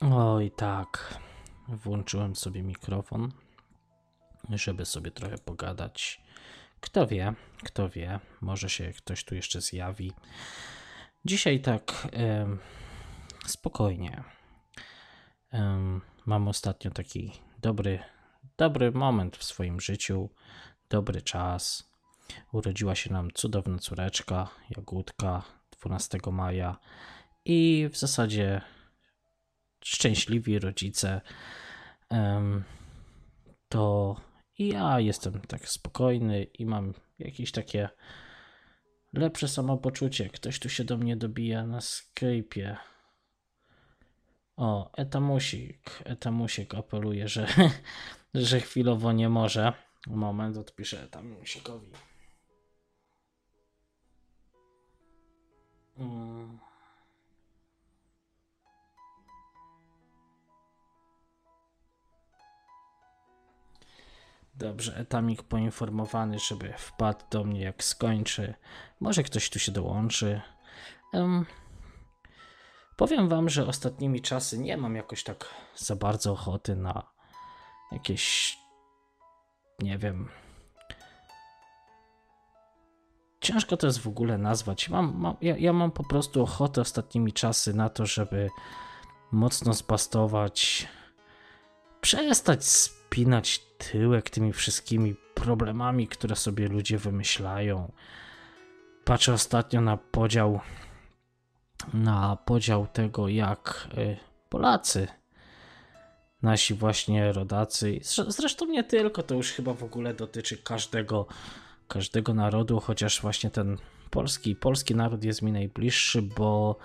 Oj, tak. Włączyłem sobie mikrofon, żeby sobie trochę pogadać. Kto wie, kto wie, może się ktoś tu jeszcze zjawi. Dzisiaj tak spokojnie. Mam ostatnio taki dobry, dobry moment w swoim życiu, dobry czas. Urodziła się nam cudowna córeczka, Jagódka, 12 maja i w zasadzie szczęśliwi rodzice, to ja jestem tak spokojny i mam jakieś takie lepsze samopoczucie. Ktoś tu się do mnie dobija na Skype'ie. O, Etamusik, Etamusik apeluje, że, że chwilowo nie może. Moment, odpiszę Etamusikowi. Mm. Dobrze, Etamik poinformowany, żeby wpadł do mnie jak skończy. Może ktoś tu się dołączy. Um, powiem wam, że ostatnimi czasy nie mam jakoś tak za bardzo ochoty na jakieś, nie wiem. Ciężko to jest w ogóle nazwać. Mam, mam, ja, ja mam po prostu ochotę ostatnimi czasy na to, żeby mocno zbastować, przestać spinać tyłek tymi wszystkimi problemami, które sobie ludzie wymyślają. Patrzę ostatnio na podział na podział tego, jak y, Polacy, nasi właśnie rodacy, zresztą nie tylko, to już chyba w ogóle dotyczy każdego, każdego narodu, chociaż właśnie ten polski, polski naród jest mi najbliższy, bo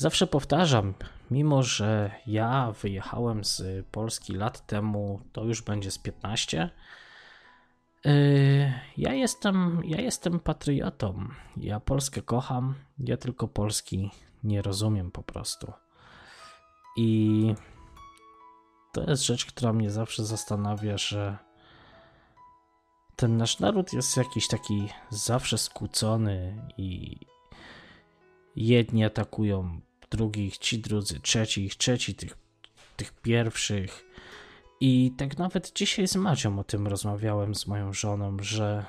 zawsze powtarzam, mimo że ja wyjechałem z Polski lat temu, to już będzie z 15. Yy, ja jestem, ja jestem patriotą. Ja Polskę kocham, ja tylko Polski nie rozumiem po prostu. I to jest rzecz, która mnie zawsze zastanawia, że ten nasz naród jest jakiś taki zawsze skłócony i jedni atakują drugich, ci drudzy, trzecich, trzeci tych, tych pierwszych. I tak nawet dzisiaj z Macią o tym rozmawiałem z moją żoną, że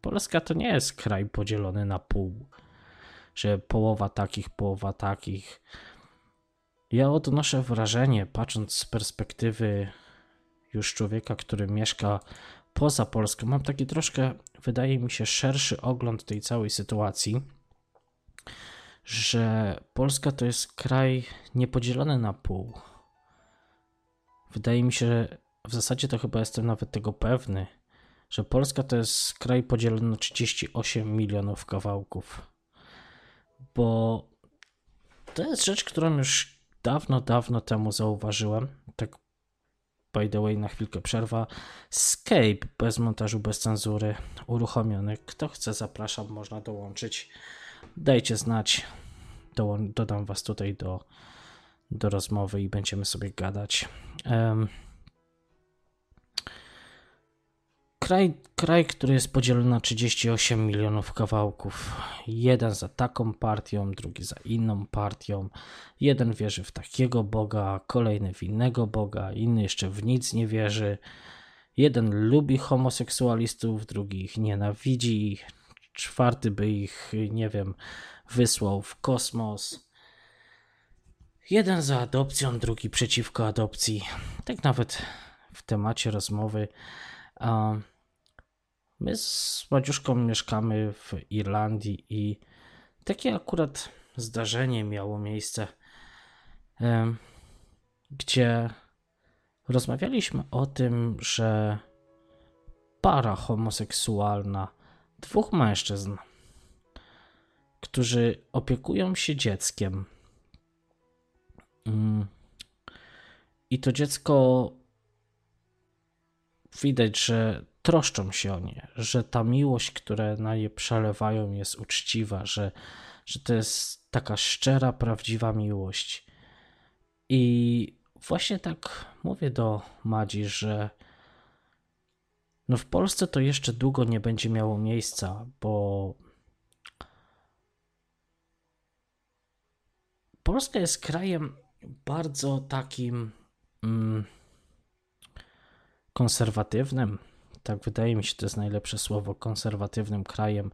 Polska to nie jest kraj podzielony na pół, że połowa takich, połowa takich. Ja odnoszę wrażenie, patrząc z perspektywy już człowieka, który mieszka poza Polską, mam taki troszkę, wydaje mi się, szerszy ogląd tej całej sytuacji że Polska to jest kraj niepodzielony na pół. Wydaje mi się, że w zasadzie to chyba jestem nawet tego pewny, że Polska to jest kraj podzielony na 38 milionów kawałków. Bo to jest rzecz, którą już dawno, dawno temu zauważyłem. Tak by the way, na chwilkę przerwa. Skype bez montażu, bez cenzury uruchomiony. Kto chce, zapraszam, można dołączyć dajcie znać. Do, dodam Was tutaj do, do rozmowy i będziemy sobie gadać. Um, kraj, kraj, który jest podzielony na 38 milionów kawałków. Jeden za taką partią, drugi za inną partią. Jeden wierzy w takiego Boga, kolejny w innego Boga, inny jeszcze w nic nie wierzy. Jeden lubi homoseksualistów, drugi ich nienawidzi, czwarty by ich, nie wiem, wysłał w kosmos. Jeden za adopcją, drugi przeciwko adopcji. Tak nawet w temacie rozmowy. My z Madziuszką mieszkamy w Irlandii i takie akurat zdarzenie miało miejsce, gdzie rozmawialiśmy o tym, że para homoseksualna dwóch mężczyzn, którzy opiekują się dzieckiem. Mm. I to dziecko widać, że troszczą się o nie, że ta miłość, która na nie przelewają, jest uczciwa, że, że to jest taka szczera, prawdziwa miłość. I właśnie tak mówię do Madzi, że no w Polsce to jeszcze długo nie będzie miało miejsca, bo Polska jest krajem bardzo takim mm, konserwatywnym, tak wydaje mi się, to jest najlepsze słowo, konserwatywnym krajem.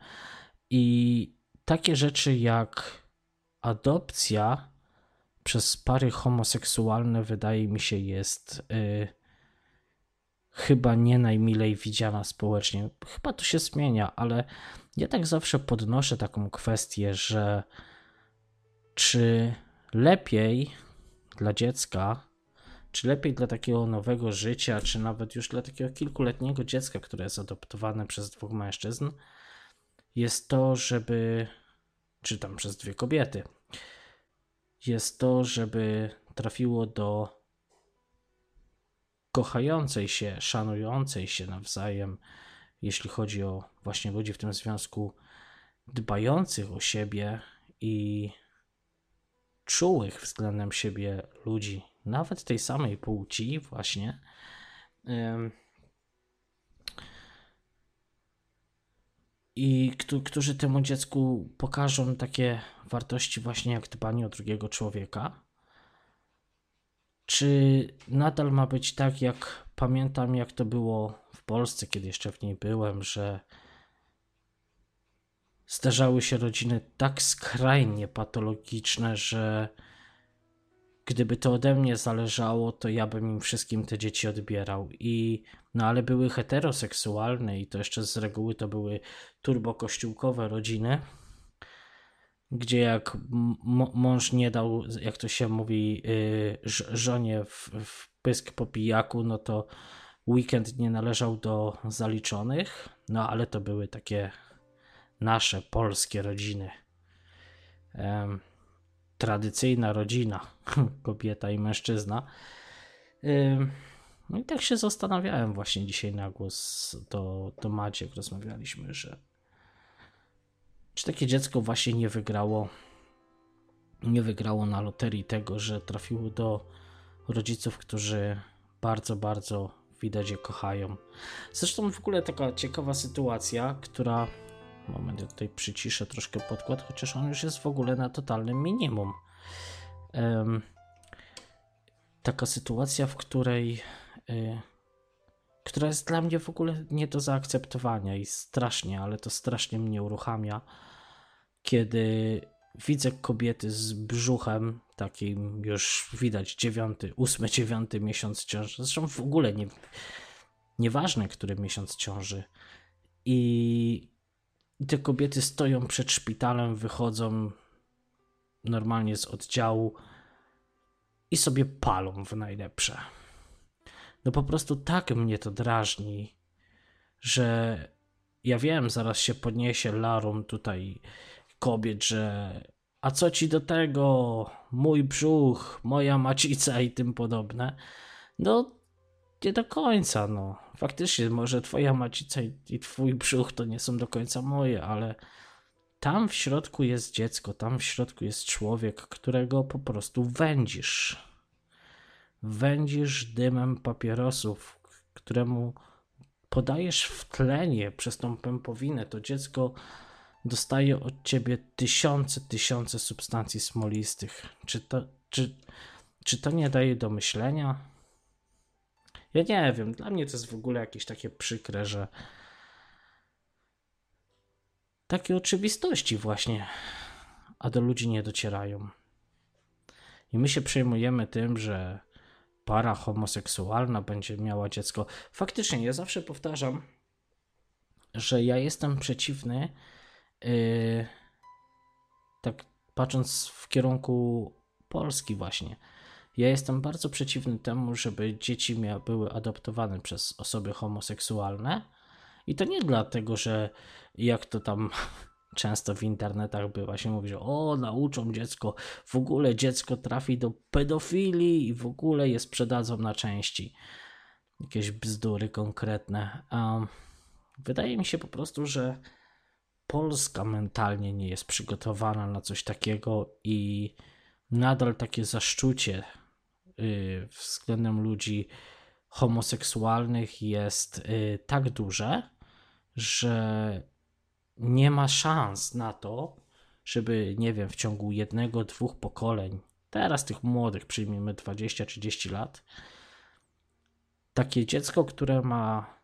I takie rzeczy jak adopcja przez pary homoseksualne, wydaje mi się, jest y, chyba nie najmilej widziana społecznie. Chyba to się zmienia, ale ja tak zawsze podnoszę taką kwestię, że czy lepiej dla dziecka, czy lepiej dla takiego nowego życia, czy nawet już dla takiego kilkuletniego dziecka, które jest adoptowane przez dwóch mężczyzn, jest to, żeby, czy tam przez dwie kobiety, jest to, żeby trafiło do kochającej się, szanującej się nawzajem, jeśli chodzi o właśnie ludzi w tym związku, dbających o siebie i czułych względem siebie ludzi, nawet tej samej płci, właśnie. I którzy temu dziecku pokażą takie wartości, właśnie jak dbanie o drugiego człowieka. Czy nadal ma być tak, jak pamiętam, jak to było w Polsce, kiedy jeszcze w niej byłem, że zdarzały się rodziny tak skrajnie patologiczne, że gdyby to ode mnie zależało, to ja bym im wszystkim te dzieci odbierał. I no ale były heteroseksualne i to jeszcze z reguły to były turbokościółkowe rodziny, gdzie jak mąż nie dał, jak to się mówi, yy, żonie w, w pysk po pijaku, no to weekend nie należał do zaliczonych, no ale to były takie nasze polskie rodziny. Um, tradycyjna rodzina, kobieta i mężczyzna. Um, no i tak się zastanawiałem właśnie dzisiaj na głos do, do Maciek rozmawialiśmy, że czy takie dziecko właśnie nie wygrało nie wygrało na loterii tego, że trafiło do rodziców, którzy bardzo, bardzo widać je kochają. Zresztą w ogóle taka ciekawa sytuacja, która Moment, ja tutaj przyciszę troszkę podkład, chociaż on już jest w ogóle na totalnym minimum. Um, taka sytuacja, w której y, która jest dla mnie w ogóle nie do zaakceptowania i strasznie, ale to strasznie mnie uruchamia, kiedy widzę kobiety z brzuchem, takim już widać dziewiąty, ósmy, dziewiąty miesiąc ciąży, zresztą w ogóle nie, nieważne, który miesiąc ciąży i i te kobiety stoją przed szpitalem, wychodzą normalnie z oddziału i sobie palą w najlepsze. No po prostu tak mnie to drażni, że ja wiem, zaraz się podniesie larum tutaj kobiet, że a co ci do tego, mój brzuch, moja macica i tym podobne. No nie do końca, no. Faktycznie, może twoja macica i, i twój brzuch to nie są do końca moje, ale tam w środku jest dziecko, tam w środku jest człowiek, którego po prostu wędzisz. Wędzisz dymem papierosów, któremu podajesz w tlenie przez tą pępowinę. To dziecko dostaje od ciebie tysiące, tysiące substancji smolistych. Czy to, czy, czy to nie daje do myślenia? Ja nie wiem, dla mnie to jest w ogóle jakieś takie przykre, że takie oczywistości właśnie, a do ludzi nie docierają. I my się przejmujemy tym, że para homoseksualna będzie miała dziecko. Faktycznie, ja zawsze powtarzam, że ja jestem przeciwny, yy, tak patrząc w kierunku Polski, właśnie ja jestem bardzo przeciwny temu, żeby dzieci mia- były adoptowane przez osoby homoseksualne. I to nie dlatego, że jak to tam często w internetach bywa się mówi, że o, nauczą dziecko, w ogóle dziecko trafi do pedofilii i w ogóle je sprzedadzą na części. Jakieś bzdury konkretne. Um, wydaje mi się po prostu, że Polska mentalnie nie jest przygotowana na coś takiego i nadal takie zaszczucie Y, względem ludzi homoseksualnych jest y, tak duże, że nie ma szans na to, żeby, nie wiem, w ciągu jednego, dwóch pokoleń teraz tych młodych, przyjmijmy 20-30 lat, takie dziecko, które ma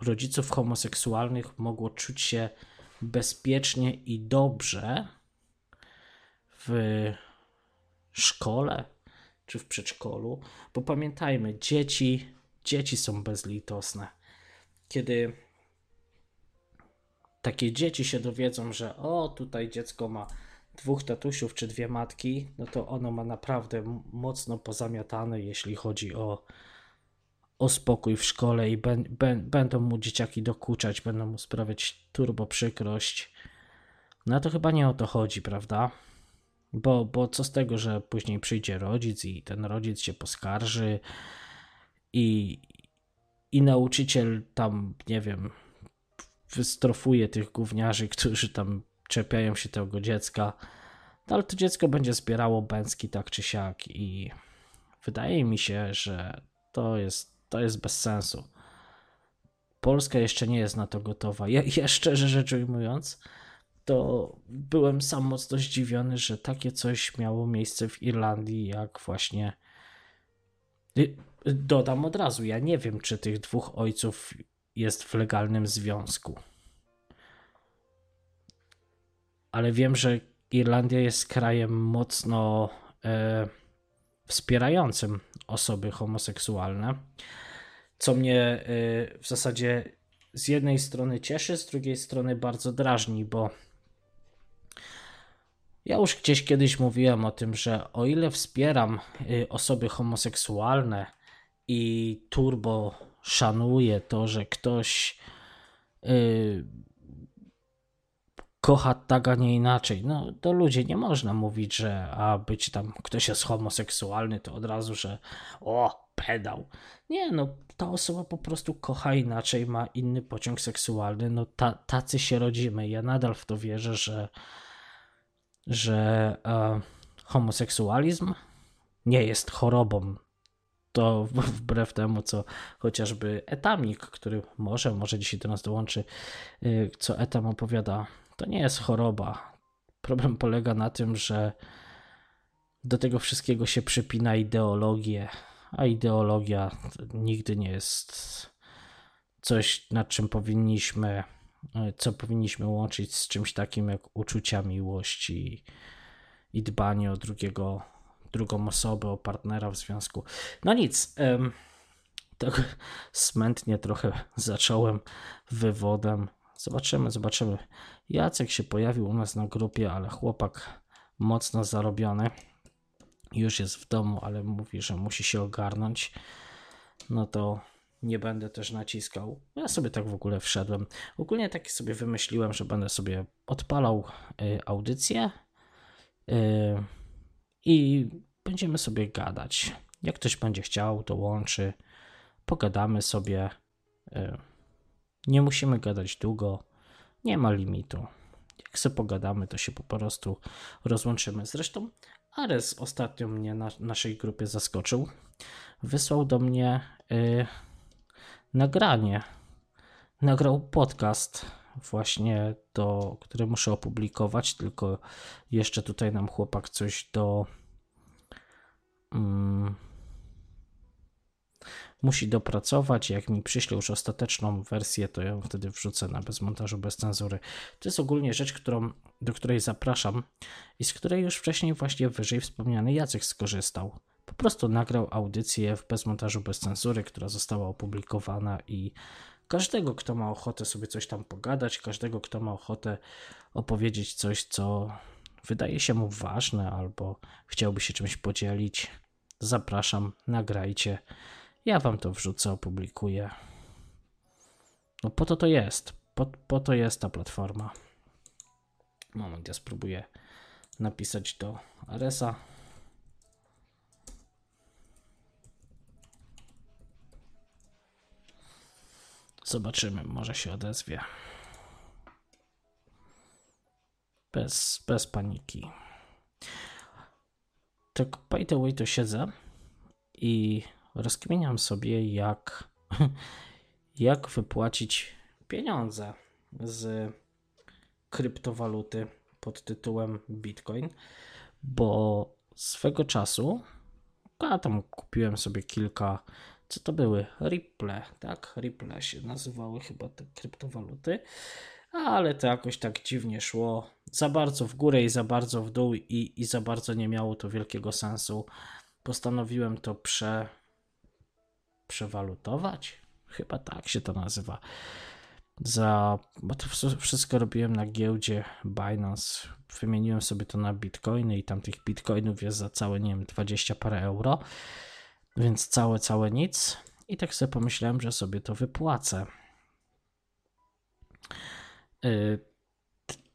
rodziców homoseksualnych, mogło czuć się bezpiecznie i dobrze w szkole czy w przedszkolu, bo pamiętajmy, dzieci, dzieci są bezlitosne. Kiedy takie dzieci się dowiedzą, że o, tutaj dziecko ma dwóch tatusiów czy dwie matki, no to ono ma naprawdę mocno pozamiatane, jeśli chodzi o, o spokój w szkole i ben, ben, będą mu dzieciaki dokuczać, będą mu sprawiać turbo przykrość. No to chyba nie o to chodzi, prawda? Bo, bo co z tego, że później przyjdzie rodzic i ten rodzic się poskarży i, i nauczyciel tam, nie wiem, wystrofuje tych gówniarzy, którzy tam czepiają się tego dziecka, no ale to dziecko będzie zbierało bęcki tak czy siak i wydaje mi się, że to jest, to jest bez sensu. Polska jeszcze nie jest na to gotowa. Ja, ja szczerze rzecz ujmując, to byłem sam mocno zdziwiony, że takie coś miało miejsce w Irlandii, jak właśnie. Y, dodam od razu, ja nie wiem, czy tych dwóch ojców jest w legalnym związku. Ale wiem, że Irlandia jest krajem mocno e, wspierającym osoby homoseksualne, co mnie e, w zasadzie z jednej strony cieszy, z drugiej strony bardzo drażni, bo ja już gdzieś kiedyś mówiłem o tym, że o ile wspieram y, osoby homoseksualne i turbo szanuję to, że ktoś yy, kocha tak, a nie inaczej. No to ludzie nie można mówić, że a być tam ktoś jest homoseksualny, to od razu, że o, pedał. Nie, no ta osoba po prostu kocha inaczej, ma inny pociąg seksualny. No ta, tacy się rodzimy. Ja nadal w to wierzę, że że e, homoseksualizm nie jest chorobą. To wbrew temu, co chociażby Etamik, który może, może dzisiaj do nas dołączy, y, co Etam opowiada, to nie jest choroba. Problem polega na tym, że do tego wszystkiego się przypina ideologię, a ideologia nigdy nie jest coś, nad czym powinniśmy E, co powinniśmy łączyć z czymś takim jak uczucia miłości i dbanie o drugiego, drugą osobę, o partnera w związku. No nic, tak smętnie trochę zacząłem wywodem. Zobaczymy, zobaczymy. Jacek się pojawił u nas na grupie, ale chłopak mocno zarobiony. Już jest w domu, ale mówi, że musi się ogarnąć. No to nie będę też naciskał. Ja sobie tak w ogóle wszedłem. Ogólnie tak sobie wymyśliłem, że będę sobie odpalał y, audycję y, i będziemy sobie gadać. Jak ktoś będzie chciał, to łączy, pogadamy sobie. Y, nie musimy gadać długo, nie ma limitu. Jak sobie pogadamy, to się po prostu rozłączymy. Zresztą Ares ostatnio mnie na naszej grupie zaskoczył. Wysłał do mnie nagranie. Nagrał podcast właśnie do, który muszę opublikować, tylko jeszcze tutaj nam chłopak coś do um, musi dopracować. Jak mi przyśle już ostateczną wersję, to ją wtedy wrzucę na bez montażu, bez cenzury. To jest ogólnie rzecz, którą, do której zapraszam i z której już wcześniej właśnie wyżej wspomniany Jacek skorzystał. Po prostu nagrał audycję w bezmontażu, bez cenzury, która została opublikowana i każdego, kto ma ochotę sobie coś tam pogadać, każdego, kto ma ochotę opowiedzieć coś, co wydaje się mu ważne albo chciałby się czymś podzielić, zapraszam, nagrajcie. Ja wam to wrzucę, opublikuję. No po to to jest. Po, po to jest ta platforma. Moment, ja spróbuję napisać do Aresa. Zobaczymy, może się odezwie. Bez, bez paniki. Tak, by the way, to siedzę i rozkminiam sobie, jak, jak wypłacić pieniądze z kryptowaluty pod tytułem Bitcoin, bo swego czasu, a tam kupiłem sobie kilka, co to były? Ripple, tak? Ripple się nazywały chyba te kryptowaluty, ale to jakoś tak dziwnie szło. Za bardzo w górę i za bardzo w dół i, i za bardzo nie miało to wielkiego sensu. Postanowiłem to prze, przewalutować, chyba tak się to nazywa. Za, bo to wszystko robiłem na giełdzie Binance. Wymieniłem sobie to na bitcoiny i tam tych bitcoinów jest za całe, nie wiem, 20 parę euro, więc całe, całe nic. I tak sobie pomyślałem, że sobie to wypłacę. Yy,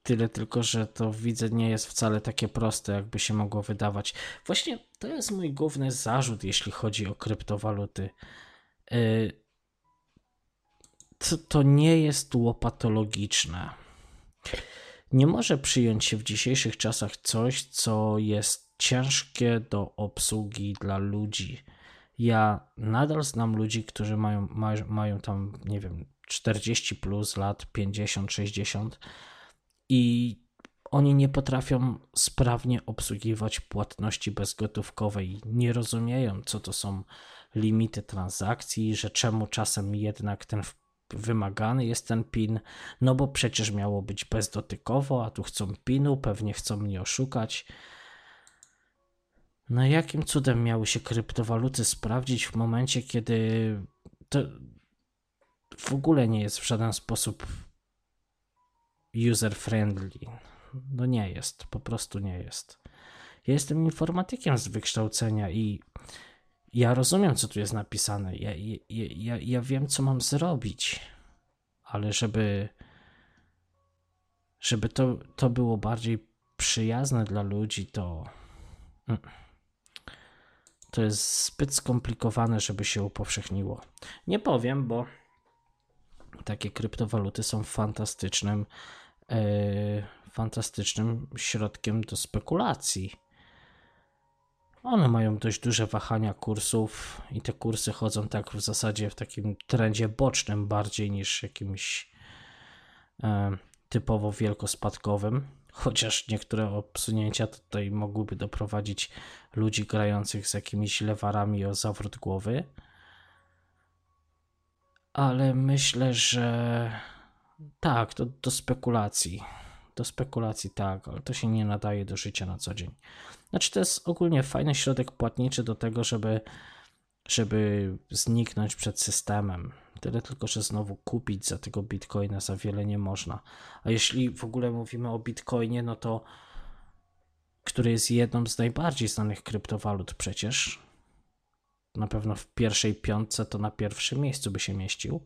tyle tylko, że to widzę nie jest wcale takie proste, jakby się mogło wydawać. Właśnie to jest mój główny zarzut, jeśli chodzi o kryptowaluty. Yy, to, to nie jest łopatologiczne. Nie może przyjąć się w dzisiejszych czasach coś, co jest ciężkie do obsługi dla ludzi. Ja nadal znam ludzi, którzy mają, mają, mają tam, nie wiem, 40 plus lat, 50, 60 i oni nie potrafią sprawnie obsługiwać płatności bezgotówkowej, nie rozumieją, co to są limity transakcji, że czemu czasem jednak ten wymagany jest ten PIN, no bo przecież miało być bezdotykowo, a tu chcą PINu, pewnie chcą mnie oszukać. No jakim cudem miały się kryptowaluty sprawdzić w momencie, kiedy to w ogóle nie jest w żaden sposób user-friendly? No nie jest, po prostu nie jest. Ja jestem informatykiem z wykształcenia i ja rozumiem, co tu jest napisane. Ja, ja, ja, ja wiem, co mam zrobić, ale żeby, żeby to, to było bardziej przyjazne dla ludzi, to. Mm, to jest zbyt skomplikowane, żeby się upowszechniło. Nie powiem, bo takie kryptowaluty są fantastycznym, yy, fantastycznym środkiem do spekulacji one mają dość duże wahania kursów i te kursy chodzą tak w zasadzie w takim trendzie bocznym bardziej niż jakimś e, typowo wielkospadkowym. Chociaż niektóre obsunięcia tutaj mogłyby doprowadzić ludzi grających z jakimiś lewarami o zawrót głowy. Ale myślę, że tak, to do spekulacji. Do spekulacji tak, ale to się nie nadaje do życia na co dzień. Znaczy, to jest ogólnie fajny środek płatniczy do tego, żeby, żeby zniknąć przed systemem. Tyle tylko, że znowu kupić za tego bitcoina za wiele nie można. A jeśli w ogóle mówimy o bitcoinie, no to który jest jedną z najbardziej znanych kryptowalut przecież. Na pewno w pierwszej piątce to na pierwszym miejscu by się mieścił.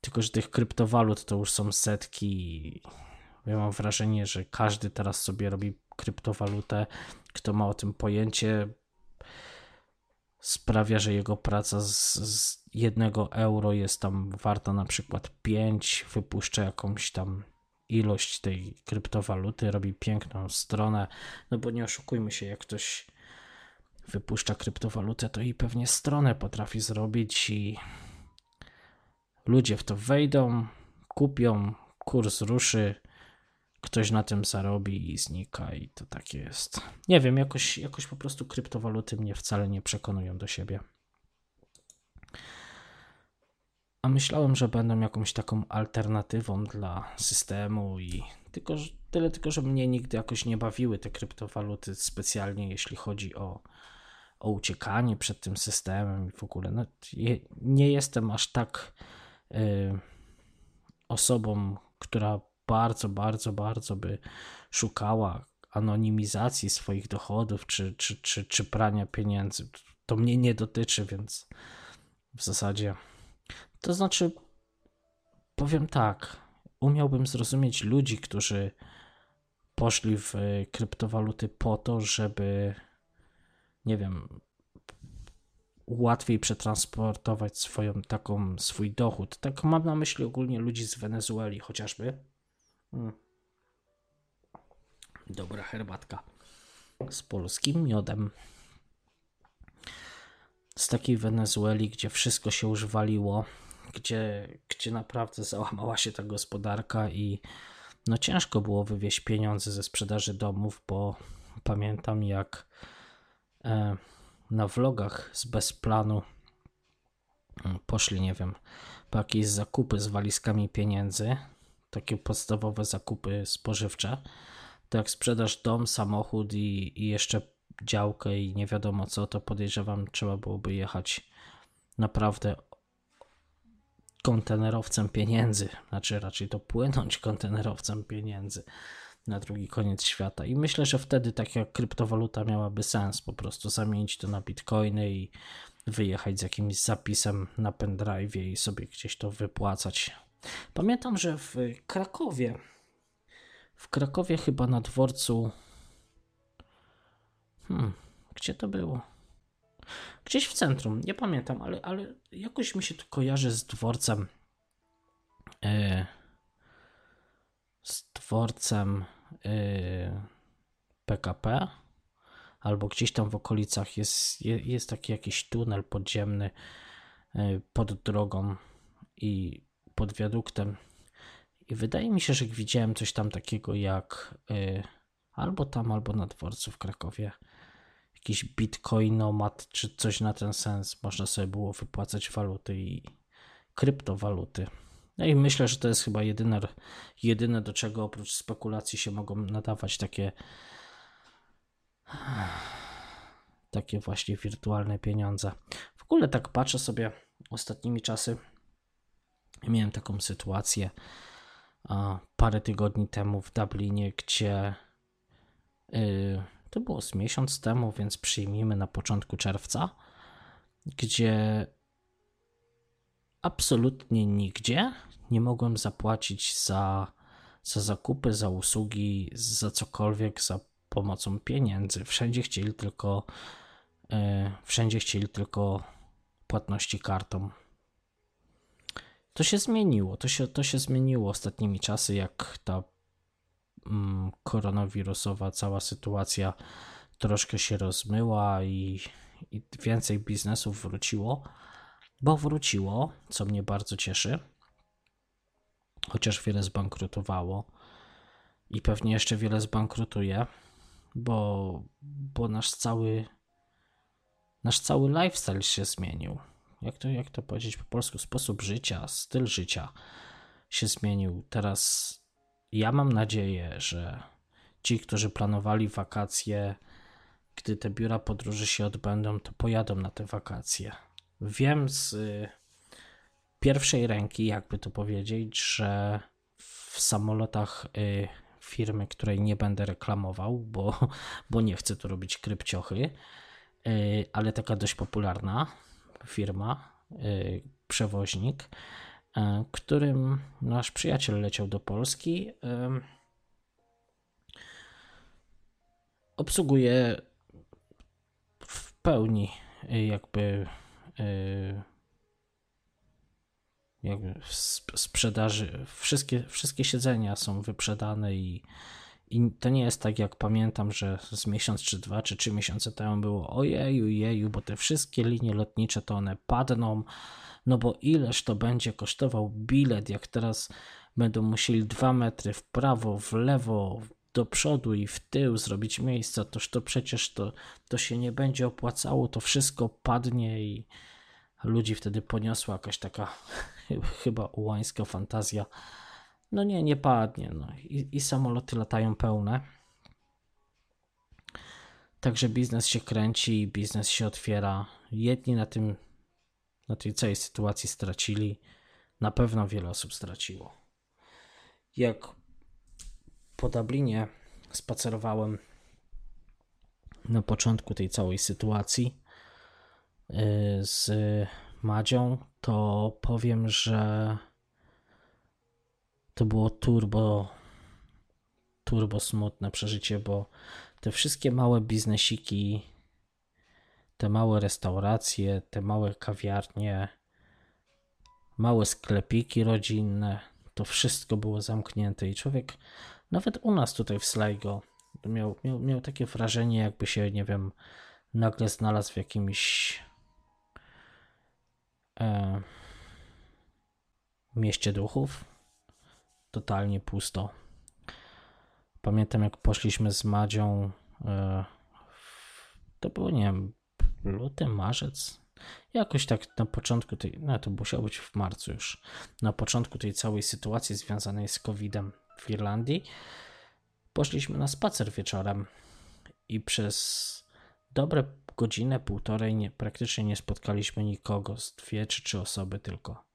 Tylko, że tych kryptowalut to już są setki. Ja mam wrażenie, że każdy teraz sobie robi kryptowalutę, kto ma o tym pojęcie, sprawia, że jego praca z, z jednego euro jest tam warta na przykład 5, wypuszcza jakąś tam ilość tej kryptowaluty, robi piękną stronę, no bo nie oszukujmy się, jak ktoś wypuszcza kryptowalutę, to i pewnie stronę potrafi zrobić i ludzie w to wejdą, kupią, kurs ruszy, ktoś na tym zarobi i znika i to tak jest. Nie wiem, jakoś, jakoś po prostu kryptowaluty mnie wcale nie przekonują do siebie. A myślałem, że będą jakąś taką alternatywą dla systemu i tylko, tyle tylko, że mnie nigdy jakoś nie bawiły te kryptowaluty specjalnie, jeśli chodzi o, o uciekanie przed tym systemem i w ogóle. No, nie jestem aż tak y, osobą, która bardzo, bardzo, bardzo by szukała anonimizacji swoich dochodów czy, czy, czy, czy prania pieniędzy. To mnie nie dotyczy, więc w zasadzie. To znaczy, powiem tak, umiałbym zrozumieć ludzi, którzy poszli w kryptowaluty po to, żeby, nie wiem, łatwiej przetransportować swoją taką swój dochód. Tak mam na myśli ogólnie ludzi z Wenezueli chociażby, Hmm. Dobra herbatka z polskim miodem. Z takiej Wenezueli, gdzie wszystko się już waliło, gdzie, gdzie naprawdę załamała się ta gospodarka i no ciężko było wywieźć pieniądze ze sprzedaży domów, bo Pamiętam jak e, na vlogach z bezplanu mm, poszli, nie wiem, po jakieś zakupy z walizkami pieniędzy, takie podstawowe zakupy spożywcze, to jak sprzedasz dom, samochód i, i jeszcze działkę i nie wiadomo co, to podejrzewam, trzeba byłoby jechać naprawdę kontenerowcem pieniędzy, znaczy raczej to płynąć kontenerowcem pieniędzy na drugi koniec świata. I myślę, że wtedy taka kryptowaluta miałaby sens, po prostu zamienić to na bitcoiny i wyjechać z jakimś zapisem na pendrive i sobie gdzieś to wypłacać. Pamiętam, że w Krakowie, w Krakowie chyba na dworcu, hmm, gdzie to było? Gdzieś w centrum, nie pamiętam, ale, ale jakoś mi się to kojarzy z dworcem. Yy, z dworcem yy, e, PKP, albo gdzieś tam w okolicach jest, jest taki jakiś tunel podziemny yy, pod drogą i pod wiaduktem. I wydaje mi się, że widziałem coś tam takiego jak albo tam, albo na dworcu w Krakowie jakiś bitcoinomat czy coś na ten sens. Można sobie było wypłacać waluty i kryptowaluty. No i myślę, że to jest chyba jedyne, jedyne do czego oprócz spekulacji się mogą nadawać takie takie właśnie wirtualne pieniądze. W ogóle tak patrzę sobie ostatnimi czasy. Miałem taką sytuację parę tygodni temu w Dublinie, gdzie yy, to było z miesiąc temu, więc przyjmijmy na początku czerwca, gdzie absolutnie nigdzie nie mogłem zapłacić za, za zakupy, za usługi, za cokolwiek, za pomocą pieniędzy. Wszędzie chcieli tylko yy, wszędzie chcieli tylko płatności kartą. To się zmieniło, to się, to się zmieniło ostatnimi czasy, jak ta Mm, koronawirusowa cała sytuacja troszkę się rozmyła i, i więcej biznesów wróciło, bo wróciło, co mnie bardzo cieszy, chociaż wiele zbankrutowało i pewnie jeszcze wiele zbankrutuje, bo, bo nasz cały nasz cały lifestyle się zmienił. Jak to, jak to powiedzieć po polsku? Sposób życia, styl życia się zmienił. Teraz ja mam nadzieję, że ci, którzy planowali wakacje, gdy te biura podróży się odbędą, to pojadą na te wakacje. Wiem z y, pierwszej ręki, jakby to powiedzieć, że w samolotach y, firmy, której nie będę reklamował, bo, bo nie chcę tu robić krypciochy, y, ale taka dość popularna firma, przewoźnik, E, którym nasz przyjaciel leciał do Polski. Obsługuje w pełni jakby jakby sprzedaży. Wszystkie, wszystkie siedzenia są wyprzedane i, i to nie jest tak jak pamiętam, że z miesiąc czy dwa czy trzy miesiące temu było ojeju, jeju, bo te wszystkie linie lotnicze to one padną no bo ileż to będzie kosztował bilet, jak teraz będą musieli dwa metry w prawo, w lewo, do przodu i w tył zrobić miejsca, toż to przecież to, to się nie będzie opłacało, to wszystko padnie i ludzi wtedy poniosła jakaś taka chyba ułańska fantazja. No nie, nie padnie. No. I, I samoloty latają pełne. Także biznes się kręci, biznes się otwiera. Jedni na tym na tej całej sytuacji stracili. Na pewno wiele osób straciło. Jak po Dublinie spacerowałem na początku tej całej sytuacji y, z Madzią, to powiem, że to było turbo turbo smutne przeżycie, bo te wszystkie małe biznesiki te małe restauracje, te małe kawiarnie, małe sklepiki rodzinne, to wszystko było zamknięte i człowiek, nawet u nas tutaj w Sligo, miał, miał, miał takie wrażenie, jakby się, nie wiem, nagle znalazł w jakimś e, mieście duchów. Totalnie pusto. Pamiętam, jak poszliśmy z Madzią E, to było, nie wiem, luty, marzec. Jakoś tak na początku tej, no to musiało być w marcu już, na początku tej całej sytuacji związanej z COVID-em w Irlandii, poszliśmy na spacer wieczorem i przez dobre godzinę, półtorej nie, praktycznie nie spotkaliśmy nikogo, z dwie czy trzy osoby tylko.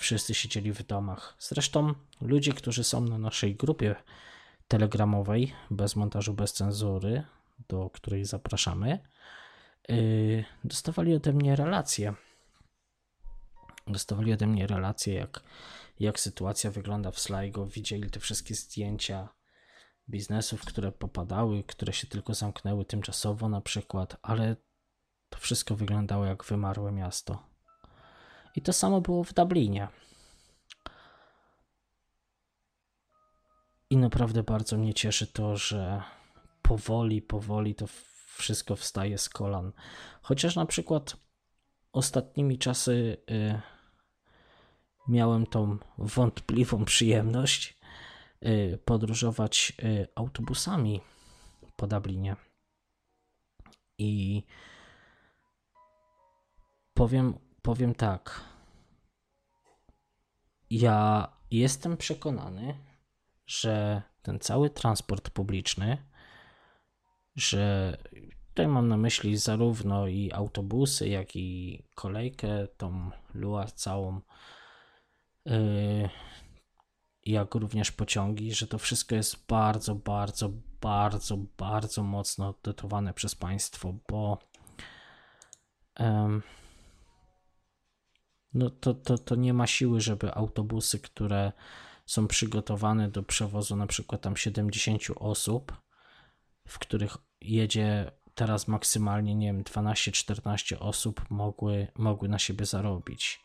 Wszyscy siedzieli w domach. Zresztą ludzie, którzy są na naszej grupie telegramowej, bez montażu, bez cenzury, do której zapraszamy, yy, dostawali ode mnie relacje. Dostawali ode mnie relacje, jak, jak sytuacja wygląda w Sligo. Widzieli te wszystkie zdjęcia biznesów, które popadały, które się tylko zamknęły tymczasowo, na przykład, ale to wszystko wyglądało jak wymarłe miasto. I to samo było w Dublinie. I naprawdę bardzo mnie cieszy to, że powoli, powoli to wszystko wstaje z kolan. Chociaż na przykład ostatnimi czasy y, miałem tą wątpliwą przyjemność y, podróżować y, autobusami po Dublinie. I powiem, powiem tak. Ja jestem przekonany, że ten cały transport publiczny, że tutaj mam na myśli zarówno i autobusy, jak i kolejkę, tą luę całą, yy, jak również pociągi, że to wszystko jest bardzo, bardzo, bardzo, bardzo mocno dotowane przez państwo, bo yy, no to, to, to nie ma siły, żeby autobusy, które są przygotowane do przewozu na przykład tam 70 osób, w których jedzie teraz maksymalnie, nie wiem, 12-14 osób mogły, mogły na siebie zarobić.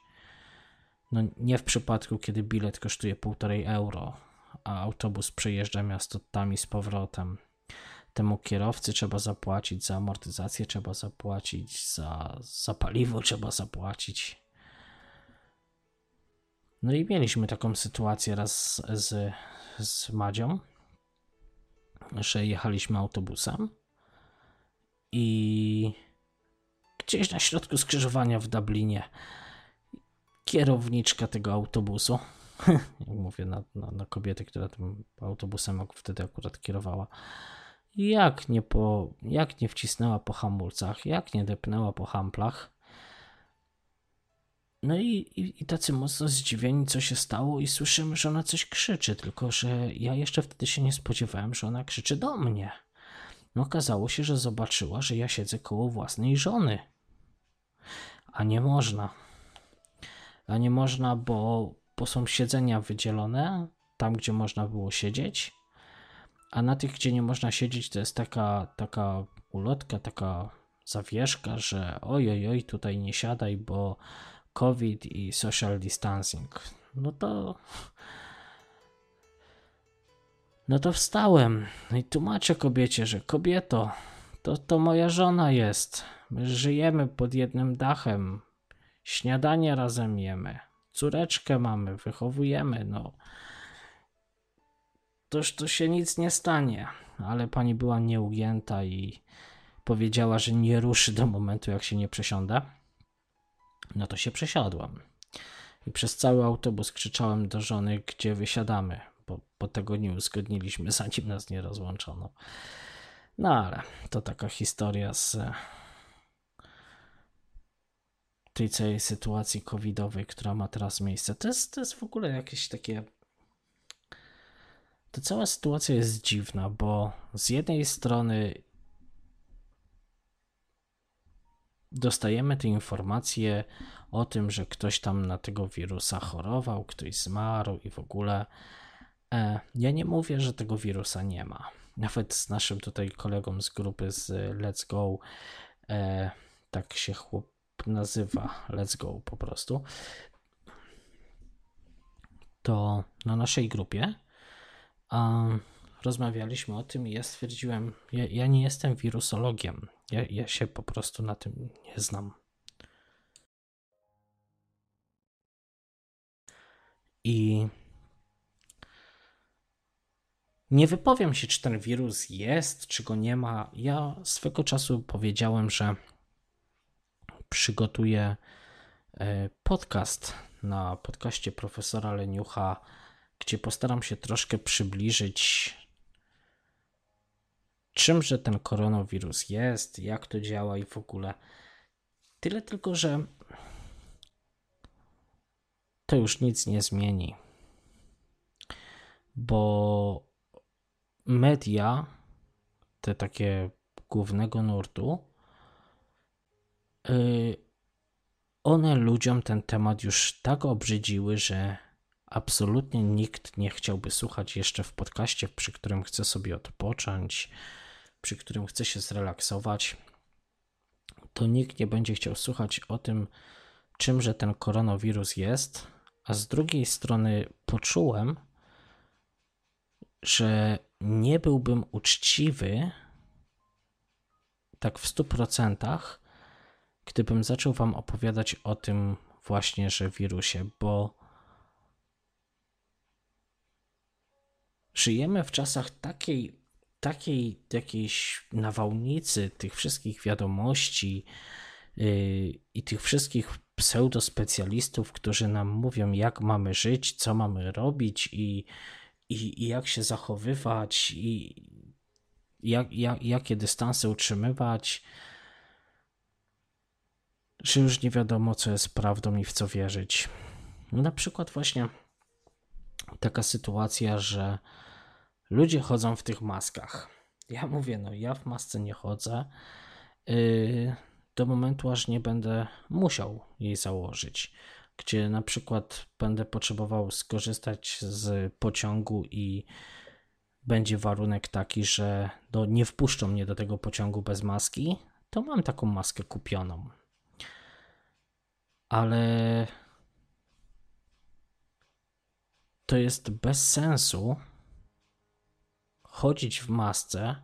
No nie w przypadku, kiedy bilet kosztuje 1,5 euro, a autobus przejeżdża miasto tam i z powrotem. Temu kierowcy trzeba zapłacić za amortyzację, trzeba zapłacić za, za paliwo, trzeba zapłacić. No i mieliśmy taką sytuację raz z, z Madzią, że jechaliśmy autobusem i gdzieś na środku skrzyżowania w Dublinie kierowniczka tego autobusu, mówię na, na, na kobietę, która tym autobusem wtedy akurat kierowała, jak nie, po, jak nie wcisnęła po hamulcach, jak nie depnęła po hamplach, no i, i, i, tacy mocno zdziwieni, co się stało, i słyszymy, że ona coś krzyczy, tylko że ja jeszcze wtedy się nie spodziewałem, że ona krzyczy do mnie. No okazało się, że zobaczyła, że ja siedzę koło własnej żony. A nie można. A nie można, bo, bo są siedzenia wydzielone tam, gdzie można było siedzieć, a na tych, gdzie nie można siedzieć, to jest taka, taka ulotka, taka zawieszka, że oj, oj, oj, tutaj nie siadaj, bo COVID i social distancing. No to. No to wstałem no i tłumaczę kobiecie, że kobieto, to, to moja żona jest. My żyjemy pod jednym dachem. Śniadanie razem jemy. Córeczkę mamy, wychowujemy, no. Toż to się nic nie stanie. Ale pani była nieugięta i powiedziała, że nie ruszy do momentu, jak się nie przesiąda. No to się przesiadłam. I przez cały autobus krzyczałem do żony, gdzie wysiadamy, bo, bo tego nie uzgodniliśmy, zanim nas nie rozłączono. No ale to taka historia z tej całej sytuacji covidowej, która ma teraz miejsce. To jest, to jest w ogóle jakieś takie. Ta cała sytuacja jest dziwna, bo z jednej strony dostajemy te informacje o tym, że ktoś tam na tego wirusa chorował, ktoś zmarł i w ogóle. E, ja nie mówię, że tego wirusa nie ma. Nawet z naszym tutaj kolegą z grupy z Let's Go, e, tak się chłop nazywa, Let's Go po prostu, to na naszej grupie rozmawialiśmy o tym i ja stwierdziłem, ja, ja nie jestem wirusologiem, ja, ja się po prostu na tym nie znam. I Nie wypowiem się, czy ten wirus jest, czy go nie ma. Ja swego czasu powiedziałem, że przygotuję e, podcast na podcaście profesora Leniucha, gdzie postaram się troszkę przybliżyć, czymże ten koronawirus jest, jak to działa i w ogóle. Tyle tylko, że to już nic nie zmieni, bo media, te takie głównego nurtu, y, one ludziom ten temat już tak obrzydziły, że absolutnie nikt nie chciałby słuchać jeszcze w podcaście, przy którym chce sobie odpocząć, przy którym chce się zrelaksować. To nikt nie będzie chciał słuchać o tym, czymże ten koronawirus jest, a z drugiej strony poczułem, że nie byłbym uczciwy tak w 100%, gdybym zaczął Wam opowiadać o tym właśnie, że wirusie, bo żyjemy w czasach takiej, takiej jakiejś nawałnicy tych wszystkich wiadomości yy, i tych wszystkich pseudospecjalistów, którzy nam mówią, jak mamy żyć, co mamy robić i, i, i jak się zachowywać, i jak, jak, jakie dystanse utrzymywać, że już nie wiadomo, co jest prawdą i w co wierzyć. Na przykład, właśnie taka sytuacja, że ludzie chodzą w tych maskach. Ja mówię, no ja w masce nie chodzę. Yy, do momentu, aż nie będę musiał jej założyć, gdzie na przykład będę potrzebował skorzystać z pociągu i będzie warunek taki, że no, nie wpuszczą mnie do tego pociągu bez maski, to mam taką maskę kupioną. Ale to jest bez sensu chodzić w masce,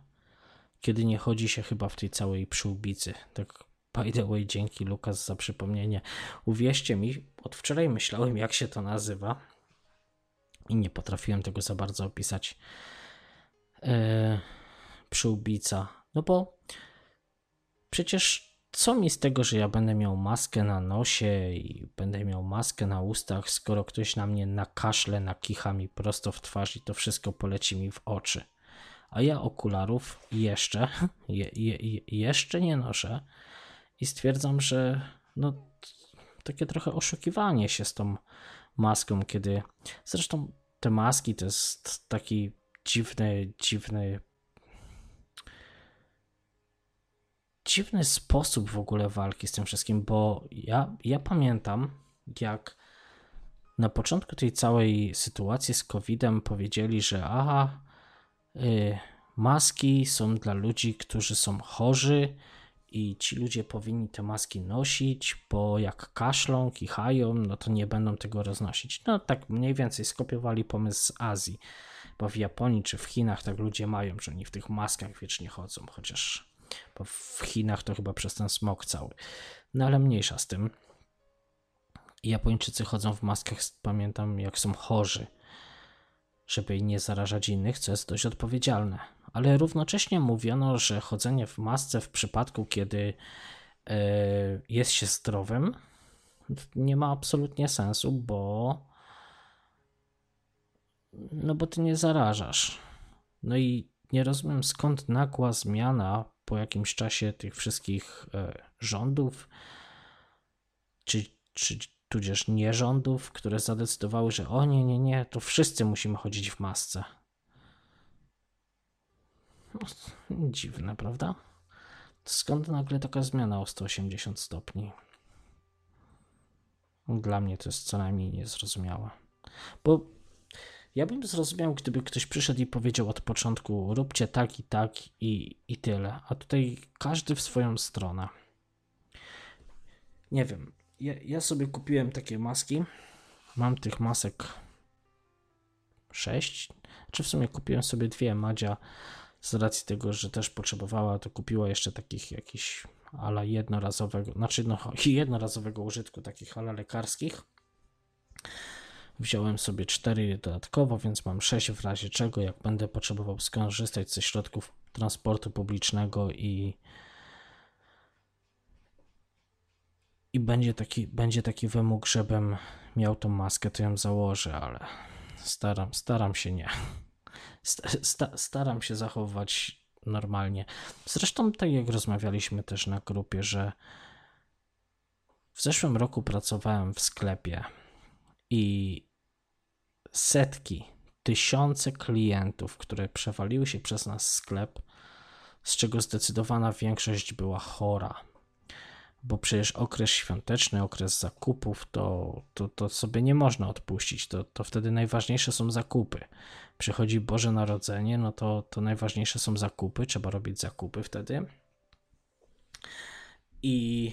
kiedy nie chodzi się chyba w tej całej przyłbicy. Tak by the way, dzięki Lukas za przypomnienie. Uwierzcie mi, od wczoraj myślałem, jak się to nazywa i nie potrafiłem tego za bardzo opisać. Yy, przyłbica. No bo przecież co mi z tego, że ja będę miał maskę na nosie i będę miał maskę na ustach, skoro ktoś na mnie nakaszle, nakicha mi prosto w twarz i to wszystko poleci mi w oczy. A ja okularów jeszcze, je, je, jeszcze nie noszę i stwierdzam, że no, takie trochę oszukiwanie się z tą maską, kiedy zresztą te maski to jest taki dziwny, dziwny dziwny sposób w ogóle walki z tym wszystkim, bo ja, ja pamiętam, jak na początku tej całej sytuacji z COVID-em powiedzieli, że aha, maski są dla ludzi, którzy są chorzy i ci ludzie powinni te maski nosić, bo jak kaszlą, kichają, no to nie będą tego roznosić. No tak mniej więcej skopiowali pomysł z Azji, bo w Japonii czy w Chinach tak ludzie mają, że oni w tych maskach wiecznie chodzą, chociaż w Chinach to chyba przez ten smog cały. No ale mniejsza z tym. Japończycy chodzą w maskach, pamiętam, jak są chorzy, żeby nie zarażać innych, co jest dość odpowiedzialne. Ale równocześnie mówiono, że chodzenie w masce w przypadku, kiedy yy, jest się zdrowym, nie ma absolutnie sensu, bo no bo ty nie zarażasz. No i nie rozumiem skąd nagła zmiana po jakimś czasie tych wszystkich e, rządów, czy, czy tudzież nierządów, które zadecydowały, że o nie, nie, nie, to wszyscy musimy chodzić w masce. No, dziwne, prawda? Skąd nagle taka zmiana o 180 stopni? Dla mnie to jest co najmniej niezrozumiałe. Bo ja bym zrozumiał, gdyby ktoś przyszedł i powiedział od początku: róbcie tak i tak i, i tyle. A tutaj każdy w swoją stronę. Nie wiem. Ja, ja sobie kupiłem takie maski. Mam tych masek 6. Czy w sumie kupiłem sobie dwie. Madzia z racji tego, że też potrzebowała, to kupiła jeszcze takich jakichś ala jednorazowego, znaczy no jednorazowego użytku, takich ala lekarskich Wziąłem sobie 4 dodatkowo, więc mam 6 w razie czego, jak będę potrzebował skorzystać ze środków transportu publicznego i i będzie taki, będzie taki wymóg, żebym miał tą maskę, to ją założę, ale staram, staram się nie. Sta, staram się zachować normalnie. Zresztą, tak jak rozmawialiśmy też na grupie, że w zeszłym roku pracowałem w sklepie i setki, tysiące klientów, które przewaliły się przez nas sklep, z czego zdecydowana większość była chora. Bo przecież okres świąteczny, okres zakupów, to, to, to sobie nie można odpuścić. To, to wtedy najważniejsze są zakupy. Przychodzi Boże Narodzenie, no to, to najważniejsze są zakupy, trzeba robić zakupy wtedy. I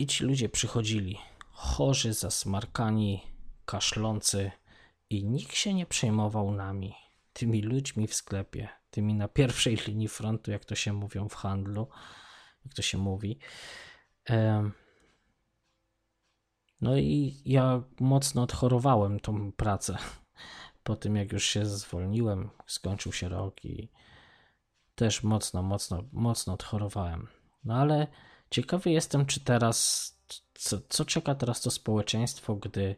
I ci ludzie przychodzili, chorzy, zasmarkani, kaszlący, i nikt się nie przejmował nami, tymi ludźmi w sklepie, tymi na pierwszej linii frontu, jak to się mówią w handlu, jak to się mówi. No i ja mocno odchorowałem tą pracę. Po tym, jak już się zwolniłem, skończył się rok i też mocno, mocno, mocno odchorowałem. No ale Ciekawy jestem, czy teraz, co, co czeka teraz to społeczeństwo, gdy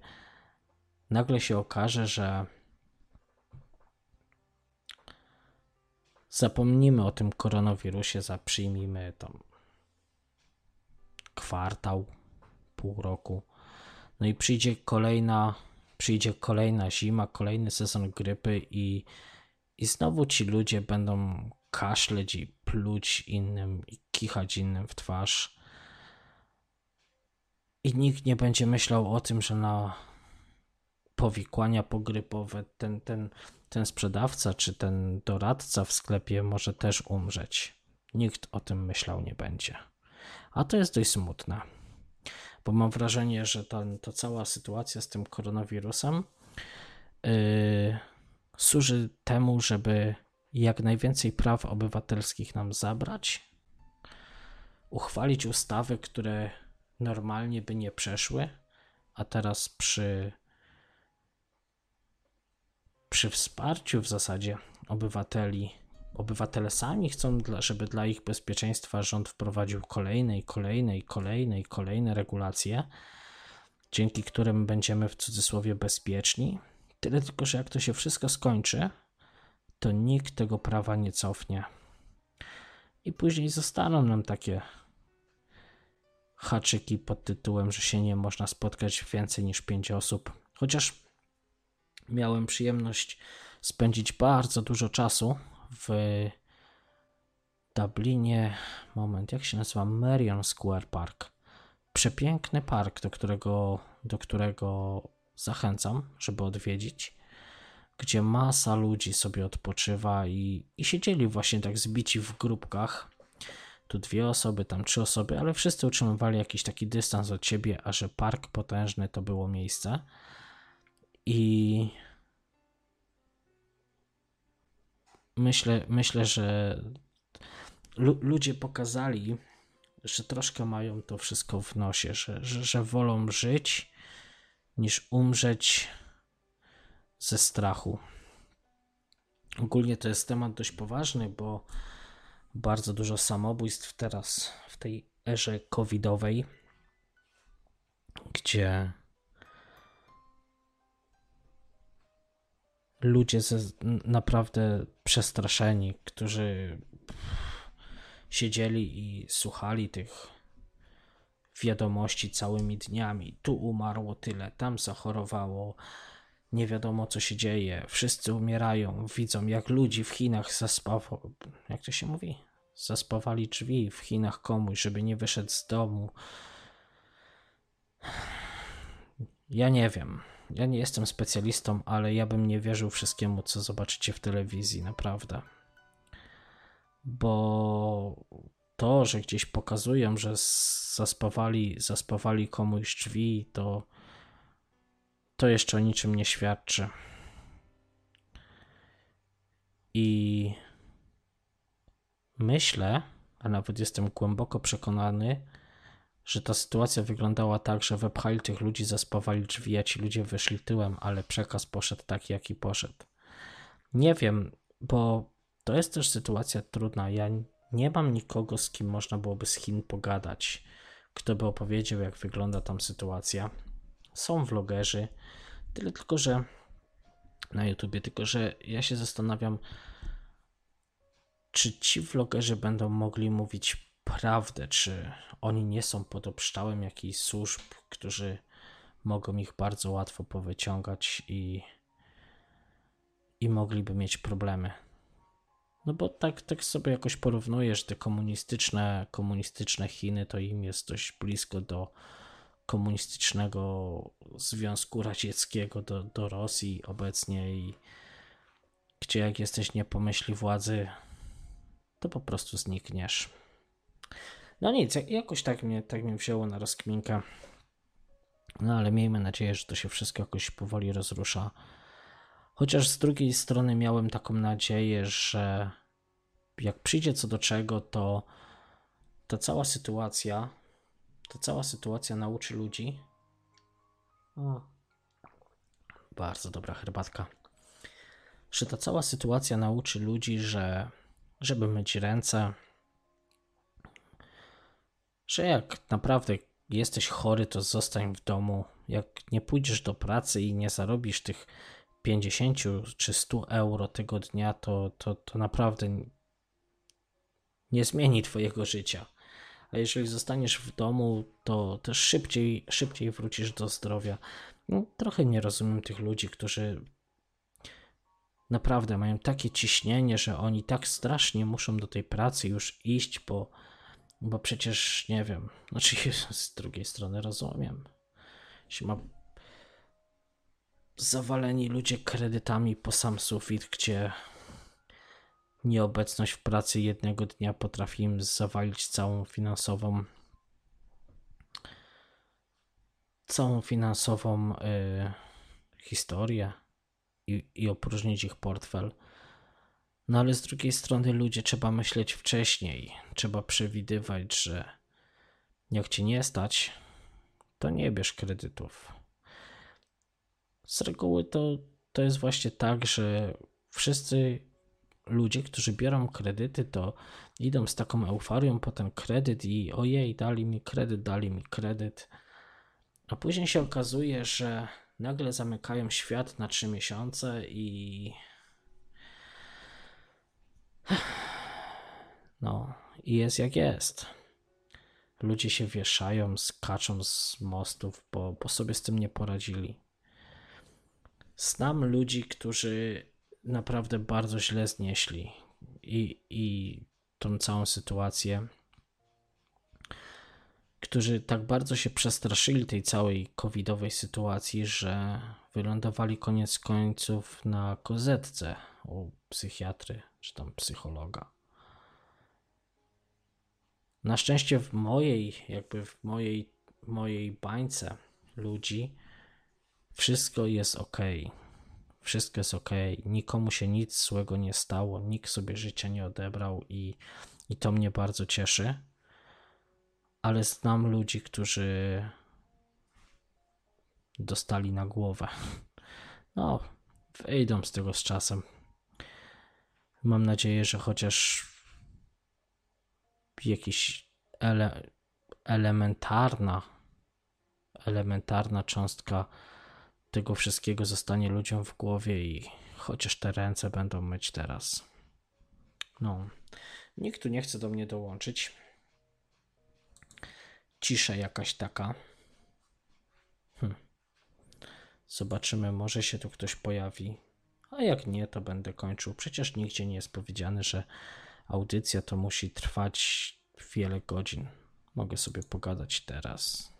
nagle się okaże, że zapomnimy o tym koronawirusie, zaprzyjmijmy tam kwartał, pół roku. No i przyjdzie kolejna, przyjdzie kolejna zima, kolejny sezon grypy i, i znowu ci ludzie będą kaszleć i pluć innym i kichać innym w twarz. I nikt nie będzie myślał o tym, że na powikłania pogrypowe ten, ten, ten sprzedawca czy ten doradca w sklepie może też umrzeć. Nikt o tym myślał nie będzie. A to jest dość smutne, bo mam wrażenie, że ta, ta cała sytuacja z tym koronawirusem yy, służy temu, żeby jak najwięcej praw obywatelskich nam zabrać, uchwalić ustawy, które normalnie by nie przeszły, a teraz przy, przy wsparciu w zasadzie obywateli, obywatele sami chcą, żeby dla ich bezpieczeństwa rząd wprowadził kolejne i kolejne i kolejne i kolejne regulacje, dzięki którym będziemy w cudzysłowie bezpieczni. Tyle tylko, że jak to się wszystko skończy, to nikt tego prawa nie cofnie. I później zostaną nam takie haczyki pod tytułem, że się nie można spotkać więcej niż pięć osób. Chociaż miałem przyjemność spędzić bardzo dużo czasu w Dublinie. Moment, jak się nazywa? Marion Square Park. Przepiękny park, do którego, do którego zachęcam, żeby odwiedzić gdzie masa ludzi sobie odpoczywa i, i siedzieli właśnie tak zbici w grupkach. Tu dwie osoby, tam trzy osoby, ale wszyscy utrzymywali jakiś taki dystans od siebie, a że park potężny to było miejsce. I myślę, myślę że ludzie pokazali, że troszkę mają to wszystko w nosie, że, że, że wolą żyć niż umrzeć ze strachu. Ogólnie to jest temat dość poważny, bo bardzo dużo samobójstw teraz w tej erze covidowej, gdzie ludzie ze, naprawdę przestraszeni, którzy siedzieli i słuchali tych wiadomości całymi dniami. Tu umarło tyle, tam zachorowało, nie wiadomo co się dzieje, wszyscy umierają, widzą jak ludzi w Chinach zaspawali, jak to się mówi? Zaspawali drzwi w Chinach komuś, żeby nie wyszedł z domu. Ja nie wiem. Ja nie jestem specjalistą, ale ja bym nie wierzył wszystkiemu, co zobaczycie w telewizji, naprawdę. Bo to, że gdzieś pokazują, że zaspawali, zaspawali komuś drzwi, to to jeszcze o niczym nie świadczy. I myślę, a nawet jestem głęboko przekonany, że ta sytuacja wyglądała tak, że wepchali tych ludzi, zaspawali drzwi, a ci ludzie wyszli tyłem, ale przekaz poszedł taki, jaki poszedł. Nie wiem, bo to jest też sytuacja trudna. Ja nie mam nikogo, z kim można byłoby z Chin pogadać, kto by opowiedział, jak wygląda tam sytuacja. Są vlogerzy, tyle tylko, że na YouTubie, tylko że ja się zastanawiam, czy ci vlogerzy będą mogli mówić prawdę, czy oni nie są pod obszczałem jakichś służb, którzy mogą ich bardzo łatwo powyciągać i, i mogliby mieć problemy. No bo tak, tak sobie jakoś porównujesz te komunistyczne, komunistyczne Chiny, to im jest dość blisko do komunistycznego Związku Radzieckiego, do, do Rosji obecnie i gdzie jak jesteś nie pomyśli władzy, to po prostu znikniesz. No nic, jakoś tak mnie, tak mnie wzięło na rozkminkę. No ale miejmy nadzieję, że to się wszystko jakoś powoli rozrusza. Chociaż z drugiej strony miałem taką nadzieję, że jak przyjdzie co do czego, to ta cała sytuacja, ta cała sytuacja nauczy ludzi. O, bardzo dobra herbatka. Że ta cała sytuacja nauczy ludzi, że żeby myć ręce, że jak naprawdę jesteś chory, to zostań w domu. Jak nie pójdziesz do pracy i nie zarobisz tych 50 czy 100 euro tego dnia, to, to, to naprawdę nie zmieni Twojego życia. A jeżeli zostaniesz w domu, to też szybciej, szybciej wrócisz do zdrowia. No, trochę nie rozumiem tych ludzi, którzy naprawdę mają takie ciśnienie, że oni tak strasznie muszą do tej pracy już iść, bo, bo przecież nie wiem. Znaczy, z drugiej strony rozumiem. Jeśli ma zawaleni ludzie kredytami po sam sufit, gdzie nieobecność w pracy jednego dnia potrafi im zawalić całą finansową całą finansową y, historię i, i opróżnić ich portfel. No ale z drugiej strony ludzie trzeba myśleć wcześniej, trzeba przewidywać, że jak cię nie stać, to nie bierz kredytów. Z reguły to, to jest właśnie tak, że wszyscy ludzie, którzy biorą kredyty, to idą z taką euforią po ten kredyt i ojej, dali mi kredyt, dali mi kredyt. A później się okazuje, że nagle zamykają świat na trzy miesiące i. No, i jest jak jest. Ludzie się wieszają, skaczą z mostów, bo, bo sobie z tym nie poradzili. Znam ludzi, którzy naprawdę bardzo źle znieśli i, i tą całą sytuację, którzy tak bardzo się przestraszyli tej całej covidowej sytuacji, że wylądowali koniec końców na kozetce u psychiatry czy tam psychologa. Na szczęście w mojej, jakby w mojej, mojej bańce ludzi wszystko jest ok wszystko jest ok, nikomu się nic złego nie stało, nikt sobie życia nie odebrał i, i to mnie bardzo cieszy. Ale znam ludzi, którzy dostali na głowę. No, wyjdą z tego z czasem. Mam nadzieję, że chociaż jakiś ele, elementarna, elementarna cząstka tego wszystkiego zostanie ludziom w głowie i chociaż te ręce będą myć teraz. No, nikt tu nie chce do mnie dołączyć. Cisza jakaś taka. Hm. Zobaczymy, może się tu ktoś pojawi. A jak nie, to będę kończył. Przecież nigdzie nie jest powiedziane, że audycja to musi trwać wiele godzin. Mogę sobie pogadać teraz.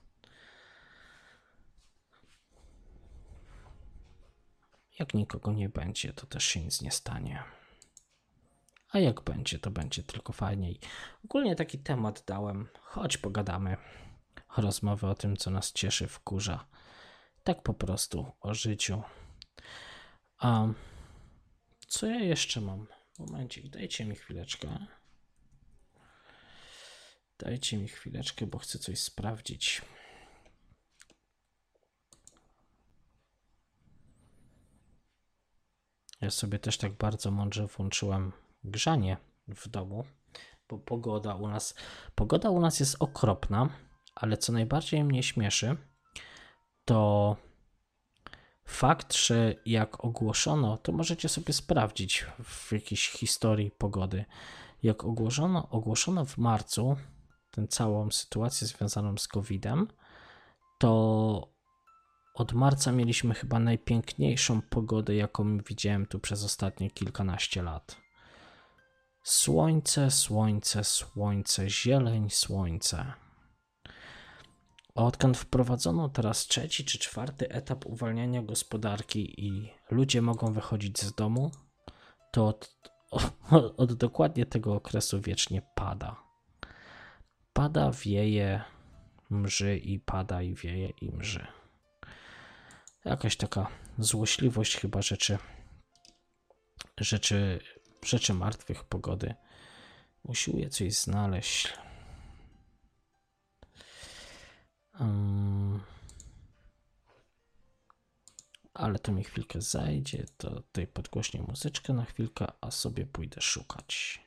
Jak nikogo nie będzie, to też się nic nie stanie. A jak będzie, to będzie tylko fajniej. Ogólnie taki temat dałem. Chodź, pogadamy. Rozmowy o tym, co nas cieszy, wkurza. Tak po prostu o życiu. A co ja jeszcze mam? Momencik, dajcie mi chwileczkę. Dajcie mi chwileczkę, bo chcę coś sprawdzić. Ja sobie też tak bardzo mądrze włączyłem grzanie w domu, bo pogoda u nas, pogoda u nas jest okropna, ale co najbardziej mnie śmieszy, to fakt, że jak ogłoszono, to możecie sobie sprawdzić w jakiejś historii pogody, jak ogłoszono, ogłoszono w marcu tę całą sytuację związaną z COVID-em, to od marca mieliśmy chyba najpiękniejszą pogodę, jaką widziałem tu przez ostatnie kilkanaście lat. Słońce, słońce, słońce, zieleń, słońce. Odkąd wprowadzono teraz trzeci czy czwarty etap uwalniania gospodarki i ludzie mogą wychodzić z domu, to od, od, od dokładnie tego okresu wiecznie pada. Pada, wieje, mrzy i pada i wieje i mrzy. Jakaś taka złośliwość chyba rzeczy, rzeczy, rzeczy martwych pogody. Usiłuję coś znaleźć. Ale to mi chwilkę zajdzie. To tutaj podgłośnię muzyczkę na chwilkę, a sobie pójdę szukać.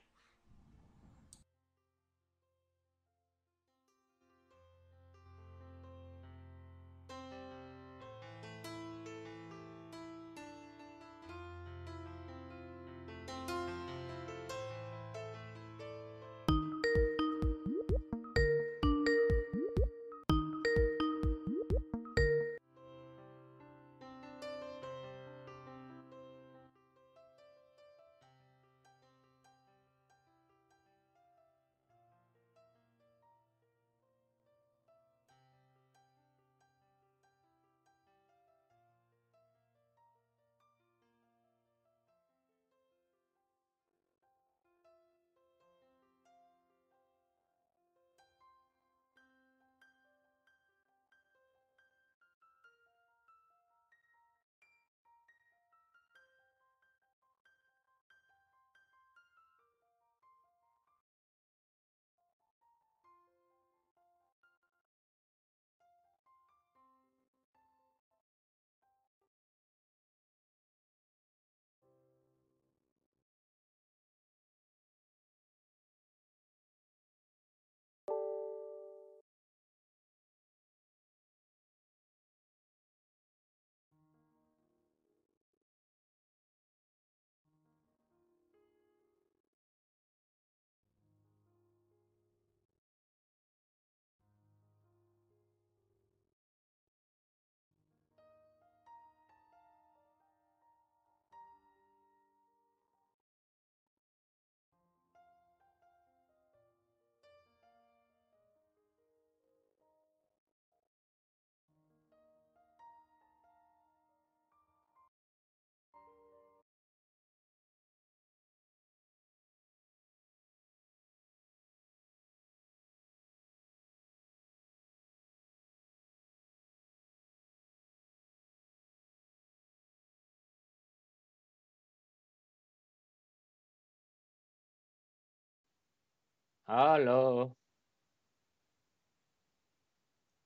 Halo.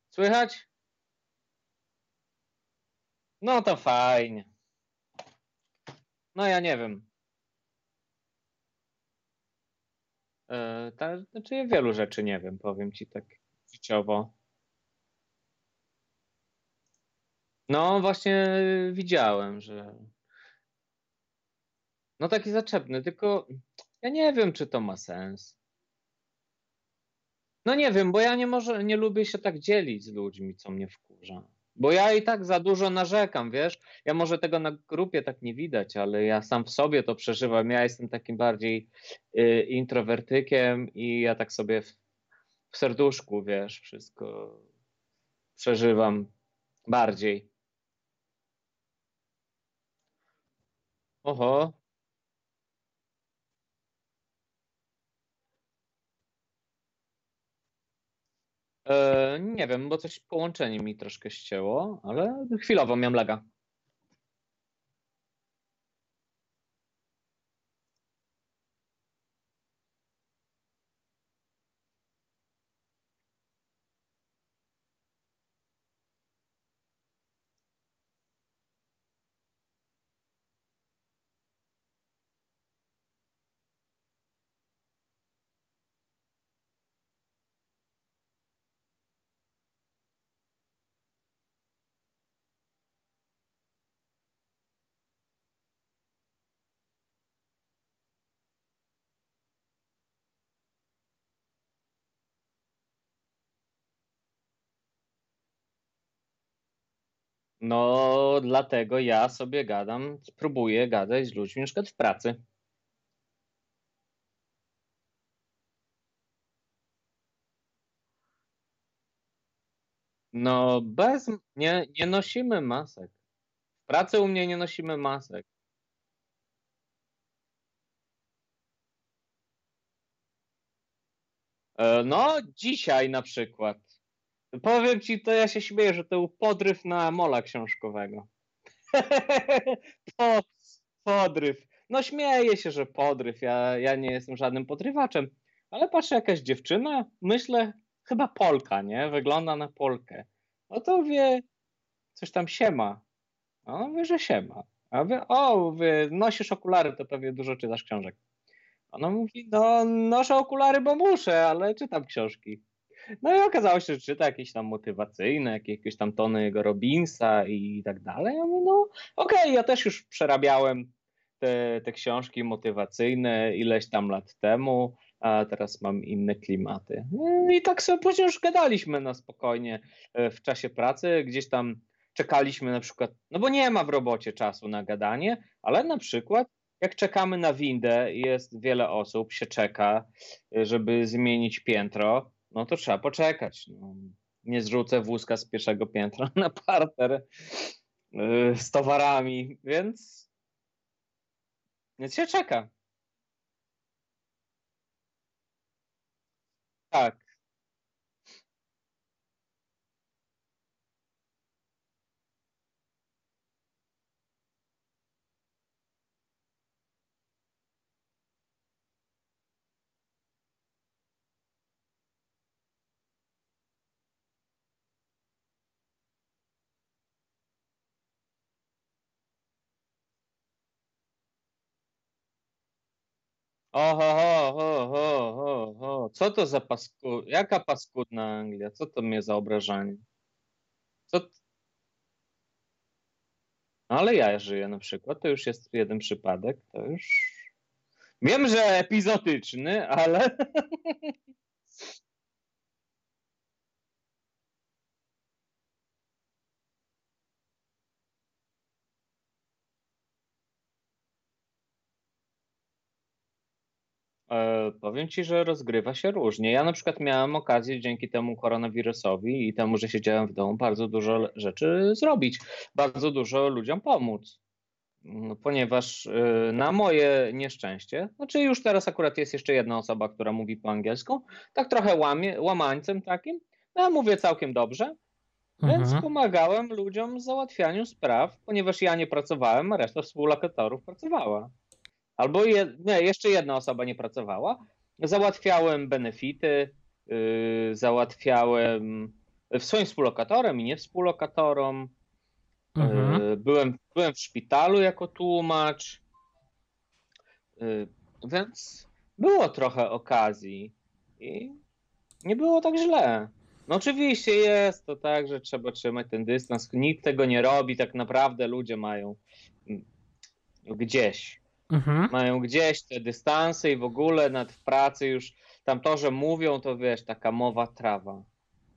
Słychać? No to fajnie. No ja nie wiem. E, ta, znaczy ja wielu rzeczy nie wiem, powiem ci tak życiowo. No właśnie widziałem, że no taki zaczepny, tylko ja nie wiem, czy to ma sens. No nie wiem, bo ja nie może, nie lubię się tak dzielić z ludźmi, co mnie wkurza. Bo ja i tak za dużo narzekam, wiesz? Ja może tego na grupie tak nie widać, ale ja sam w sobie to przeżywam. Ja jestem takim bardziej y, introwertykiem i ja tak sobie w, w serduszku, wiesz, wszystko przeżywam bardziej. Oho, E, nie wiem, bo coś połączenie mi troszkę ścięło, ale chwilowo miałem laga. No, dlatego ja sobie gadam, próbuję gadać z ludźmi na przykład w pracy. No, bez. Nie, nie nosimy masek. W pracy u mnie nie nosimy masek. E, No, dzisiaj na przykład. Powiem ci, to ja się śmieję, że to był podryw na mola książkowego. po, podryw. No śmieję się, że podryw. Ja, ja nie jestem żadnym podrywaczem. Ale patrzę, jakaś dziewczyna, myślę, chyba Polka, nie? Wygląda na Polkę. No to wie, coś tam się ma. A on wie, że się ma. A wie, o, wie, nosisz okulary, to pewnie dużo czytasz książek. Ona mówi, no noszę okulary, bo muszę, ale czytam książki. No i okazało się, że czyta jakieś tam motywacyjne, jakieś tam tony Robinsa i tak dalej. Ja mówię, no okej, okay, ja też już przerabiałem te, te książki motywacyjne ileś tam lat temu, a teraz mam inne klimaty. No I tak sobie później już gadaliśmy na spokojnie e, w czasie pracy, gdzieś tam czekaliśmy na przykład, no bo nie ma w robocie czasu na gadanie, ale na przykład jak czekamy na windę jest wiele osób, się czeka, e, żeby zmienić piętro, no to trzeba poczekać. No, nie zrzucę wózka z pierwszego piętra na parter yy, z towarami, więc, więc się czeka. Tak. Oho, ho, ho, ho, ho. Co to za pasku... Jaka paskudna Anglia? Co to mnie za obrażanie? Co... No ale ja żyję na przykład, to już jest jeden przypadek, to już... Wiem, że epizotyczny, ale... E, powiem ci, że rozgrywa się różnie. Ja na przykład miałem okazję dzięki temu koronawirusowi i temu, że siedziałem w domu, bardzo dużo rzeczy zrobić, bardzo dużo ludziom pomóc. No, ponieważ e, na moje nieszczęście, znaczy już teraz akurat jest jeszcze jedna osoba, która mówi po angielsku, tak trochę łamie, łamańcem takim, no ja mówię całkiem dobrze, więc mhm. pomagałem ludziom w załatwianiu spraw, ponieważ ja nie pracowałem, a reszta współlokatorów pracowała. Albo je, nie, jeszcze jedna osoba nie pracowała. Załatwiałem benefity, yy, załatwiałem swoim współlokatorem i nie współlokatorom. Mhm. Yy, byłem, byłem w szpitalu jako tłumacz. Yy, więc było trochę okazji i nie było tak źle. No oczywiście jest to tak, że trzeba trzymać ten dystans. Nikt tego nie robi, tak naprawdę ludzie mają mm, gdzieś Mhm. Mają gdzieś te dystanse i w ogóle nad w pracy już tam to, że mówią, to wiesz, taka mowa trawa.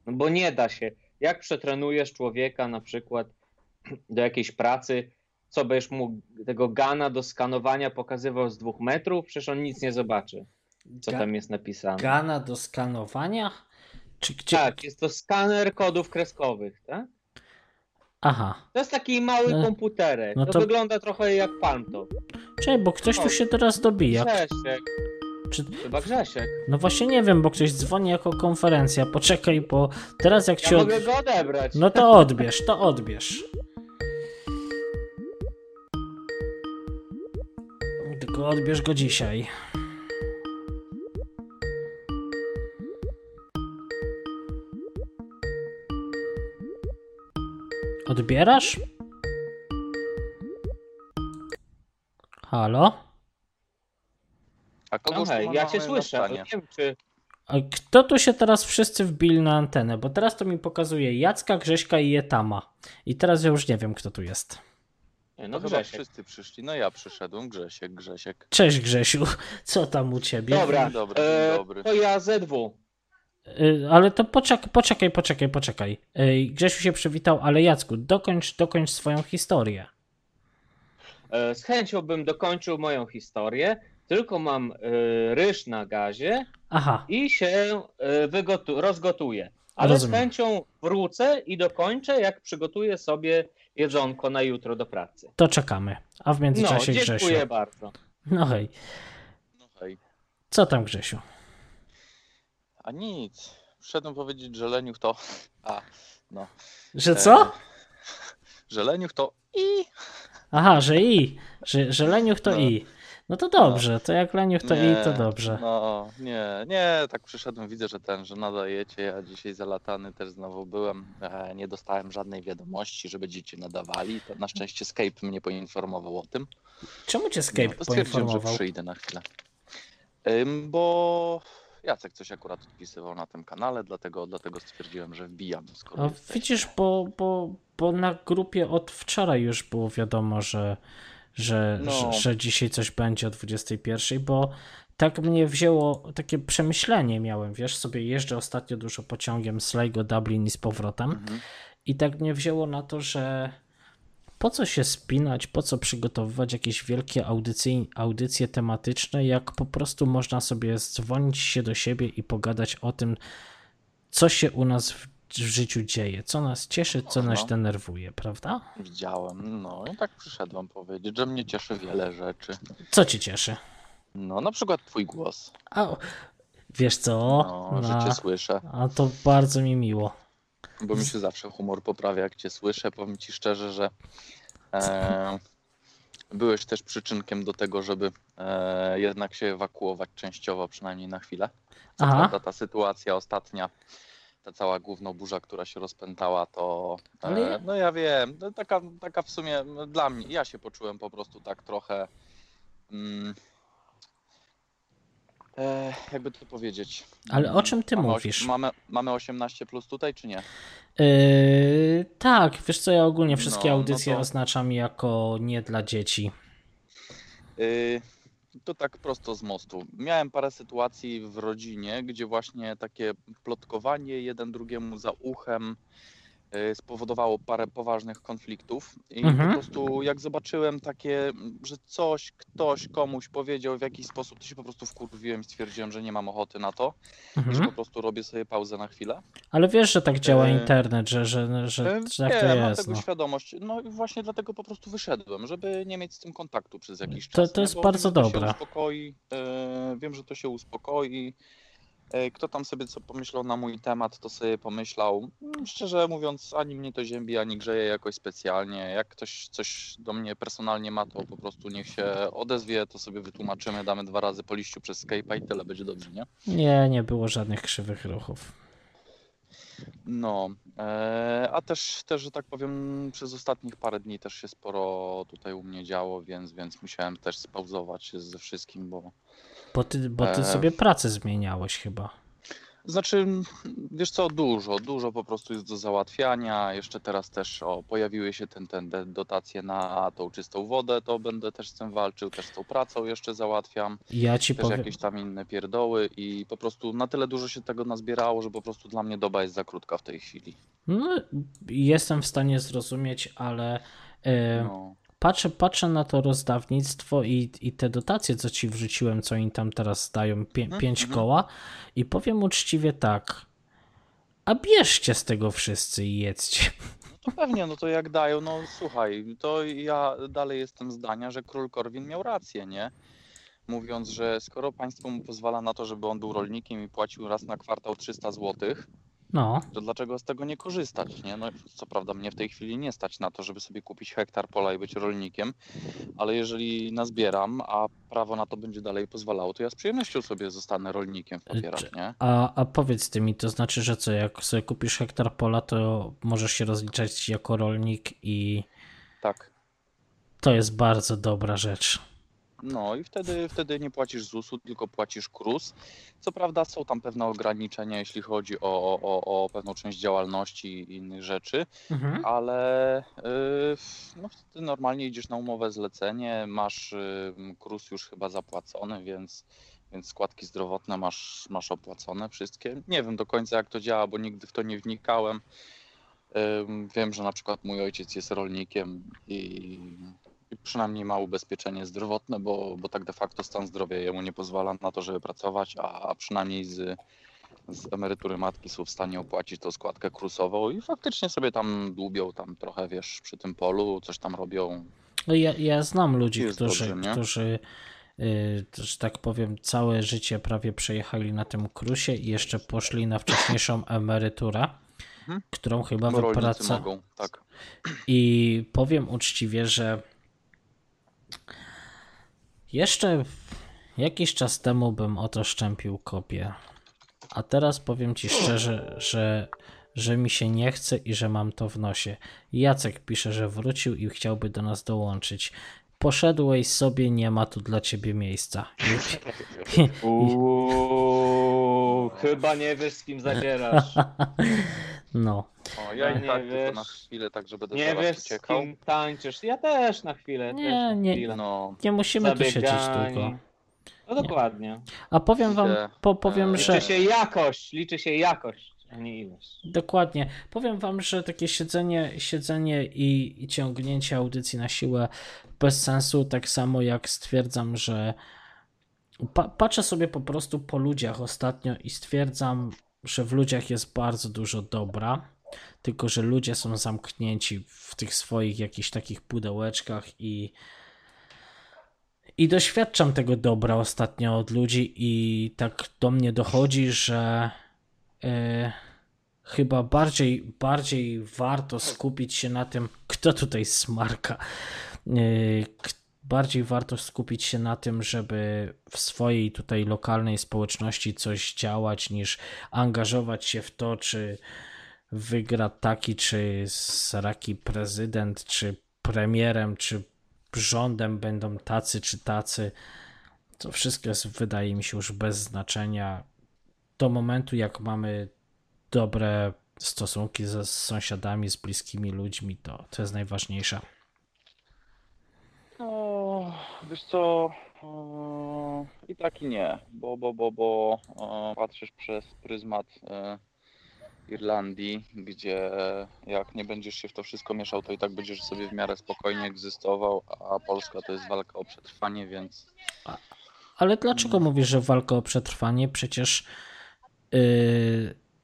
No bo nie da się. Jak przetrenujesz człowieka na przykład do jakiejś pracy, co będziesz mu tego gana do skanowania pokazywał z dwóch metrów? Przecież on nic nie zobaczy, co Ga tam jest napisane. Gana do skanowania? Czy gdzie... Tak, jest to skaner kodów kreskowych, tak? Aha. To jest taki mały no, komputerek. No to... to... wygląda trochę jak Panto. Czekaj, bo ktoś tu się teraz dobija. Grzesiek. Czy... Chyba Grzesiek. No właśnie nie wiem, bo ktoś dzwoni jako konferencja. Poczekaj, bo teraz jak ja się... mogę go odebrać. No to odbierz, to odbierz. Tylko odbierz go dzisiaj. Odbierasz? Halo? A kogoś ja cię słyszę, nie wiem czy... A kto tu się teraz wszyscy wbili na antenę? Bo teraz to mi pokazuje Jacka, Grześka i Jetama. I teraz ja już nie wiem, kto tu jest. Nie, no, no Grzesiek. wszyscy przyszli. No ja przyszedłem, Grzesiek, Grzesiek. Cześć Grzesiu, co tam u ciebie? Dobra, dzień dobry, dzień e, dobry. to ja ZW. Y, ale to poczekaj, poczekaj, poczekaj, poczekaj. Grzesiu się przywitał, ale Jacku, dokończ, dokończ swoją historię. E, Z chęcią bym dokończył moją historię, tylko mam e, ryż na gazie Aha, i się e, wygotu- rozgotuję. Ale Rozumiem. z chęcią wrócę i dokończę, jak przygotuję sobie jedzonko na jutro do pracy. to czekamy. A w No, międzyczasie dziękuję Grzesiu. bardzo. No hej, No hej. co tam Grzesiu? A nic. Wszedłem powiedzieć, że leniuch to... A, no. Że co? E, że leniuch to... I... Aha, że i. Że, że leniuch to No. i. No to dobrze, to jak leniuch to i, to Nie, dobrze. No, nie, nie, tak przyszedłem, widzę, że ten, że nadajecie, ja dzisiaj zalatany też znowu byłem, e, nie dostałem żadnej wiadomości, że będziecie nadawali, to na szczęście Skype mnie poinformował o tym. Czemu cię Skype no, stwierdziłem, że poinformował? przyjdę na chwilę. Ym, bo Jacek coś akurat odpisywał na tym kanale, dlatego, dlatego stwierdziłem, że wbijam, skoro A jesteście. widzisz, bo, bo, bo na grupie od wczoraj już było wiadomo, że, że, No. że, że dzisiaj coś będzie o 21, bo tak mnie wzięło, takie przemyślenie miałem, wiesz, sobie jeżdżę ostatnio dużo pociągiem z Sligo Dublin i z powrotem Mhm. i tak mnie wzięło na to, że po co się spinać, po co przygotowywać jakieś wielkie audycje, audycje tematyczne, jak po prostu można sobie dzwonić się do siebie i pogadać o tym, co się u nas w, w życiu dzieje, co nas cieszy, co nas Można. denerwuje, prawda? Widziałem, no i tak przyszedłem powiedzieć, że mnie cieszy wiele rzeczy. Co cię cieszy? No, na przykład twój głos, A, wiesz co? no, że cię słyszę. a to bardzo mi miło. Bo mi się zawsze humor poprawia, jak cię słyszę. Powiem ci szczerze, że e, byłeś też przyczynkiem do tego, żeby e, jednak się ewakuować częściowo, przynajmniej na chwilę. Co Aha. prawda ta sytuacja ostatnia, ta cała główna burza, która się rozpętała, to e, no ja wiem, no, taka, taka w sumie no, dla mnie, ja się poczułem po prostu tak trochę mm, e, jakby to powiedzieć. Ale o czym ty mamy, oś- mówisz? Mamy, mamy 18 plus tutaj, czy nie? Yy, tak, wiesz co, ja ogólnie wszystkie No, no audycje to- oznaczam jako nie dla dzieci. Yy, To tak prosto z mostu. Miałem parę sytuacji w rodzinie, gdzie właśnie takie plotkowanie jeden drugiemu za uchem spowodowało parę poważnych konfliktów. I Mhm. po prostu jak zobaczyłem takie, że coś, ktoś komuś powiedział w jakiś sposób, to się po prostu wkurwiłem i stwierdziłem, że nie mam ochoty na to i że Mhm. po prostu robię sobie pauzę na chwilę. Ale wiesz, że tak działa E, internet, że, że, że, E, że tak to mam jest. tego No. świadomość. No i właśnie dlatego po prostu wyszedłem, żeby nie mieć z tym kontaktu przez jakiś To- czas. to nie? jest Bo bardzo wiem, że to dobre. Się uspokoi, e, wiem, że to się uspokoi. E, kto tam sobie co pomyślał na mój temat, to sobie pomyślał. Mm, Szczerze mówiąc, ani mnie to ziębi, ani grzeje jakoś specjalnie. Jak ktoś coś do mnie personalnie ma, to po prostu niech się odezwie, to sobie wytłumaczymy, damy dwa razy po liściu przez Skype'a i tyle będzie dobrze, nie? Nie, nie było żadnych krzywych ruchów. No, e, a też, też, że tak powiem, przez ostatnich parę dni też się sporo tutaj u mnie działo, więc, więc musiałem też spauzować ze wszystkim, bo Bo ty, bo ty E. sobie pracę zmieniałeś chyba. znaczy, wiesz co, dużo, dużo po prostu jest do załatwiania. Jeszcze teraz też o, pojawiły się ten, ten dotacje na tą czystą wodę, to będę też z tym walczył, też z tą pracą jeszcze załatwiam. Ja ci też powiem. jakieś tam inne pierdoły i po prostu na tyle dużo się tego nazbierało, że po prostu dla mnie doba jest za krótka w tej chwili. No, jestem w stanie zrozumieć, ale e, No. Patrzę, patrzę na to rozdawnictwo i, i te dotacje, co ci wrzuciłem, co im tam teraz dają, pię, Mhm, pięć mhm. koła i powiem uczciwie tak. A bierzcie z tego wszyscy i jedzcie. No pewnie, no to jak dają, no słuchaj, to ja dalej jestem zdania, że król Korwin miał rację, nie? Mówiąc, że skoro państwo mu pozwala na to, żeby on był rolnikiem i płacił raz na kwartał 300 zł, No, to dlaczego z tego nie korzystać, nie? No co prawda mnie w tej chwili nie stać na to, żeby sobie kupić hektar pola i być rolnikiem, ale jeżeli nazbieram, a prawo na to będzie dalej pozwalało, to ja z przyjemnością sobie zostanę rolnikiem w papierach, nie? a, a powiedz ty mi, to znaczy, że co, jak sobie kupisz hektar pola, to możesz się rozliczać jako rolnik i Tak. to jest bardzo dobra rzecz. No i wtedy, wtedy nie płacisz ZUS-u, tylko płacisz KRUS. Co prawda są tam pewne ograniczenia, jeśli chodzi o, o, o pewną część działalności i innych rzeczy, Mhm. ale yy, no wtedy normalnie idziesz na umowę zlecenie, masz yy, KRUS już chyba zapłacony, więc, więc składki zdrowotne masz, masz opłacone wszystkie. Nie wiem do końca jak to działa, bo nigdy w to nie wnikałem. Wiem, że na przykład mój ojciec jest rolnikiem i przynajmniej ma ubezpieczenie zdrowotne, bo, bo tak de facto stan zdrowia jemu nie pozwala na to, żeby pracować, a, a przynajmniej z, z emerytury matki są w stanie opłacić tą składkę krusową i faktycznie sobie tam dłubią tam trochę, wiesz, przy tym polu, coś tam robią. No ja, ja znam ludzi, którzy, dobrze, którzy y, że tak powiem, całe życie prawie przejechali na tym krusie i jeszcze poszli na wcześniejszą emeryturę, Mhm. którą chyba Bo rolnicy wypraca. mogą, tak. I powiem uczciwie, że jeszcze jakiś czas temu bym o to szczępił kopię. A teraz powiem ci szczerze, że, że mi się nie chce i że mam to w nosie. Jacek pisze, że wrócił i chciałby do nas dołączyć. Poszedłeś sobie, nie ma tu dla ciebie miejsca. Uuu, chyba nie wiesz z kim zadzierasz. No, O, ja i nie tak tylko wiesz. na chwilę, tak żeby do Nie wiesz z kim tańczysz. Ja też na chwilę. Nie, też na nie. chwilę. No, nie musimy tu siedzieć Zabiegani. tylko. No dokładnie. A powiem wam, po, powiem, że... Liczy się jakość, liczy się jakość, a nie ilość. Dokładnie. Powiem wam, że takie siedzenie, siedzenie i, i ciągnięcie audycji na siłę bez sensu, tak samo jak stwierdzam, że pa, patrzę sobie po prostu po ludziach ostatnio i stwierdzam, że w ludziach jest bardzo dużo dobra, tylko że ludzie są zamknięci w tych swoich jakichś takich pudełeczkach i i doświadczam tego dobra ostatnio od ludzi i tak do mnie dochodzi, że e, chyba bardziej, bardziej warto skupić się na tym, kto tutaj smarka. E, bardziej warto skupić się na tym, żeby w swojej tutaj lokalnej społeczności coś działać, niż angażować się w to, czy wygra taki, czy saraki prezydent, czy premierem, czy rządem będą tacy, czy tacy. To wszystko jest, wydaje mi się, już bez znaczenia. Do momentu, jak mamy dobre stosunki ze z sąsiadami, z bliskimi ludźmi, to, to jest najważniejsze. No, wiesz co, i tak i nie, bo, bo, bo, bo patrzysz przez pryzmat e, Irlandii, gdzie jak nie będziesz się w to wszystko mieszał, to i tak będziesz sobie w miarę spokojnie egzystował, a Polska to jest walka o przetrwanie, więc Ale dlaczego mówisz, że walka o przetrwanie? Przecież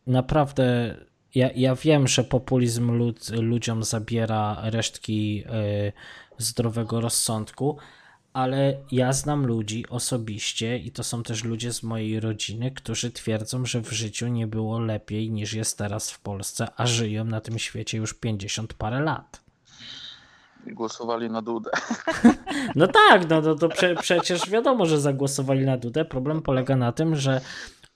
naprawdę ja, ja wiem, że populizm lud, ludziom zabiera resztki yy, zdrowego rozsądku, ale ja znam ludzi osobiście i to są też ludzie z mojej rodziny, którzy twierdzą, że w życiu nie było lepiej niż jest teraz w Polsce, a żyją na tym świecie już 50 parę lat. głosowali na Dudę. No tak, no to, to prze, przecież wiadomo, że zagłosowali na Dudę. Problem polega na tym, że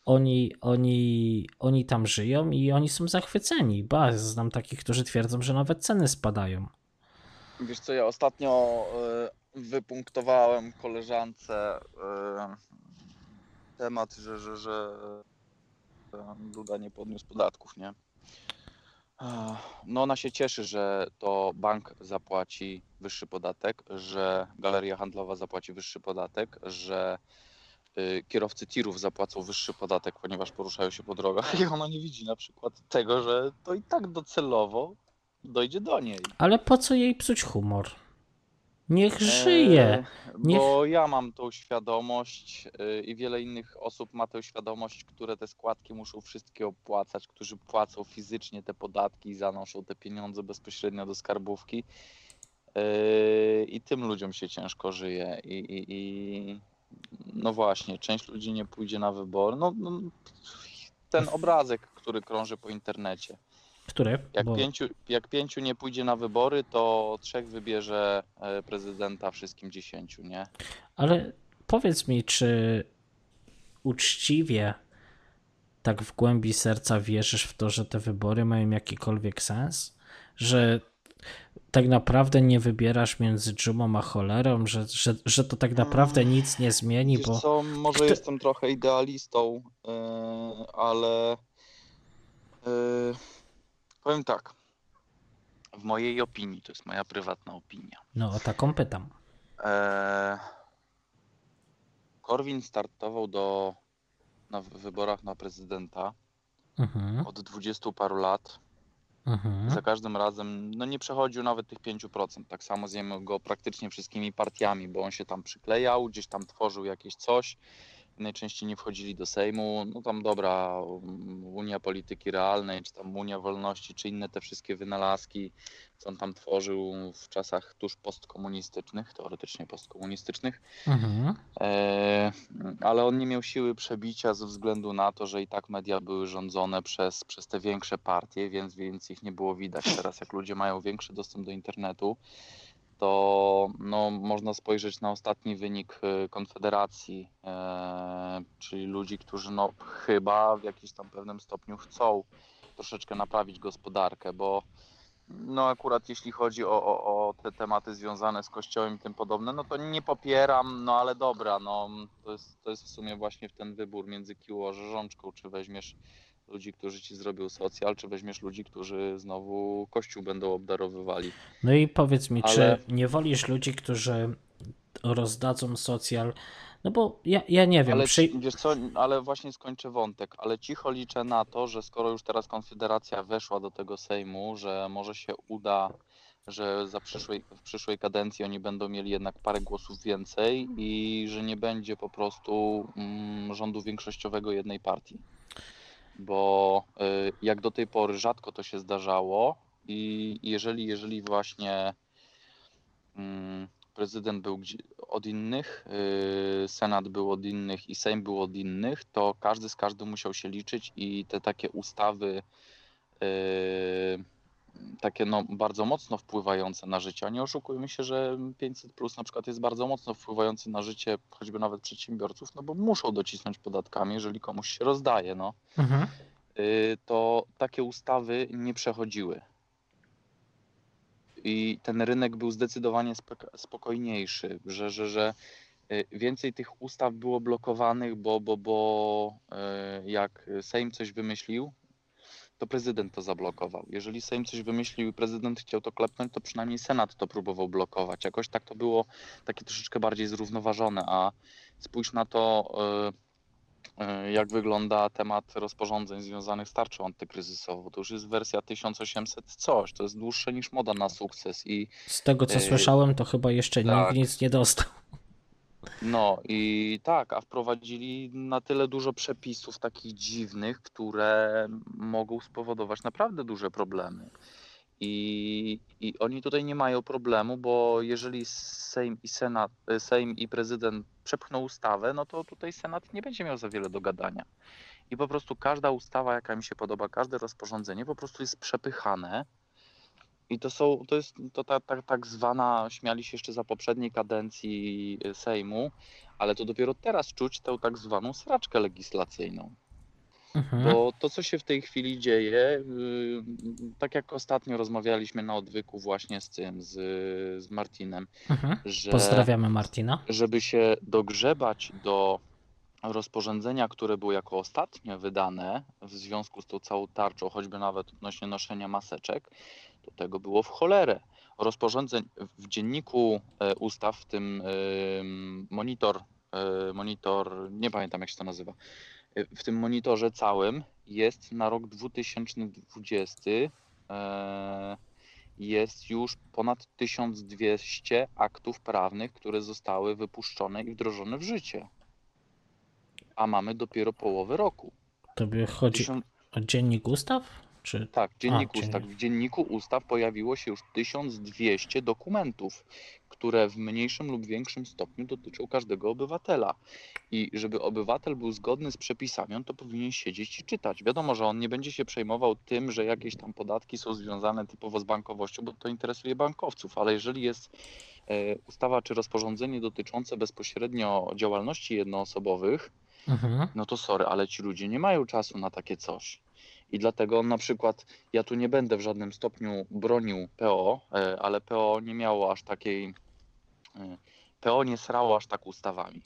oni, oni, oni tam żyją i oni są zachwyceni. Ba, znam takich, którzy twierdzą, że nawet ceny spadają. Wiesz co, ja ostatnio e, wypunktowałem koleżance e, temat, że, że, że e, Duda nie podniósł podatków, nie? No ona się cieszy, że to bank zapłaci wyższy podatek, że galeria handlowa zapłaci wyższy podatek, że kierowcy tirów zapłacą wyższy podatek, ponieważ poruszają się po drogach i ona nie widzi na przykład tego, że to i tak docelowo dojdzie do niej. Ale po co jej psuć humor? Niech żyje. E, Niech- Bo ja mam tą świadomość y, i wiele innych osób ma tę świadomość, które te składki muszą wszystkie opłacać, którzy płacą fizycznie te podatki i zanoszą te pieniądze bezpośrednio do skarbówki. Y, I tym ludziom się ciężko żyje. I, i, i no właśnie, część ludzi nie pójdzie na wybory. No, no, ten obrazek, który krąży po internecie. Które? Jak, Bo- pięciu, jak pięciu nie pójdzie na wybory, to trzech wybierze e, prezydenta wszystkim dziesięciu, nie? Ale powiedz mi, czy uczciwie tak w głębi serca wierzysz w to, że te wybory mają jakikolwiek sens? Że tak naprawdę nie wybierasz między dżumą a cholerą, że, że, że to tak naprawdę nic nie zmieni, Wiesz bo co, może Kto- jestem trochę idealistą, yy, ale yy, powiem tak. W mojej opinii, to jest moja prywatna opinia. no o taką pytam. Eee, Korwin startował do, na wyborach na prezydenta Mhm, od dwudziestu paru lat. Mhm. Za każdym razem no nie przechodził nawet tych 5%. Tak samo z jego praktycznie wszystkimi partiami, bo on się tam przyklejał, gdzieś tam tworzył jakieś coś. Najczęściej nie wchodzili do Sejmu. No tam dobra, Unia Polityki Realnej, czy tam Unia Wolności, czy inne te wszystkie wynalazki, co on tam tworzył w czasach tuż postkomunistycznych, teoretycznie postkomunistycznych. Mhm. E, ale on nie miał siły przebicia ze względu na to, że i tak media były rządzone przez, przez te większe partie, więc, więc ich nie było widać. Teraz jak ludzie mają większy dostęp do internetu, to no, można spojrzeć na ostatni wynik e, Konfederacji, e, czyli ludzi, którzy no, chyba w jakimś tam pewnym stopniu chcą troszeczkę naprawić gospodarkę, bo no akurat jeśli chodzi o, o, o te tematy związane z kościołem i tym podobne, no to nie popieram, no ale dobra, no to jest, to jest w sumie właśnie ten wybór między kiło a rzeżączką, czy weźmiesz ludzi, którzy ci zrobią socjal, czy weźmiesz ludzi, którzy znowu kościół będą obdarowywali. No i powiedz mi, Ale- czy nie wolisz ludzi, którzy rozdadzą socjal? No bo ja, ja nie wiem, Ale przy... wiesz co, ale właśnie skończę wątek, ale cicho liczę na to, że skoro już teraz Konfederacja weszła do tego Sejmu, że może się uda, że za przyszłej, w przyszłej kadencji oni będą mieli jednak parę głosów więcej i że nie będzie po prostu mm, rządu większościowego jednej partii. Bo y, jak do tej pory rzadko to się zdarzało i jeżeli, jeżeli właśnie mm, prezydent był od innych, yy, senat był od innych i sejm był od innych, to każdy z każdym musiał się liczyć i te takie ustawy yy, takie no, bardzo mocno wpływające na życie, a nie oszukujmy się, że 500 plus na przykład jest bardzo mocno wpływający na życie choćby nawet przedsiębiorców, no bo muszą docisnąć podatkami, jeżeli komuś się rozdaje, no Mhm. y, to takie ustawy nie przechodziły. I ten rynek był zdecydowanie spok- spokojniejszy, że, że, że y, więcej tych ustaw było blokowanych, bo, bo, bo y, jak Sejm coś wymyślił, to prezydent to zablokował. Jeżeli Sejm coś wymyślił i prezydent chciał to klepnąć, to przynajmniej Senat to próbował blokować. Jakoś tak to było takie troszeczkę bardziej zrównoważone, a spójrz na to, y, y, jak wygląda temat rozporządzeń związanych z tarczą antykryzysową. To już jest wersja 1800 coś, to jest dłuższe niż moda na sukces i Z tego co Yy, słyszałem, to chyba jeszcze tak. nikt nic nie dostał. No i tak, a wprowadzili na tyle dużo przepisów takich dziwnych, które mogą spowodować naprawdę duże problemy. I, I oni tutaj nie mają problemu, bo jeżeli Sejm i Senat, Sejm i prezydent przepchną ustawę, no to tutaj Senat nie będzie miał za wiele do gadania. I po prostu każda ustawa, jaka mi się podoba, każde rozporządzenie po prostu jest przepychane. I to są, to jest to ta, ta, tak zwana, śmiali się jeszcze za poprzedniej kadencji y, Sejmu, ale to dopiero teraz czuć tę tak zwaną sraczkę legislacyjną. Mhm. Bo to, co się w tej chwili dzieje, y, tak jak ostatnio rozmawialiśmy na odwyku właśnie z tym, z, z Martinem, Mhm. że Pozdrawiamy Martina. żeby się dogrzebać do rozporządzenia, które było jako ostatnie wydane w związku z tą całą tarczą, choćby nawet odnośnie noszenia maseczek, to tego było w cholerę. Rozporządzeń w dzienniku e, ustaw, w tym em, monitor, e, monitor, nie pamiętam jak się to nazywa, e, w tym monitorze całym jest na rok 2020 e, jest już ponad 1200 aktów prawnych, które zostały wypuszczone i wdrożone w życie. A mamy dopiero połowę roku. Tobie chodzi o dziennik ustaw? Czy... tak, dziennik A, ustaw. dziennik. W dzienniku ustaw pojawiło się już 1200 dokumentów, które w mniejszym lub większym stopniu dotyczą każdego obywatela. I żeby obywatel był zgodny z przepisami, on to powinien siedzieć i czytać. Wiadomo, że on nie będzie się przejmował tym, że jakieś tam podatki są związane typowo z bankowością, bo to interesuje bankowców, ale jeżeli jest e, ustawa czy rozporządzenie dotyczące bezpośrednio działalności jednoosobowych, Mhm. no to sorry, ale ci ludzie nie mają czasu na takie coś. I dlatego na przykład, ja tu nie będę w żadnym stopniu bronił PO, e, ale PO nie miało aż takiej, e, PO nie srało aż tak ustawami.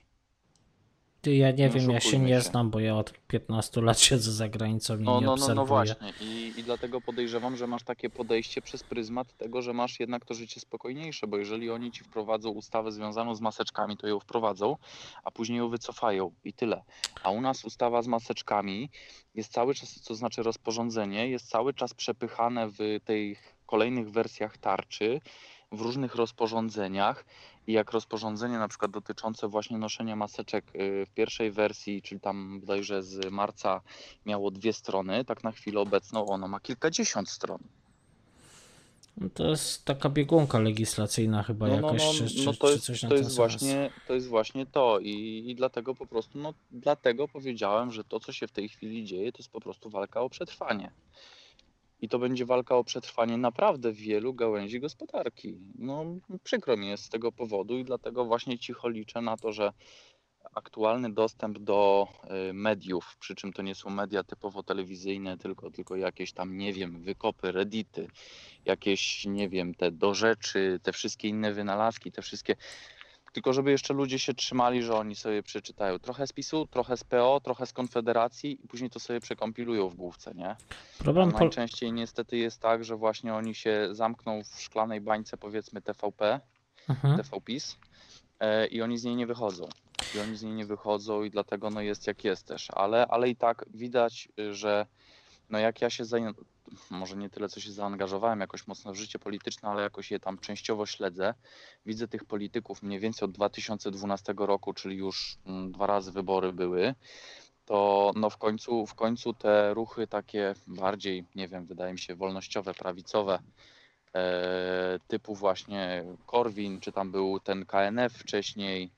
Ty, ja nie Nie wiem, ja się nie się. znam, bo ja od 15 lat siedzę za granicą i No, nie no, no, obserwuję. no właśnie. I, I dlatego podejrzewam, że masz takie podejście przez pryzmat tego, że masz jednak to życie spokojniejsze, bo jeżeli oni ci wprowadzą ustawę związaną z maseczkami, to ją wprowadzą, a później ją wycofają i tyle. A u nas ustawa z maseczkami jest cały czas, to znaczy rozporządzenie, jest cały czas przepychane w tych kolejnych wersjach tarczy, w różnych rozporządzeniach. I jak rozporządzenie na przykład dotyczące właśnie noszenia maseczek y, w pierwszej wersji, czyli tam bodajże z marca miało dwie strony, tak na chwilę obecną ono ma kilkadziesiąt stron. No to jest taka biegunka legislacyjna chyba No, no, jakaś, no, czy, czy, no to jest, coś na to ten jest właśnie to jest właśnie to I, i dlatego po prostu, no dlatego powiedziałem, że to co się w tej chwili dzieje, to jest po prostu walka o przetrwanie. I to będzie walka o przetrwanie naprawdę wielu gałęzi gospodarki. No przykro mi jest z tego powodu i dlatego właśnie cicho liczę na to, że aktualny dostęp do y, mediów, przy czym to nie są media typowo telewizyjne, tylko, tylko jakieś tam, nie wiem, wykopy, reddity, jakieś, nie wiem, te do rzeczy, te wszystkie inne wynalazki, te wszystkie. Tylko żeby jeszcze ludzie się trzymali, że oni sobie przeczytają trochę z PiSu, trochę z PO, trochę z Konfederacji i później to sobie przekompilują w główce, nie? A Problem po... najczęściej niestety jest tak, że właśnie oni się zamkną w szklanej bańce, powiedzmy TVP, Mhm. TVPiS e, i oni z niej nie wychodzą. I oni z niej nie wychodzą i dlatego no jest jak jest też. Ale, ale i tak widać, y, że no jak ja się może nie tyle co się zaangażowałem jakoś mocno w życie polityczne, ale jakoś je tam częściowo śledzę. Widzę tych polityków mniej więcej od 2012 roku, czyli już mm, dwa razy wybory były. To no w końcu, w końcu te ruchy takie bardziej, nie wiem, wydaje mi się wolnościowe, prawicowe, e, typu właśnie Korwin, czy tam był ten KNF wcześniej,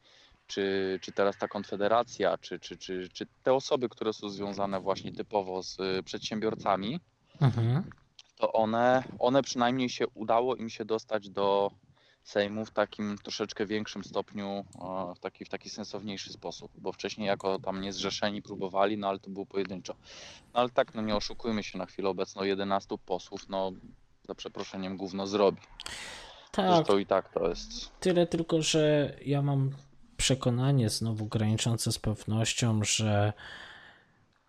czy, czy teraz ta Konfederacja, czy, czy, czy, czy te osoby, które są związane właśnie typowo z y, przedsiębiorcami, Mhm. to one, one przynajmniej się udało im się dostać do Sejmu w takim troszeczkę większym stopniu, w taki, w taki sensowniejszy sposób, bo wcześniej jako tam niezrzeszeni próbowali, no ale to było pojedynczo. No ale tak, no nie oszukujmy się na chwilę obecną, 11 posłów, no za przeproszeniem gówno zrobi. Tak, Zresztą i tak to jest. tyle tylko, że ja mam przekonanie znowu graniczące z pewnością, że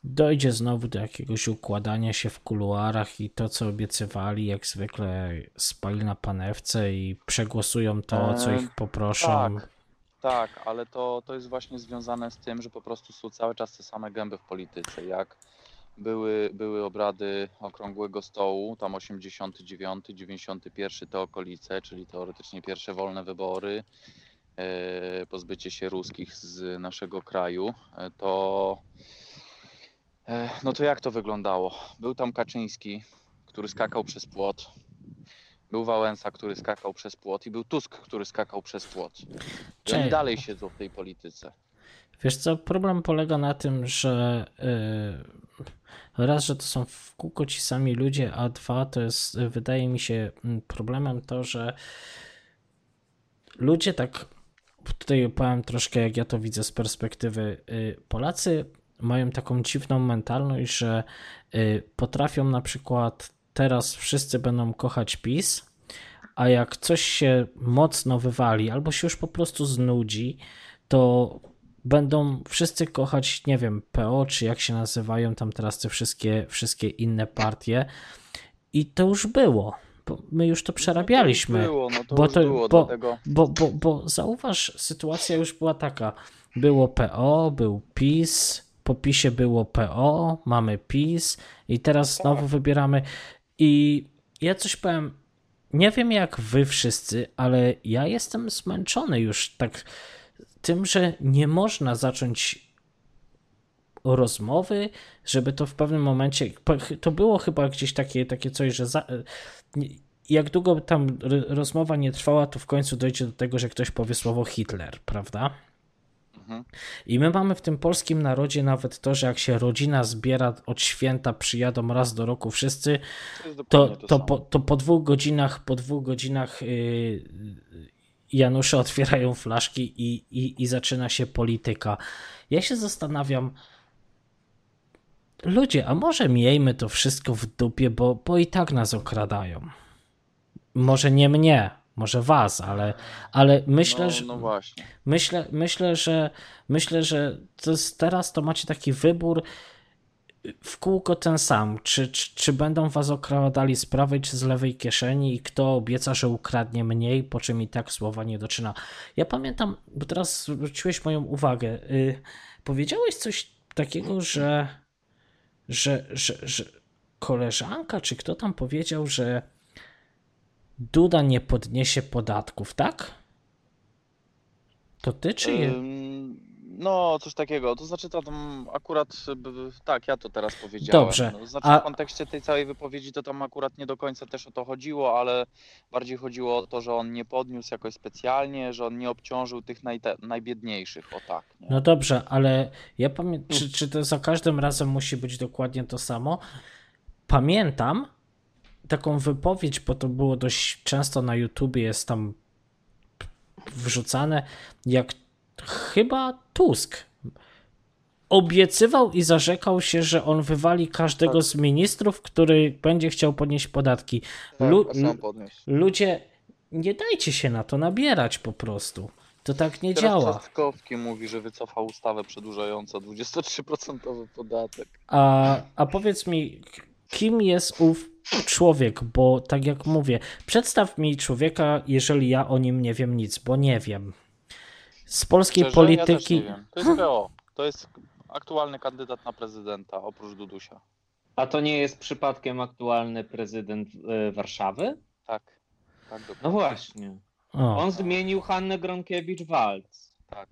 dojdzie znowu do jakiegoś układania się w kuluarach i to, co obiecywali, jak zwykle spali na panewce i przegłosują to, co ich poproszą. tak. Tak, ale to, to jest właśnie związane z tym, że po prostu są cały czas te same gęby w polityce. Jak były, były obrady okrągłego stołu, tam 89, 91 te okolice, czyli teoretycznie pierwsze wolne wybory, pozbycie się ruskich z naszego kraju, e, to e, no to jak to wyglądało? Był tam Kaczyński, który skakał przez płot. Był Wałęsa, który skakał przez płot i był Tusk, który skakał przez płot. I oni dalej siedzą w tej polityce. Wiesz co, problem polega na tym, że yy, raz, że to są w kółko ci sami ludzie, a dwa, to jest, wydaje mi się, problemem to, że ludzie tak, tutaj powiem troszkę, jak ja to widzę z perspektywy, y, Polacy mają taką dziwną mentalność, że y, potrafią na przykład teraz wszyscy będą kochać PiS, a jak coś się mocno wywali albo się już po prostu znudzi, to będą wszyscy kochać, nie wiem, PO, czy jak się nazywają tam teraz te wszystkie, wszystkie inne partie. I to już było. Bo my już to przerabialiśmy. No było, no to bo to- było, bo- dlatego... Bo, bo, bo zauważ, sytuacja już była taka. Było PO, był PiS, po PiSie było PO, mamy PiS i teraz Tak. znowu wybieramy. I ja coś powiem, nie wiem jak wy wszyscy, ale ja jestem zmęczony już tak tym, że nie można zacząć rozmowy, żeby to w pewnym momencie. To było chyba gdzieś takie, takie coś, że za, jak długo tam rozmowa nie trwała, to w końcu dojdzie do tego, że ktoś powie słowo Hitler, prawda? Mhm. I my mamy w tym polskim narodzie nawet to, że jak się rodzina zbiera od święta, przyjadą raz do roku wszyscy, To, to, to, po, to po dwóch godzinach, po dwóch godzinach yy, Janusze otwierają flaszki i, i, i zaczyna się polityka. Ja się zastanawiam, ludzie, a może miejmy to wszystko w dupie, bo, bo i tak nas okradają. Może nie mnie, może was, ale, ale myślę, no, że. no. Myślę, myślę, że myślę, że to jest, teraz to macie taki wybór w kółko ten sam. Czy, czy, czy będą was okradali z prawej czy z lewej kieszeni i kto obieca, że ukradnie mniej, po czym i tak słowa nie doczyna. Ja pamiętam, bo teraz zwróciłeś moją uwagę. Y, powiedziałeś coś takiego, że, że, że, że koleżanka, czy kto tam powiedział, że Duda nie podniesie podatków, tak? To ty czy je? Ym, No, coś takiego. To znaczy, to tam akurat, tak, ja to teraz powiedziałem. Dobrze, No, znaczy, a- w kontekście tej całej wypowiedzi to tam akurat nie do końca też o to chodziło, ale bardziej chodziło o to, że on nie podniósł jakoś specjalnie, że on nie obciążył tych najte- najbiedniejszych, o tak. Nie? No dobrze, ale ja pamiętam, czy, czy to za każdym razem musi być dokładnie to samo? Pamiętam taką wypowiedź, bo to było dość często na YouTubie, jest tam wrzucane, jak chyba Tusk obiecywał i zarzekał się, że on wywali każdego Tak. z ministrów, który będzie chciał podnieść podatki. Tak, Lu- ludzie, nie dajcie się na to nabierać po prostu. To tak nie Teraz działa. Trzaskowski mówi, że wycofał ustawę przedłużającą 23% podatek. A, a powiedz mi, kim jest ów człowiek? Bo tak jak mówię, przedstaw mi człowieka, jeżeli ja o nim nie wiem nic, bo nie wiem. Z polskiej Szczerze, ja też polityki. nie wiem. To jest PO. To jest aktualny kandydat na prezydenta, oprócz Dudusia. A to nie jest przypadkiem aktualny prezydent e, Warszawy? Tak. Tak. No właśnie. o, On zmienił Hannę Gronkiewicz-Waltz. Tak.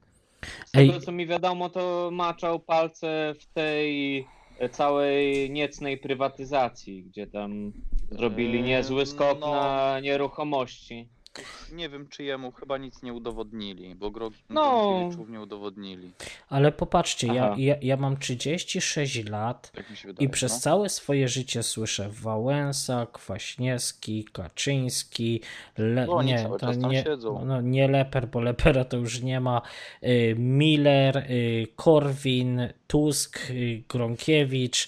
Z tego Ej. co mi wiadomo, to maczał palce w tej e, całej niecnej prywatyzacji, gdzie tam zrobili niezły skok no. na nieruchomości. Nie wiem czyjemu, chyba nic nie udowodnili, bo Grog No. Nie udowodnili. ale popatrzcie, ja, ja, ja mam 36 lat. Tak wydaje. I przez no. całe swoje życie słyszę Wałęsa, Kwaśniewski, Kaczyński, Le... Oni nie, to nie, siedzą. no, nie Leper, bo Lepera to już nie ma, y, Miller, y, Korwin, Tusk, y, Gronkiewicz.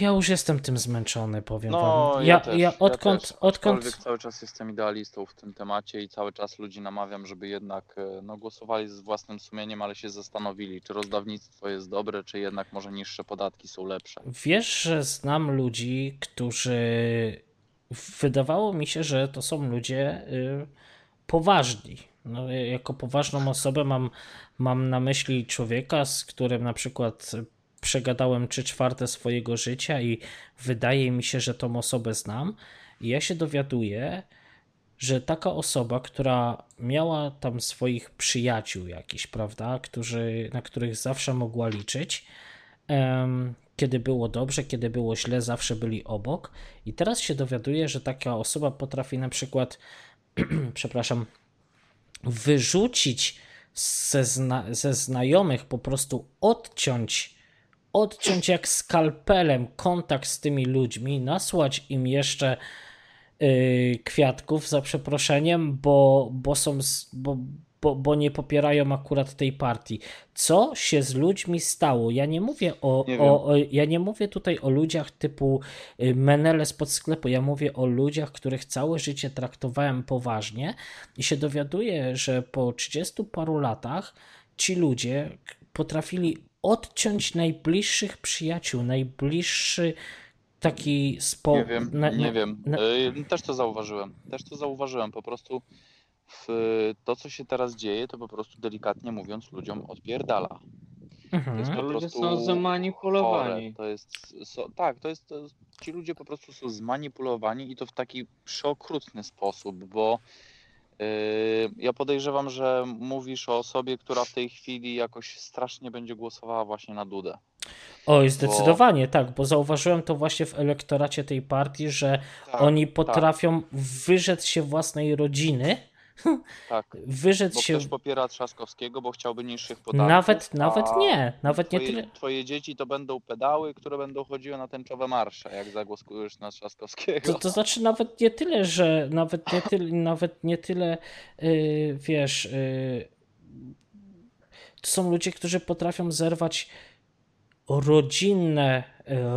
Ja już jestem tym zmęczony, powiem No, wam. ja, Ja, też, ja odkąd, też, odkąd, cały czas jestem idealistą w tym temacie i cały czas ludzi namawiam, żeby jednak e, no, głosowali z własnym sumieniem, ale się zastanowili, czy rozdawnictwo jest dobre, czy jednak może niższe podatki są lepsze. Wiesz, że znam ludzi, którzy wydawało mi się, że to są ludzie y, poważni. No, ja jako poważną osobę mam, mam na myśli człowieka, z którym na przykład przegadałem trzy czwarte swojego życia i wydaje mi się, że tą osobę znam. I ja się dowiaduję, że taka osoba, która miała tam swoich przyjaciół jakiś, prawda, którzy, na których zawsze mogła liczyć, em, kiedy było dobrze, kiedy było źle, zawsze byli obok. I teraz się dowiaduje, że taka osoba potrafi na przykład, przepraszam, wyrzucić ze, zna ze znajomych, po prostu odciąć, odciąć jak skalpelem kontakt z tymi ludźmi, nasłać im jeszcze yy, kwiatków za przeproszeniem, bo, bo są, z- bo, bo, bo nie popierają akurat tej partii. Co się z ludźmi stało? Ja nie mówię o, Nie o, o ja nie mówię tutaj o ludziach typu y, Menele spod sklepu, ja mówię o ludziach, których całe życie traktowałem poważnie i się dowiaduję, że po 30 paru latach ci ludzie potrafili odciąć najbliższych przyjaciół, najbliższy taki spo... Nie wiem, na- nie na- wiem. na- Y, Też to zauważyłem. Też to zauważyłem. Po prostu w to, co się teraz dzieje, to po prostu delikatnie mówiąc ludziom odpierdala. To jest Mhm. po Ludzie prostu są zamanipulowani. Chore. To jest, so, tak, to jest, to, ci ludzie po prostu są zmanipulowani i to w taki przeokrutny sposób, bo ja podejrzewam, że mówisz o osobie, która w tej chwili jakoś strasznie będzie głosowała właśnie na Dudę. Oj, zdecydowanie tak, bo zauważyłem to właśnie w elektoracie tej partii, że Tak, oni potrafią wyrzec się własnej rodziny, tak. wyrzec Bo się ktoś popiera Trzaskowskiego, bo chciałby niższych podatków. nawet, nawet nie, nawet nie twoje, tyle. Twoje dzieci to będą pedały, które będą chodziły na tęczowe marsze, jak zagłoskujesz na Trzaskowskiego. To, to znaczy nawet nie tyle, że nawet nie tyle, nawet nie tyle yy, wiesz, yy, to są ludzie, którzy potrafią zerwać rodzinne,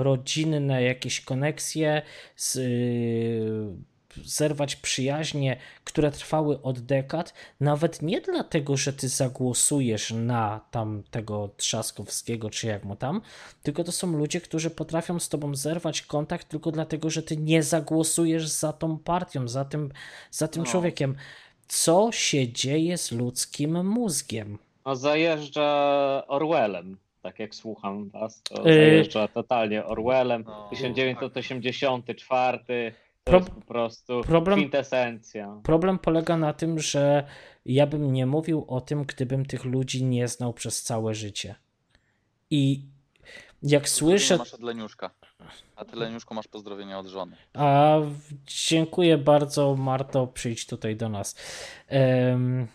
rodzinne jakieś koneksje, z, zerwać przyjaźnie, które trwały od dekad, nawet nie dlatego, że ty zagłosujesz na tam tego Trzaskowskiego, czy jak mu tam, tylko to są ludzie, którzy potrafią z tobą zerwać kontakt tylko dlatego, że ty nie zagłosujesz za tą partią, za tym, za tym no. człowiekiem. Co się dzieje z ludzkim mózgiem? No zajeżdża Orwellem tak jak słucham was, to y, zajeżdża totalnie Orwellem, no, 1984, to jest po prostu problem... kwintesencja. Problem polega na tym, że ja bym nie mówił o tym, gdybym tych ludzi nie znał przez całe życie. I jak słyszę... Masz od Leniuszka. A ty, Leniuszko, masz pozdrowienia od żony. A dziękuję bardzo, Marto, przyjdź tutaj do nas. Um,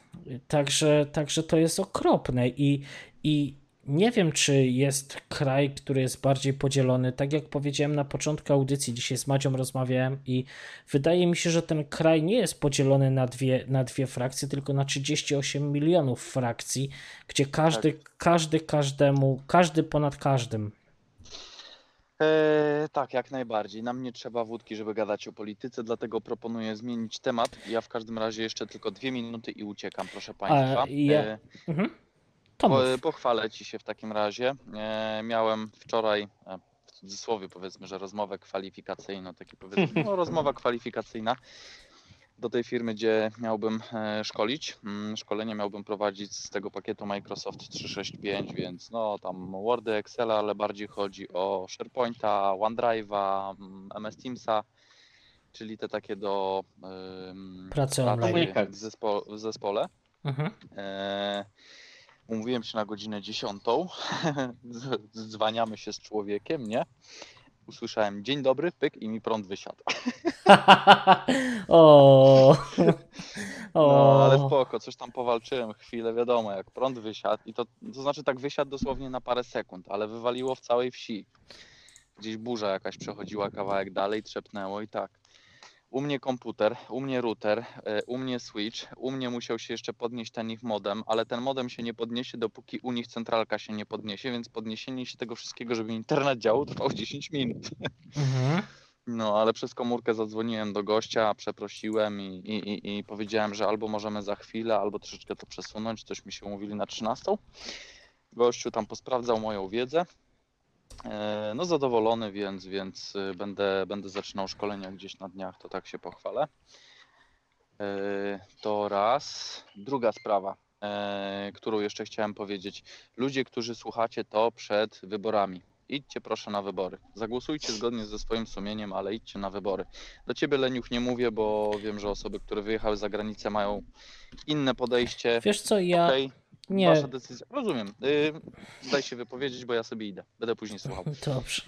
także, także to jest okropne i, i nie wiem, czy jest kraj, który jest bardziej podzielony. Tak jak powiedziałem na początku audycji, dzisiaj z Madzią rozmawiałem i wydaje mi się, że ten kraj nie jest podzielony na dwie, na dwie frakcje, tylko na 38 milionów frakcji, gdzie każdy, tak. każdy każdemu, każdy ponad każdym. Eee, tak, jak najbardziej. Nam nie trzeba wódki, żeby gadać o polityce, dlatego proponuję zmienić temat. Ja w każdym razie jeszcze tylko dwie minuty i uciekam, proszę Państwa. A, ja... eee, mhm. Po, pochwalę Ci się w takim razie. E, miałem wczoraj, e, w cudzysłowie powiedzmy, że rozmowę kwalifikacyjną, taki powiedzmy, no, rozmowa kwalifikacyjna do tej firmy, gdzie miałbym e, szkolić. Mm, szkolenie miałbym prowadzić z tego pakietu Microsoft 365, więc no tam Wordy, Excel, ale bardziej chodzi o SharePointa, OneDrive'a, MS mm, Teamsa, czyli te takie do pracy online w, zespo w zespole. Mhm. E Umówiłem się na godzinę 10. Dzwaniamy się z człowiekiem, nie? Usłyszałem dzień dobry, pyk i mi prąd wysiadł. o. No, ale spoko, coś tam powalczyłem chwilę, wiadomo, jak prąd wysiadł i to, to znaczy tak wysiadł dosłownie na parę sekund, ale wywaliło w całej wsi. Gdzieś burza jakaś przechodziła kawałek dalej, trzepnęło i tak. U mnie komputer, u mnie router, e, u mnie switch, u mnie musiał się jeszcze podnieść ten ich modem, ale ten modem się nie podniesie, dopóki u nich centralka się nie podniesie, więc podniesienie się tego wszystkiego, żeby internet działał, trwało 10 minut. Mhm. No, ale przez komórkę zadzwoniłem do gościa, przeprosiłem i, i, i, powiedziałem, że albo możemy za chwilę, albo troszeczkę to przesunąć. Coś mi się umówili na 13. Gościu tam posprawdzał moją wiedzę no zadowolony, więc, więc y, będę, będę zaczynał szkolenia gdzieś na dniach, to tak się pochwalę. E, to raz. Druga sprawa, e, którą jeszcze chciałem powiedzieć. Ludzie, którzy słuchacie to przed wyborami. Idźcie proszę na wybory. Zagłosujcie zgodnie ze swoim sumieniem, ale idźcie na wybory. Do ciebie Leniuch nie mówię, bo wiem, że osoby, które wyjechały za granicę mają inne podejście. Wiesz co, ja... Okay nie. Wasza decyzja. Rozumiem. Yy, daj się wypowiedzieć, bo ja sobie idę. Będę później słuchał. Dobrze.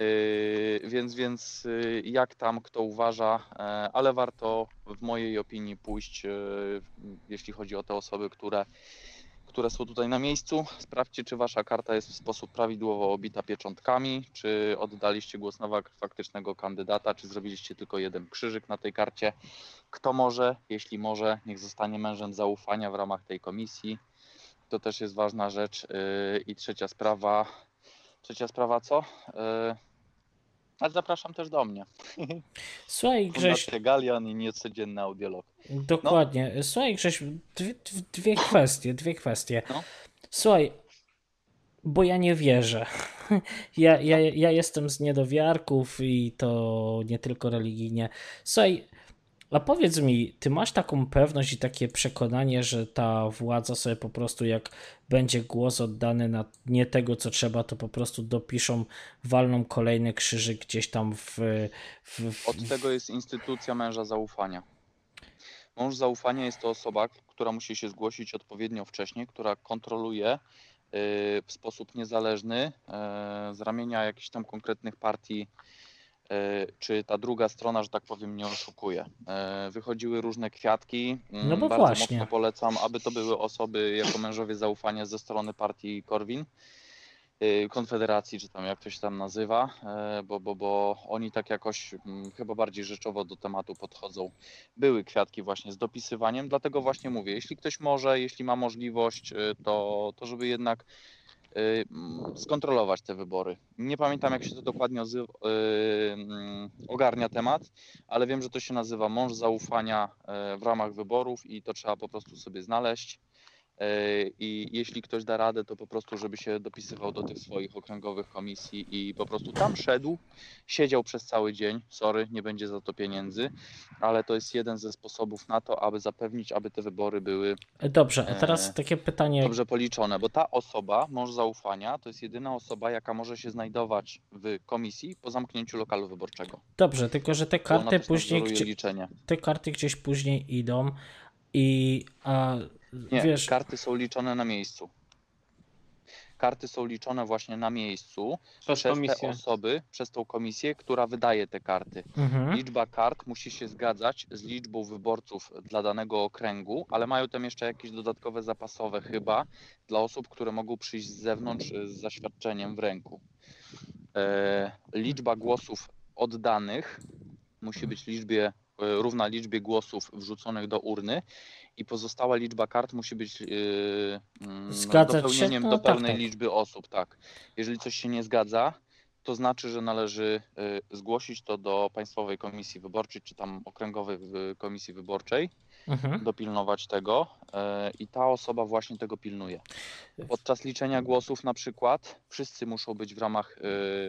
Yy, więc, więc yy, jak tam kto uważa, yy, ale warto w mojej opinii pójść, yy, jeśli chodzi o te osoby, które, które są tutaj na miejscu. Sprawdźcie, czy wasza karta jest w sposób prawidłowo obita pieczątkami, czy oddaliście głos na faktycznego kandydata, czy zrobiliście tylko jeden krzyżyk na tej karcie. Kto może, jeśli może, niech zostanie mężem zaufania w ramach tej komisji to też jest ważna rzecz. Y, I trzecia sprawa, trzecia sprawa co? Y, ale zapraszam też do mnie. Słuchaj, Grześ. Galian i niecodzienny audiolog. Dokładnie. No. Słuchaj, Grześ, dwie, dwie kwestie, dwie kwestie. No. Słuchaj, bo ja nie wierzę. Ja, ja, ja jestem z niedowiarków i to nie tylko religijnie. Słuchaj, a powiedz mi, ty masz taką pewność i takie przekonanie, że ta władza sobie po prostu jak będzie głos oddany na nie tego, co trzeba, to po prostu dopiszą, walną kolejny krzyżyk gdzieś tam w... w, w... Od tego jest instytucja męża zaufania. Mąż zaufania jest to osoba, która musi się zgłosić odpowiednio wcześnie, która kontroluje y, w sposób niezależny y, z ramienia jakichś tam konkretnych partii czy ta druga strona, że tak powiem, nie oszukuje. E, wychodziły różne kwiatki. Mm, no bo Bardzo właśnie. mocno polecam, aby to były osoby jako mężowie zaufania ze strony partii Korwin. E, Konfederacji, czy tam jak to się tam nazywa, bo, bo, bo oni tak jakoś mm, chyba bardziej rzeczowo do tematu podchodzą. Były kwiatki właśnie z dopisywaniem, dlatego właśnie mówię, jeśli ktoś może, jeśli ma możliwość, to, to żeby jednak skontrolować te wybory. Nie pamiętam, jak się to dokładnie y, mm, ogarnia temat, ale wiem, że to się nazywa mąż zaufania y, w ramach wyborów i to trzeba po prostu sobie znaleźć. Y, I jeśli ktoś da radę, to po prostu, żeby się dopisywał do tych swoich okręgowych komisji i po prostu tam szedł, siedział przez cały dzień. Sorry, nie będzie za to pieniędzy, ale to jest jeden ze sposobów na to, aby zapewnić, aby te wybory były Dobrze, a teraz E, takie pytanie. dobrze policzone, bo ta osoba, mąż zaufania, to jest jedyna osoba, jaka może się znajdować w komisji po zamknięciu lokalu wyborczego. Dobrze, tylko że te karty później gdzie, te karty gdzieś później idą i a, Nie, wiesz, karty są liczone na miejscu. Karty są liczone właśnie na miejscu Przez przez te osoby, przez tą komisję, która wydaje te karty. mhm. Liczba kart musi się zgadzać z liczbą wyborców dla danego okręgu, ale mają tam jeszcze jakieś dodatkowe zapasowe chyba dla osób, które mogą przyjść z zewnątrz e, z zaświadczeniem w ręku. E, liczba głosów oddanych musi być liczbie, e, równa liczbie głosów wrzuconych do urny i pozostała liczba kart musi być e, mm, Zgadzać się? dopełnieniem No do tak, pełnej tak. liczby osób. Tak. Jeżeli coś się nie zgadza, to znaczy, że należy y, zgłosić to do Państwowej Komisji Wyborczej, czy tam Okręgowej Komisji Wyborczej, Mhm. dopilnować tego y, i ta osoba właśnie tego pilnuje. Podczas liczenia głosów na przykład wszyscy muszą być w ramach,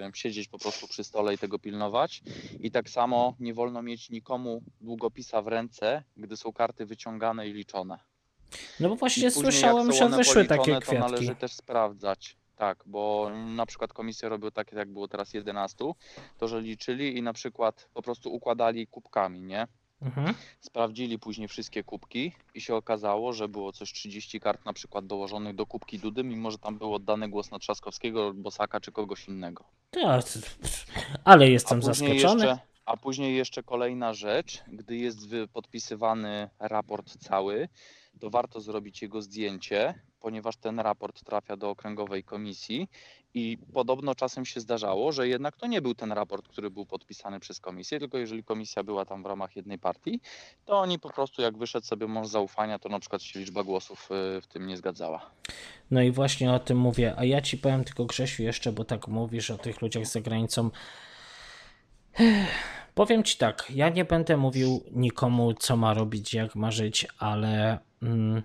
y, siedzieć po prostu przy stole i tego pilnować i tak samo nie wolno mieć nikomu długopisa w ręce, gdy są karty wyciągane i liczone. No bo właśnie później, słyszałem, że wyszły policzone, takie To kwiatki. należy też sprawdzać. Tak, bo na przykład komisje robią takie, jak było teraz 11, to że liczyli i na przykład po prostu układali kubkami, nie? Mhm. Sprawdzili później wszystkie kubki i się okazało, że było coś 30 kart na przykład dołożonych do kubki Dudy, mimo że tam był oddany głos na Trzaskowskiego, Bosaka czy kogoś innego. Tak, ale jestem zaskoczony. jeszcze, a później jeszcze kolejna rzecz, gdy jest podpisywany raport cały, to warto zrobić jego zdjęcie, ponieważ ten raport trafia do okręgowej komisji i podobno czasem się zdarzało, że jednak to nie był ten raport, który był podpisany przez komisję, tylko jeżeli komisja była tam w ramach jednej partii, to oni po prostu jak wyszedł sobie mąż zaufania, to na przykład się liczba głosów y, w tym nie zgadzała. No i właśnie o tym mówię. A ja ci powiem tylko Grzesiu jeszcze, bo tak mówisz o tych ludziach za granicą. Powiem ci tak, ja nie będę mówił nikomu, co ma robić, jak ma żyć, ale mm,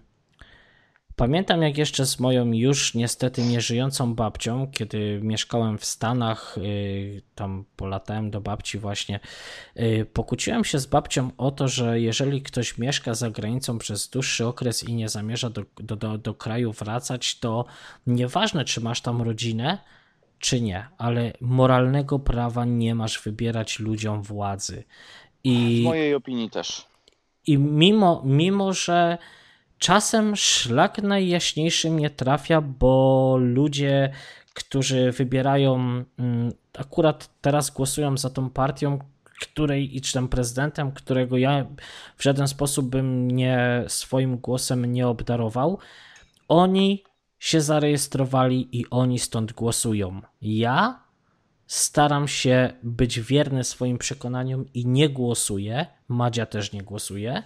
pamiętam jak jeszcze z moją już niestety nieżyjącą babcią, kiedy mieszkałem w Stanach, yy, tam polatałem do babci właśnie, yy, pokłóciłem się z babcią o to, że jeżeli ktoś mieszka za granicą przez dłuższy okres i nie zamierza do, do, do, do kraju wracać, to nieważne czy masz tam rodzinę, czy nie, ale moralnego prawa nie masz wybierać ludziom władzy. I... W mojej opinii też. I mimo, mimo, że czasem szlak najjaśniejszy mnie trafia, bo ludzie, którzy wybierają, mm, akurat teraz głosują za tą partią, której i czy tam prezydentem, którego ja w żaden sposób bym nie swoim głosem nie obdarował, oni się zarejestrowali i oni stąd głosują. Ja staram się być wierny swoim przekonaniom i nie głosuję. Madzia też nie głosuje.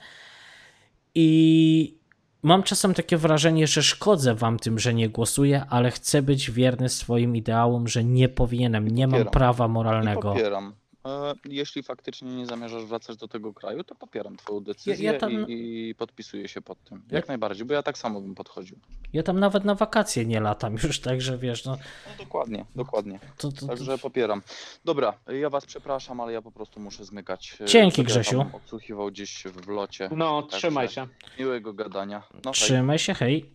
I mam czasem takie wrażenie, że szkodzę wam tym, że nie głosuję, ale chcę być wierny swoim ideałom, że nie powinienem, nie mam popieram. prawa I moralnego. popieram. E, Jeśli faktycznie nie zamierzasz wracać do tego kraju, to popieram Twoją decyzję ja tam- i, i podpisuję się pod tym. Ja- Jak najbardziej, bo ja tak samo bym podchodził. Ja tam nawet na wakacje nie latam już, także wiesz, no No dokładnie, dokładnie. to, to, to, Także popieram. Dobra, ja Was przepraszam, ale ja po prostu muszę zmykać. E, Dzięki, Grzesiu. Odsłuchiwał gdzieś w locie. No, Także trzymaj się. Miłego gadania. No, hej. trzymaj się, hej.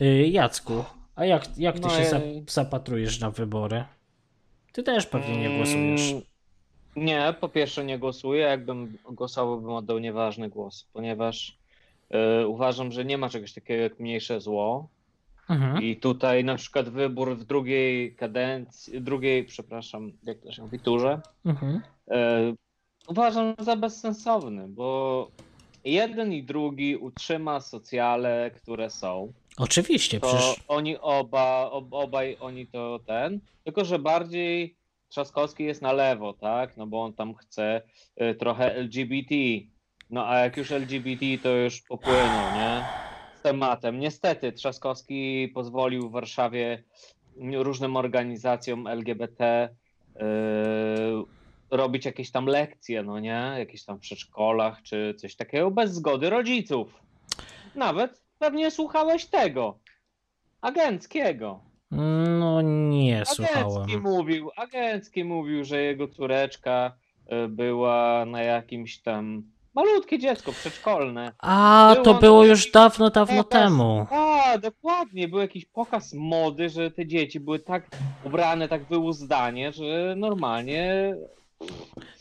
Y, Jacku, a jak, jak ty No się ja- zap- zapatrujesz na wybory? Ty też pewnie nie głosujesz. Nie, po pierwsze nie głosuję. Jakbym głosował, bym oddał nieważny głos, ponieważ e, uważam, że nie ma czegoś takiego jak mniejsze zło. Mhm. I tutaj na przykład wybór w drugiej kadencji, drugiej, przepraszam, jak to się mówi, turze, Mhm. e, uważam za bezsensowny, bo jeden i drugi utrzyma socjale, które są. Oczywiście, to przecież oni oba, ob, obaj oni to ten, tylko że bardziej Trzaskowski jest na lewo, tak? No bo on tam chce y, trochę LGBT. No a jak już LGBT, to już popłynął, nie? z tematem. Niestety Trzaskowski pozwolił w Warszawie różnym organizacjom LGBT yy, robić jakieś tam lekcje, no nie? Jakieś tam w przedszkolach czy coś takiego bez zgody rodziców. Nawet pewnie słuchałeś tego. Agenckiego. No nie Agencki słuchałem. mówił, Agencki mówił, że jego córeczka y, była na jakimś tam malutkie dziecko przedszkolne. A, to Było było to już jakiś dawno, dawno pokaz- temu. A, dokładnie, był jakiś pokaz mody, że te dzieci były tak ubrane, tak wyuzdanie, że normalnie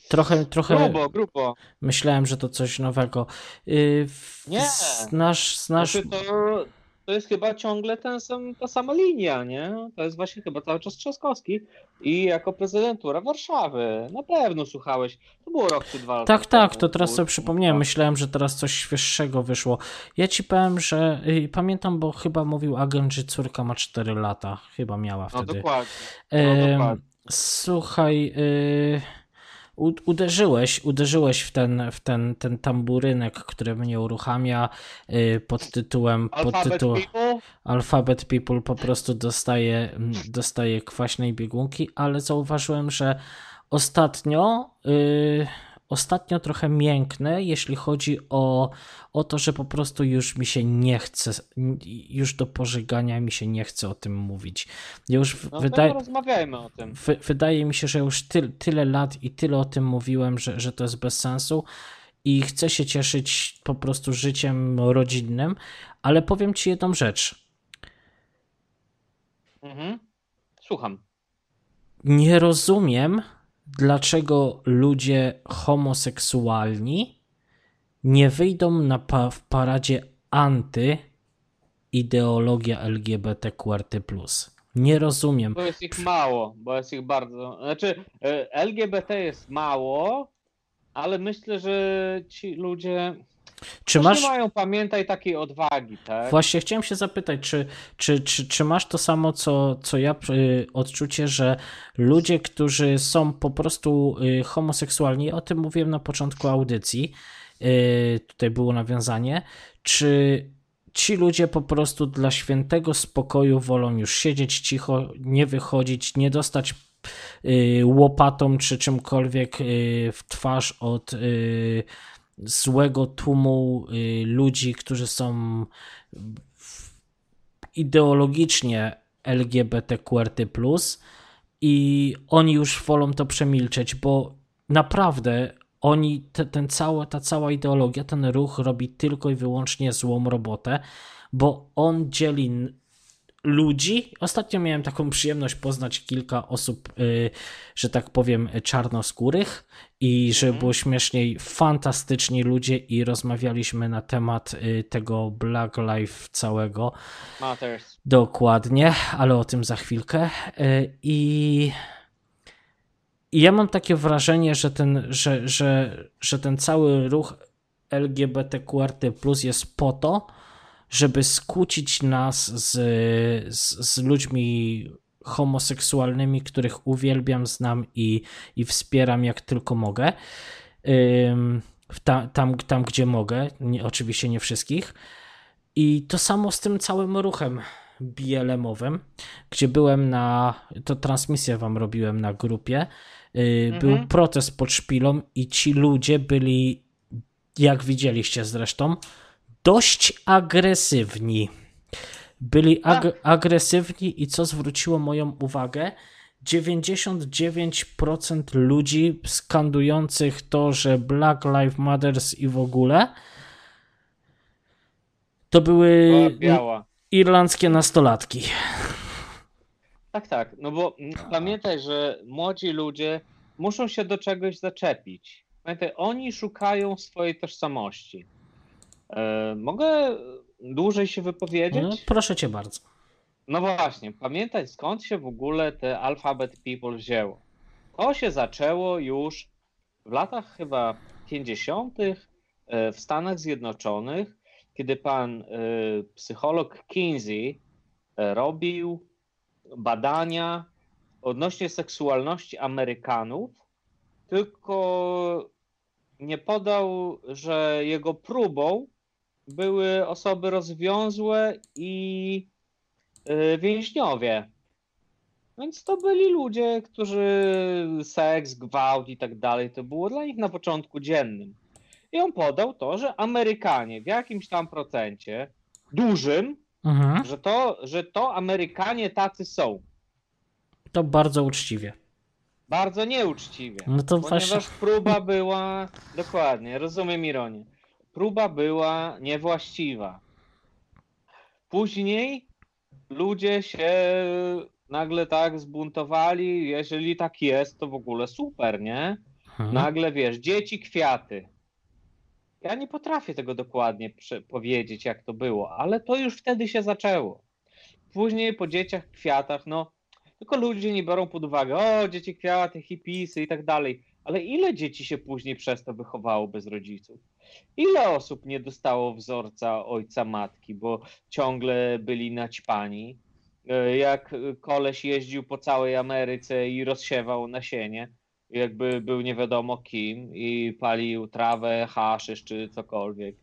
Trochę, trochę grubo, grubo. myślałem, że to coś nowego. Y, w- Nie. Znasz, znasz, Znaczy to, to jest chyba ciągle ten sam, ta sama linia, nie? To jest właśnie chyba cały czas Trzaskowski i jako prezydentura Warszawy. Na pewno słuchałeś. To było rok czy dwa lata Tak, tak, temu. to teraz sobie przypomniałem. Myślałem, że teraz coś świeższego wyszło. Ja ci powiem, że y, pamiętam, bo chyba mówił agent, że córka ma 4 lata. Chyba miała No wtedy. dokładnie. No, dokładnie. Słuchaj, y, uderzyłeś, uderzyłeś w ten, w ten, ten tamburynek, który mnie uruchamia y, pod tytułem, pod Alphabet tytuł People? Alphabet People po prostu dostaje, mm, dostaje kwaśnej biegunki, ale zauważyłem, że ostatnio y, ostatnio trochę mięknę, jeśli chodzi o, o to, że po prostu już mi się nie chce, już do pożegania mi się nie chce o tym mówić. Już No wydaje, rozmawiajmy o tym. wy, wydaje mi się, że już ty, tyle lat i tyle o tym mówiłem, że, że to jest bez sensu i chcę się cieszyć po prostu życiem rodzinnym, ale powiem ci jedną rzecz. Mhm. Słucham. Nie rozumiem, dlaczego ludzie homoseksualni nie wyjdą na pa- w paradzie anty ideologia LGBTQRT+. Nie rozumiem. Bo jest ich mało, bo jest ich bardzo. Znaczy, e, LGBT jest mało, ale myślę, że ci ludzie Czy masz... nie mają, pamiętaj, takiej odwagi, tak? Właśnie chciałem się zapytać, czy, czy, czy, czy masz to samo, co, co ja, y, odczucie, że ludzie, którzy są po prostu y, homoseksualni, o tym mówiłem na początku audycji, y, tutaj było nawiązanie, czy ci ludzie po prostu dla świętego spokoju wolą już siedzieć cicho, nie wychodzić, nie dostać y, łopatą czy czymkolwiek y, w twarz od y, złego tłumu y, ludzi, którzy są ideologicznie LGBTQRT+, i oni już wolą to przemilczeć, bo naprawdę oni, te, ten cała, ta cała ideologia, ten ruch robi tylko i wyłącznie złą robotę, bo on dzieli ludzi. Ostatnio miałem taką przyjemność poznać kilka osób, y, że tak powiem, czarnoskórych i żeby Mhm. było śmieszniej, fantastyczni ludzie i rozmawialiśmy na temat y, tego Black Life całego. Matters. Dokładnie, ale o tym za chwilkę. Y, I, i ja mam takie wrażenie, że ten, że, że, że ten cały ruch LGBTQRT jest po to, żeby skłócić nas z, z, z ludźmi homoseksualnymi, których uwielbiam, znam i, i wspieram jak tylko mogę. Ym, w ta, tam, tam, gdzie mogę, nie, oczywiście nie wszystkich. I to samo z tym całym ruchem BLM-owym, gdzie byłem na, to transmisję wam robiłem na grupie, Yy, Mhm. był protest pod szpilą i ci ludzie byli, jak widzieliście zresztą, dość agresywni. Byli ag- agresywni i co zwróciło moją uwagę, 99% ludzi skandujących to, że Black Lives Matters i w ogóle to były biała. irlandzkie nastolatki. Tak, tak. No bo mm, pamiętaj, że młodzi ludzie muszą się do czegoś zaczepić. Pamiętaj, oni szukają swojej tożsamości. E, mogę dłużej się wypowiedzieć? No, proszę cię bardzo. No właśnie, pamiętaj skąd się w ogóle te Alphabet People wzięło. To się zaczęło już w latach chyba 50. e, w Stanach Zjednoczonych, kiedy pan e, psycholog Kinsey robił badania odnośnie seksualności Amerykanów, tylko nie podał, że jego próbą były osoby rozwiązłe i y, więźniowie. Więc to byli ludzie, którzy seks, gwałt i tak dalej, to było dla nich na początku dziennym. I on podał to, że Amerykanie w jakimś tam procencie, dużym, Mhm. że to, że to Amerykanie tacy są. To bardzo uczciwie. Bardzo nieuczciwie. No to Ponieważ właśnie. próba była, dokładnie, rozumiem ironię. Próba była niewłaściwa. Później ludzie się nagle tak zbuntowali. Jeżeli tak jest, to w ogóle super, nie? Mhm. Nagle wiesz, dzieci, kwiaty. Ja nie potrafię tego dokładnie powiedzieć, jak to było, ale to już wtedy się zaczęło. Później po dzieciach, kwiatach, no, tylko ludzie nie biorą pod uwagę, o, dzieci, kwiaty, hipisy i tak dalej. Ale ile dzieci się później przez to wychowało bez rodziców? Ile osób nie dostało wzorca ojca, matki, bo ciągle byli naćpani? E, Jak koleś jeździł po całej Ameryce i rozsiewał nasienie, jakby był nie wiadomo kim i palił trawę, haszysz czy cokolwiek.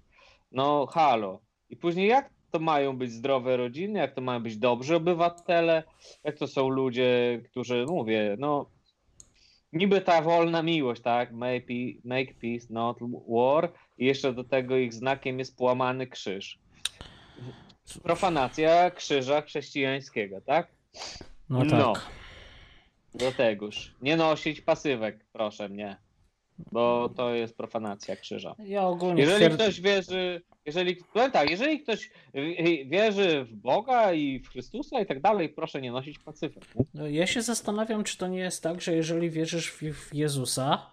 No halo. I później jak to mają być zdrowe rodziny, jak to mają być dobrzy obywatele, jak to są ludzie, którzy, mówię, no niby ta wolna miłość, tak, make, pe- make peace, not war i jeszcze do tego ich znakiem jest połamany krzyż. Profanacja krzyża chrześcijańskiego, tak? No tak. no. Do tegoż. Nie nosić pasywek, proszę mnie. Bo to jest profanacja krzyża. Ja ogólnie Jeżeli ktoś wierzy, jeżeli, powiem tak, jeżeli ktoś y, wierzy w Boga i w Chrystusa i tak dalej, proszę nie nosić pasywek. No, Ja się zastanawiam, czy to nie jest tak, że jeżeli wierzysz w, w Jezusa,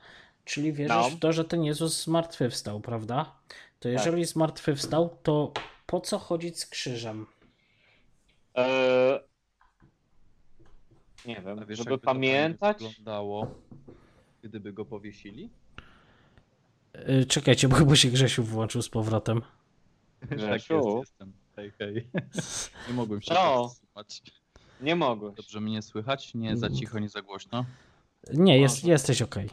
czyli wierzysz No. w to, że ten Jezus zmartwychwstał, prawda? To jeżeli zmartwychwstał, to po co chodzić z krzyżem? Eee, nie wiem, wiesz, żeby jakby to pamiętać. fajnie wyglądało, gdyby go powiesili? Yy, Czekajcie, bo chyba się Grzesiu włączył z powrotem. Tak jest, jestem. Hej, hej. Nie mogłem się No. powstrzymać. Nie mogłeś. Dobrze mnie słychać? Nie za cicho, nie za głośno? Nie, jest, Może. jesteś okej.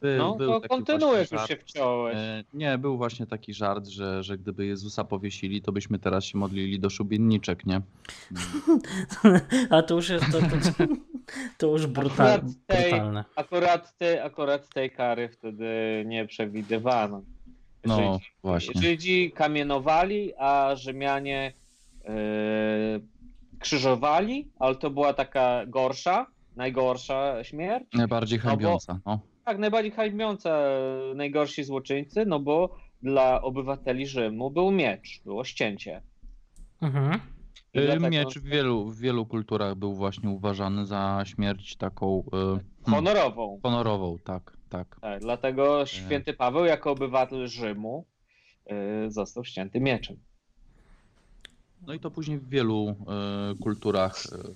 By, No był to kontynuujesz, już się wciąłeś. E, Nie, był właśnie taki żart, że, że gdyby Jezusa powiesili, to byśmy teraz się modlili do szubienniczek, nie? A to już jest to, to, to już brutal, Akurat tej- brutalne. Akurat, te, akurat tej kary wtedy nie przewidywano. No, Żydzi, właśnie. Żydzi kamienowali, a Rzymianie e, krzyżowali, ale to była taka gorsza, najgorsza śmierć. Najbardziej No bo- hańbiąca, no. Tak, najbardziej hańbiąca, najgorsi złoczyńcy, no bo dla obywateli Rzymu był miecz, było ścięcie. Mhm. Y, dlatego Miecz w wielu, w wielu kulturach był właśnie uważany za śmierć taką y, hmm, Honorową. honorową, tak, tak. Tak, dlatego święty Paweł jako obywatel Rzymu e, został ścięty mieczem. No i to później w wielu y, kulturach y,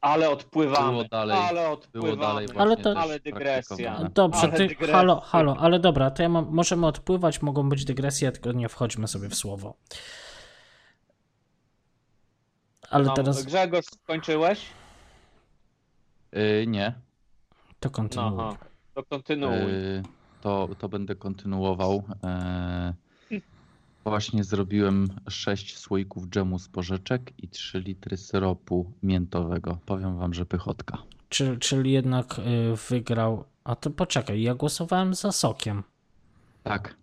Ale odpływamy. Było dalej- ale odpływamy. było dalej Ale to- Ale dygresja. Dobrze, Ale ty, dygresja. halo, halo, ale dobra, to ja mam, możemy odpływać, mogą być dygresje, tylko nie wchodźmy sobie w słowo. Ale No, teraz Grzegorz, skończyłeś? Y, nie. to kontynuuj. aha. To kontynuuj. Y, to, to będę kontynuował. E, właśnie zrobiłem 6 słoików dżemu z porzeczek i 3 litry syropu miętowego. Powiem wam, że pychotka. Czy, czyli jednak y, wygrał. A to poczekaj, ja głosowałem za sokiem. Tak.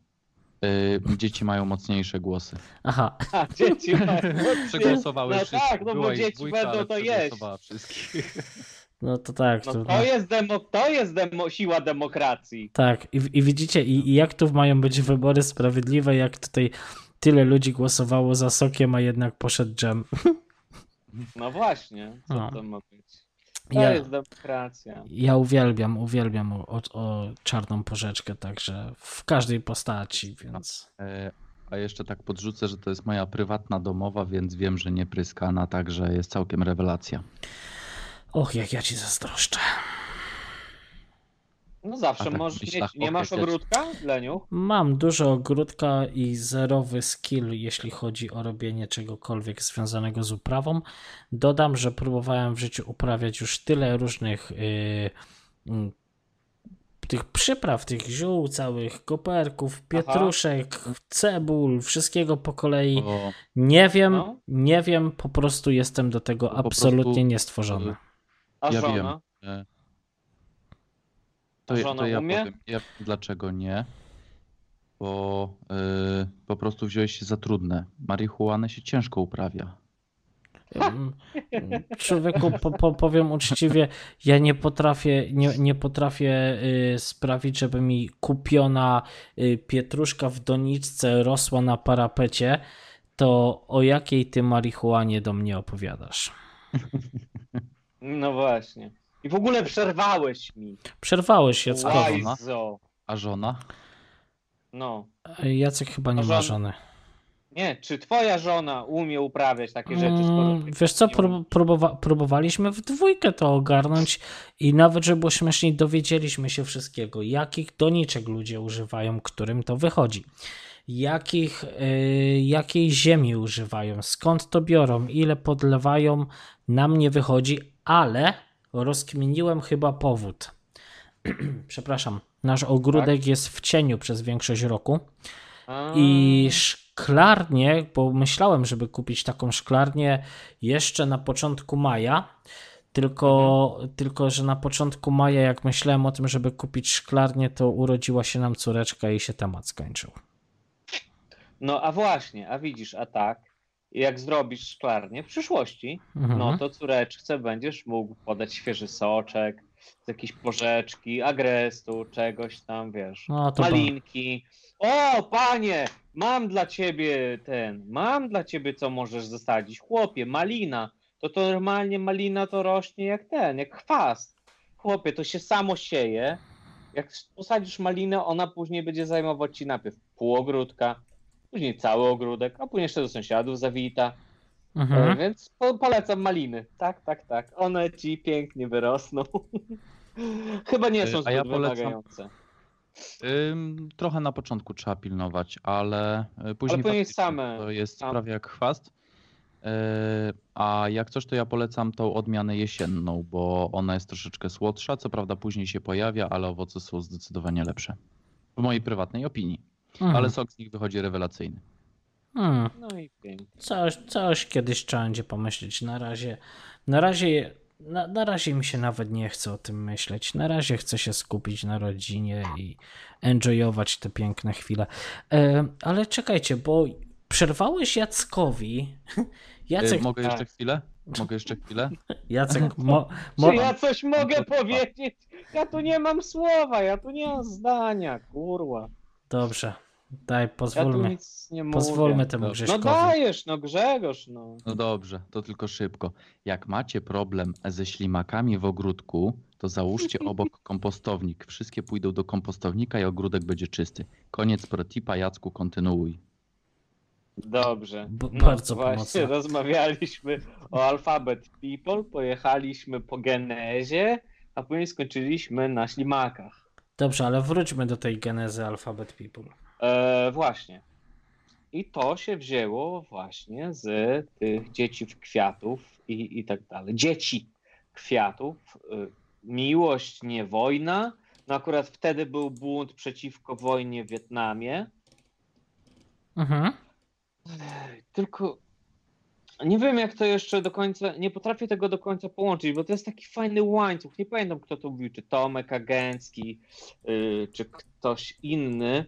Y, dzieci mają mocniejsze głosy. Aha, A, dzieci mają- Przegłosowały No wszystkich. tak, no bo dzieci dwójka, będą to jeść. wszystkich. No to tak. No To, to jest, demo, to jest demo, siła demokracji. Tak, i, i widzicie, i, i jak tu mają być wybory sprawiedliwe, jak tutaj tyle ludzi głosowało za sokiem, a jednak poszedł dżem. No właśnie, co No. to ma być? To Ja, jest demokracja. ja uwielbiam, uwielbiam o, o, o czarną porzeczkę, także w każdej postaci, więc. E, A jeszcze tak podrzucę, że to jest moja prywatna domowa, więc wiem, że nie pryskana, także jest całkiem rewelacja. Och, jak ja ci zazdroszczę. No zawsze tak możesz myślach mieć. Nie masz ogródka, Leniu? Mam dużo ogródka i zerowy skill, jeśli chodzi o robienie czegokolwiek związanego z uprawą. Dodam, że próbowałem w życiu uprawiać już tyle różnych yy, tych przypraw, tych ziół całych, koperków, pietruszek, cebul, wszystkiego po kolei. O, Nie wiem, No. nie wiem, po prostu jestem do tego Po absolutnie prostu, niestworzony. A Ja żona? A to, ja- żona to ja umie? powiem, ja, dlaczego nie. Bo y, po prostu wziąłeś się za trudne. Marihuanę się ciężko uprawia. Człowieku, po, po, powiem uczciwie, ja nie potrafię, nie, nie potrafię y, sprawić, żeby mi kupiona y, pietruszka w doniczce rosła na parapecie, to o jakiej ty marihuanie do mnie opowiadasz? No właśnie. I w ogóle przerwałeś mi. Przerwałeś Jackowi. Łajzo. A żona? No. Jacek chyba nie ma żon- żony. Nie, czy twoja żona umie uprawiać takie rzeczy, skoro Mm, Wiesz co, prób- próbowa- próbowaliśmy w dwójkę to ogarnąć i nawet, żeby było śmieszniej, dowiedzieliśmy się wszystkiego. Jakich doniczek ludzie używają, którym to wychodzi. Jakich, y, jakiej ziemi używają, skąd to biorą, ile podlewają, nam nie wychodzi, ale rozkminiłem chyba powód. Przepraszam, nasz ogródek jest w cieniu przez większość roku. A, I szklarnię, bo myślałem, żeby kupić taką szklarnię jeszcze na początku maja. Tylko, tylko, że na początku maja, jak myślałem o tym, żeby kupić szklarnię, to urodziła się nam córeczka i się temat skończył. No a właśnie, a widzisz, a tak, jak zrobisz szklarnię w przyszłości, Mhm. no to córeczce będziesz mógł podać świeży soczek, z jakiejś porzeczki, agrestu, czegoś tam, wiesz, No malinki. O, panie, mam dla ciebie ten, mam dla ciebie co możesz zasadzić. Chłopie, malina, to to normalnie malina to rośnie jak ten, jak chwast. Chłopie, to się samo sieje. Jak posadzisz malinę, ona później będzie zajmować ci najpierw pół ogródka, później cały ogródek, a później jeszcze do sąsiadów zawita. E, Mhm. Więc po, polecam maliny. Tak, tak, tak. One ci pięknie wyrosną. Chyba nie są A zbyt ja wymagające. Ym, trochę na początku trzeba pilnować, ale później później faktycznie same- to jest same. prawie jak chwast. Y, A jak coś, to ja polecam tą odmianę jesienną, bo ona jest troszeczkę słodsza. Co prawda później się pojawia, ale owoce są zdecydowanie lepsze. W mojej prywatnej opinii. Mhm. Ale sok z nich wychodzi rewelacyjny. Hmm. No i pięknie. Coś, coś kiedyś trzeba będzie pomyśleć. Na razie, na razie, na, na razie mi się nawet nie chce o tym myśleć. Na razie chcę się skupić na rodzinie i enjoyować te piękne chwile. E, ale czekajcie, bo przerwałeś Jackowi. Y, Jacek, Mogę tak. jeszcze chwilę? Mogę jeszcze chwilę? Jacek, mo, Czy mo, ja coś mogę powiedzieć? Ja tu nie mam słowa, ja tu nie mam zdania, kurwa. Dobrze, daj, Ja pozwólmy, nic nie mówię. pozwólmy temu Dobrze. No Grześkowi. dajesz, no Grzegorz, no. No dobrze, to tylko szybko. Jak macie problem ze ślimakami w ogródku, to załóżcie obok kompostownik. Wszystkie pójdą do kompostownika i ogródek będzie czysty. Koniec protipa, Jacku, kontynuuj. Dobrze. B- No, bardzo właśnie pomocne. rozmawialiśmy o Alphabet People, pojechaliśmy po genezie, a później skończyliśmy na ślimakach. Dobrze, ale wróćmy do tej genezy Alphabet People. E, właśnie. I to się wzięło właśnie z tych dzieci w kwiatów i, i tak dalej. Dzieci kwiatów. y, Miłość, nie wojna. No akurat wtedy był bunt przeciwko wojnie w Wietnamie. Mhm. Tylko nie wiem, jak to jeszcze do końca, nie potrafię tego do końca połączyć, bo to jest taki fajny łańcuch. Nie pamiętam, kto to mówił, czy Tomek Agencki, yy, czy ktoś inny.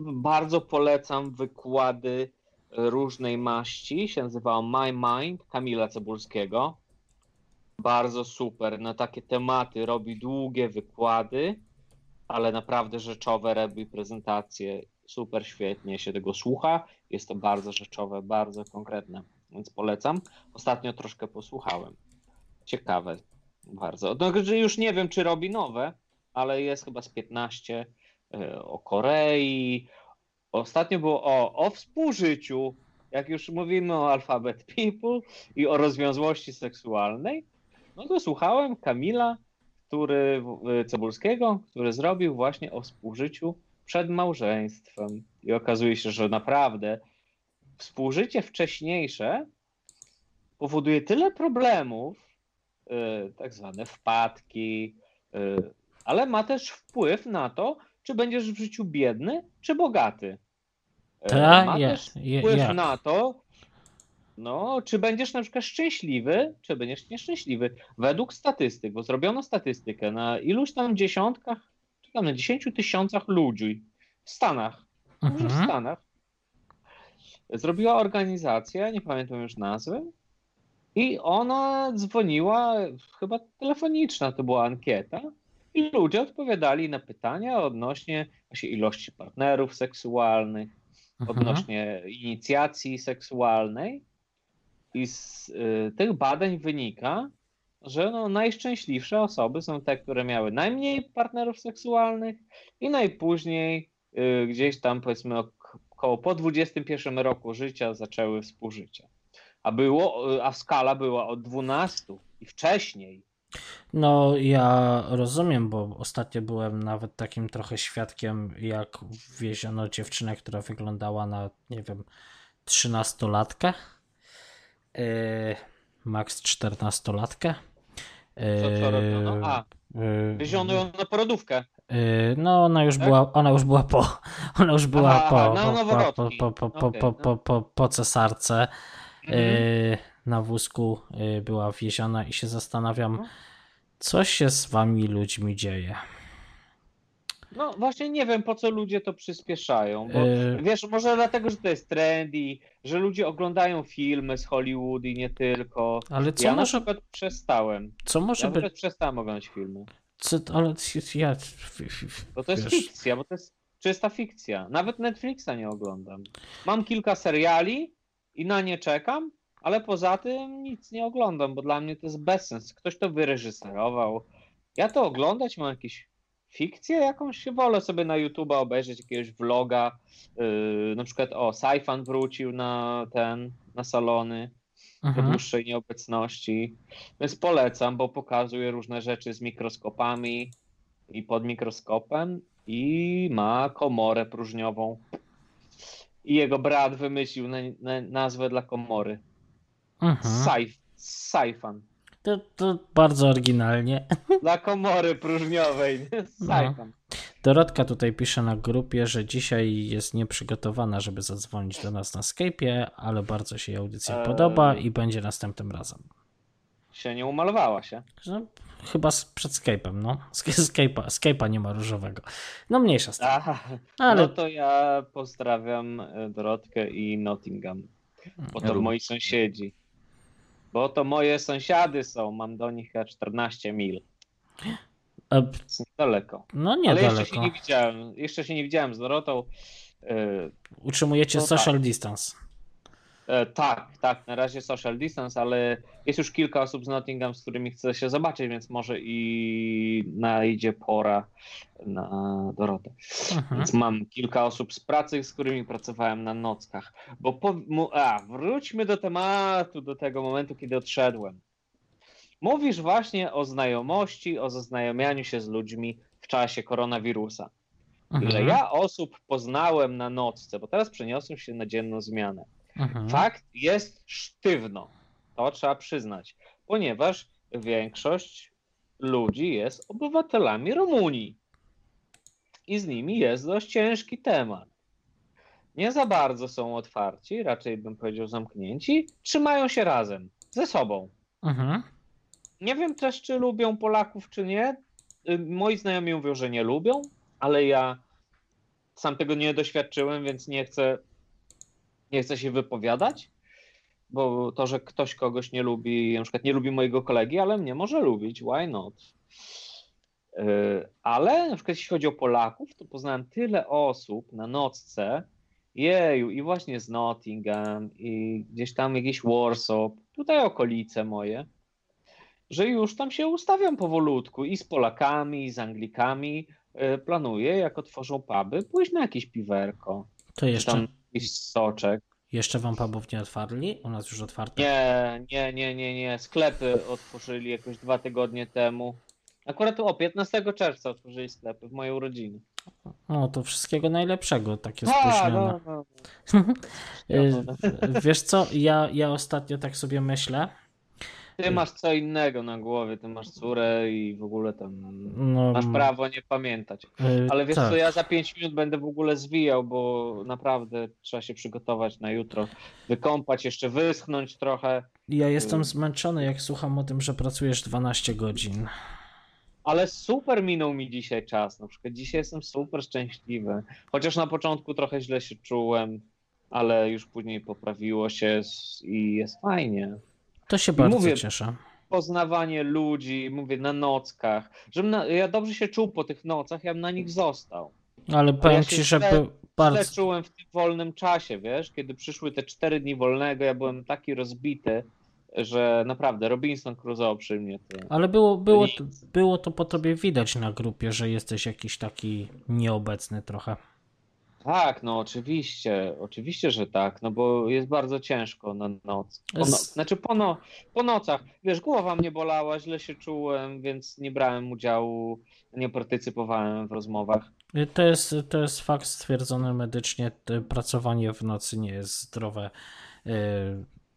Bardzo polecam wykłady różnej maści. Się nazywało My Mind Kamila Cebulskiego. Bardzo super. Na takie tematy robi długie wykłady, ale naprawdę rzeczowe robi prezentacje. Super świetnie się tego słucha. Jest to bardzo rzeczowe, bardzo konkretne, więc polecam. Ostatnio troszkę posłuchałem. Ciekawe bardzo. No, już nie wiem, czy robi nowe, ale jest chyba z 15 e, o Korei. Ostatnio było o, o współżyciu. Jak już mówimy o Alphabet People i o rozwiązłości seksualnej, no to słuchałem Kamila, który, e, Cebulskiego, który zrobił właśnie o współżyciu przed małżeństwem. I okazuje się, że naprawdę współżycie wcześniejsze powoduje tyle problemów, y, tak zwane wpadki, y, ale ma też wpływ na to, czy będziesz w życiu biedny, czy bogaty. E, Tak, ma też wpływ na to, no, czy będziesz na przykład szczęśliwy, czy będziesz nieszczęśliwy. Według statystyk, bo zrobiono statystykę na iluś tam dziesiątkach, czy tam na dziesięciu tysiącach ludzi w Stanach, Mówię w Mhm. Stanach, zrobiła organizacja, nie pamiętam już nazwy, i ona dzwoniła, chyba telefoniczna to była ankieta, i ludzie odpowiadali na pytania odnośnie właśnie ilości partnerów seksualnych, Mhm. odnośnie inicjacji seksualnej. I z y, tych badań wynika, że no, najszczęśliwsze osoby są te, które miały najmniej partnerów seksualnych i najpóźniej y, gdzieś tam powiedzmy około po 21 roku życia zaczęły współżycie. A było, y, a skala była od 12 i wcześniej. No, ja rozumiem, bo ostatnio byłem nawet takim trochę świadkiem, jak wieziono dziewczynę, która wyglądała na, nie wiem, 13-latkę. Yy, max 14-latkę. Co, co robiono? A, Yy, wyziono ją na porodówkę. Yy, No, ona już Tak? była, ona już była po, ona już była Aha, po, aha, na po, po, po, po, po, Okej, po, no. po, po, po cesarce. Mhm. Yy, na wózku yy, była wieziona i się zastanawiam, No. co się z wami ludźmi dzieje. No właśnie nie wiem, po co ludzie to przyspieszają, bo Yy, wiesz, może dlatego, że to jest trendy, że ludzie oglądają filmy z Hollywood i nie tylko. ale co ja na może, przykład przestałem. co może Ja na być, przestałem oglądać filmy. Co, ale ja, Bo to jest wiesz, fikcja, bo to jest czysta fikcja. Nawet Netflixa nie oglądam. Mam kilka seriali i na nie czekam, ale poza tym nic nie oglądam, bo dla mnie to jest bezsens. Ktoś to wyreżyserował. Ja to oglądać mam jakieś fikcję jakąś wolę sobie na YouTube obejrzeć jakiegoś vloga. Yy, na przykład o, Saifan wrócił na ten, na salony po mhm. dłuższej nieobecności. Więc polecam, bo pokazuje różne rzeczy z mikroskopami i pod mikroskopem i ma komorę próżniową. I jego brat wymyślił na, na, nazwę dla komory. Mhm. Saif, Saifan. To, to bardzo oryginalnie. Dla komory próżniowej. Saifan. Dorotka tutaj pisze na grupie, że dzisiaj jest nieprzygotowana, żeby zadzwonić do nas na Skype'ie, ale bardzo się jej audycja Eee. podoba i będzie następnym razem. Się nie umalowała się. No, chyba z, przed Skype'em, no. Sk- Skype'a, Skype'a nie ma różowego. No mniejsza z tym. Aha. Ale No to ja pozdrawiam e, Dorotkę i Nottingham. Bo to moi sąsiedzi. Bo to moje sąsiady są, mam do nich chyba 14 mil. E, Daleko. no Ale jeszcze niedaleko. się nie widziałem. Jeszcze się nie widziałem z Dorotą. E, Utrzymujecie No social distance. e, tak, tak, na razie social distance, ale jest już kilka osób z Nottingham, z którymi chcę się zobaczyć, więc może i najdzie pora na Dorotę. Mhm. Więc mam kilka osób z pracy, z którymi pracowałem na nockach. Bo po, mu, a, wróćmy do tematu, do tego momentu, kiedy odszedłem. Mówisz właśnie o znajomości, o zaznajomianiu się z ludźmi w czasie koronawirusa. Ile Mhm. ja osób poznałem na nocce, bo teraz przeniosłem się na dzienną zmianę. Mhm. Fakt jest sztywno. To trzeba przyznać, ponieważ większość ludzi jest obywatelami Rumunii. I z nimi jest dość ciężki temat. Nie za bardzo są otwarci, raczej bym powiedział zamknięci, trzymają się razem, ze sobą. Mhm. Nie wiem też, czy lubią Polaków, czy nie. Y, Moi znajomi mówią, że nie lubią, ale ja sam tego nie doświadczyłem, więc nie chcę, nie chcę się wypowiadać, bo to, że ktoś kogoś nie lubi, na przykład nie lubi mojego kolegi, ale mnie może lubić, why not? Y, Ale na przykład jeśli chodzi o Polaków, to poznałem tyle osób na nocce, jeju, i właśnie z Nottingham, i gdzieś tam jakiś Warsaw, tutaj okolice moje, że już tam się ustawiam powolutku i z Polakami, i z Anglikami. Y, Planuję, jak otworzą puby, pójść na jakieś piwerko, To jeszcze, tam jakiś soczek. jeszcze wam pubów nie otwarli? U nas już otwarte. Nie, nie, nie, nie, nie. Sklepy otworzyli jakoś dwa tygodnie temu. Akurat o 15 czerwca otworzyli sklepy w mojej urodziny. O, to wszystkiego najlepszego, takie spóźnione. no, no. Y, Wiesz co, ja, ja ostatnio tak sobie myślę, Ty masz co innego na głowie, ty masz córę i w ogóle tam No, masz prawo nie pamiętać. y, Ale wiesz tak. co, ja za 5 minut będę w ogóle zwijał, bo naprawdę trzeba się przygotować na jutro. Wykąpać, jeszcze wyschnąć trochę. Ja jestem y- zmęczony, jak słucham o tym, że pracujesz 12 godzin. Ale super minął mi dzisiaj czas. Na przykład dzisiaj jestem super szczęśliwy. Chociaż na początku trochę źle się czułem, ale już później poprawiło się i jest fajnie. To się bardzo mówię- cieszę. Poznawanie ludzi, mówię, na nockach. Żebym na, ja dobrze się czuł po tych nocach, ja bym na nich został. Ale powiem ja ci, się że źle- był Źle bardzo. czułem w tym wolnym czasie, wiesz, kiedy przyszły te cztery dni wolnego, ja byłem taki rozbity, że naprawdę Robinson Crusoe przy mnie. To... Ale było, było, było to po tobie widać na grupie, że jesteś jakiś taki nieobecny trochę. Tak, no oczywiście, oczywiście, że tak, no bo jest bardzo ciężko na noc. Po no, znaczy po, no, po nocach, wiesz, głowa mnie bolała, źle się czułem, więc nie brałem udziału, nie partycypowałem w rozmowach. Y, To jest, to jest fakt stwierdzony medycznie. Pracowanie w nocy nie jest zdrowe. y,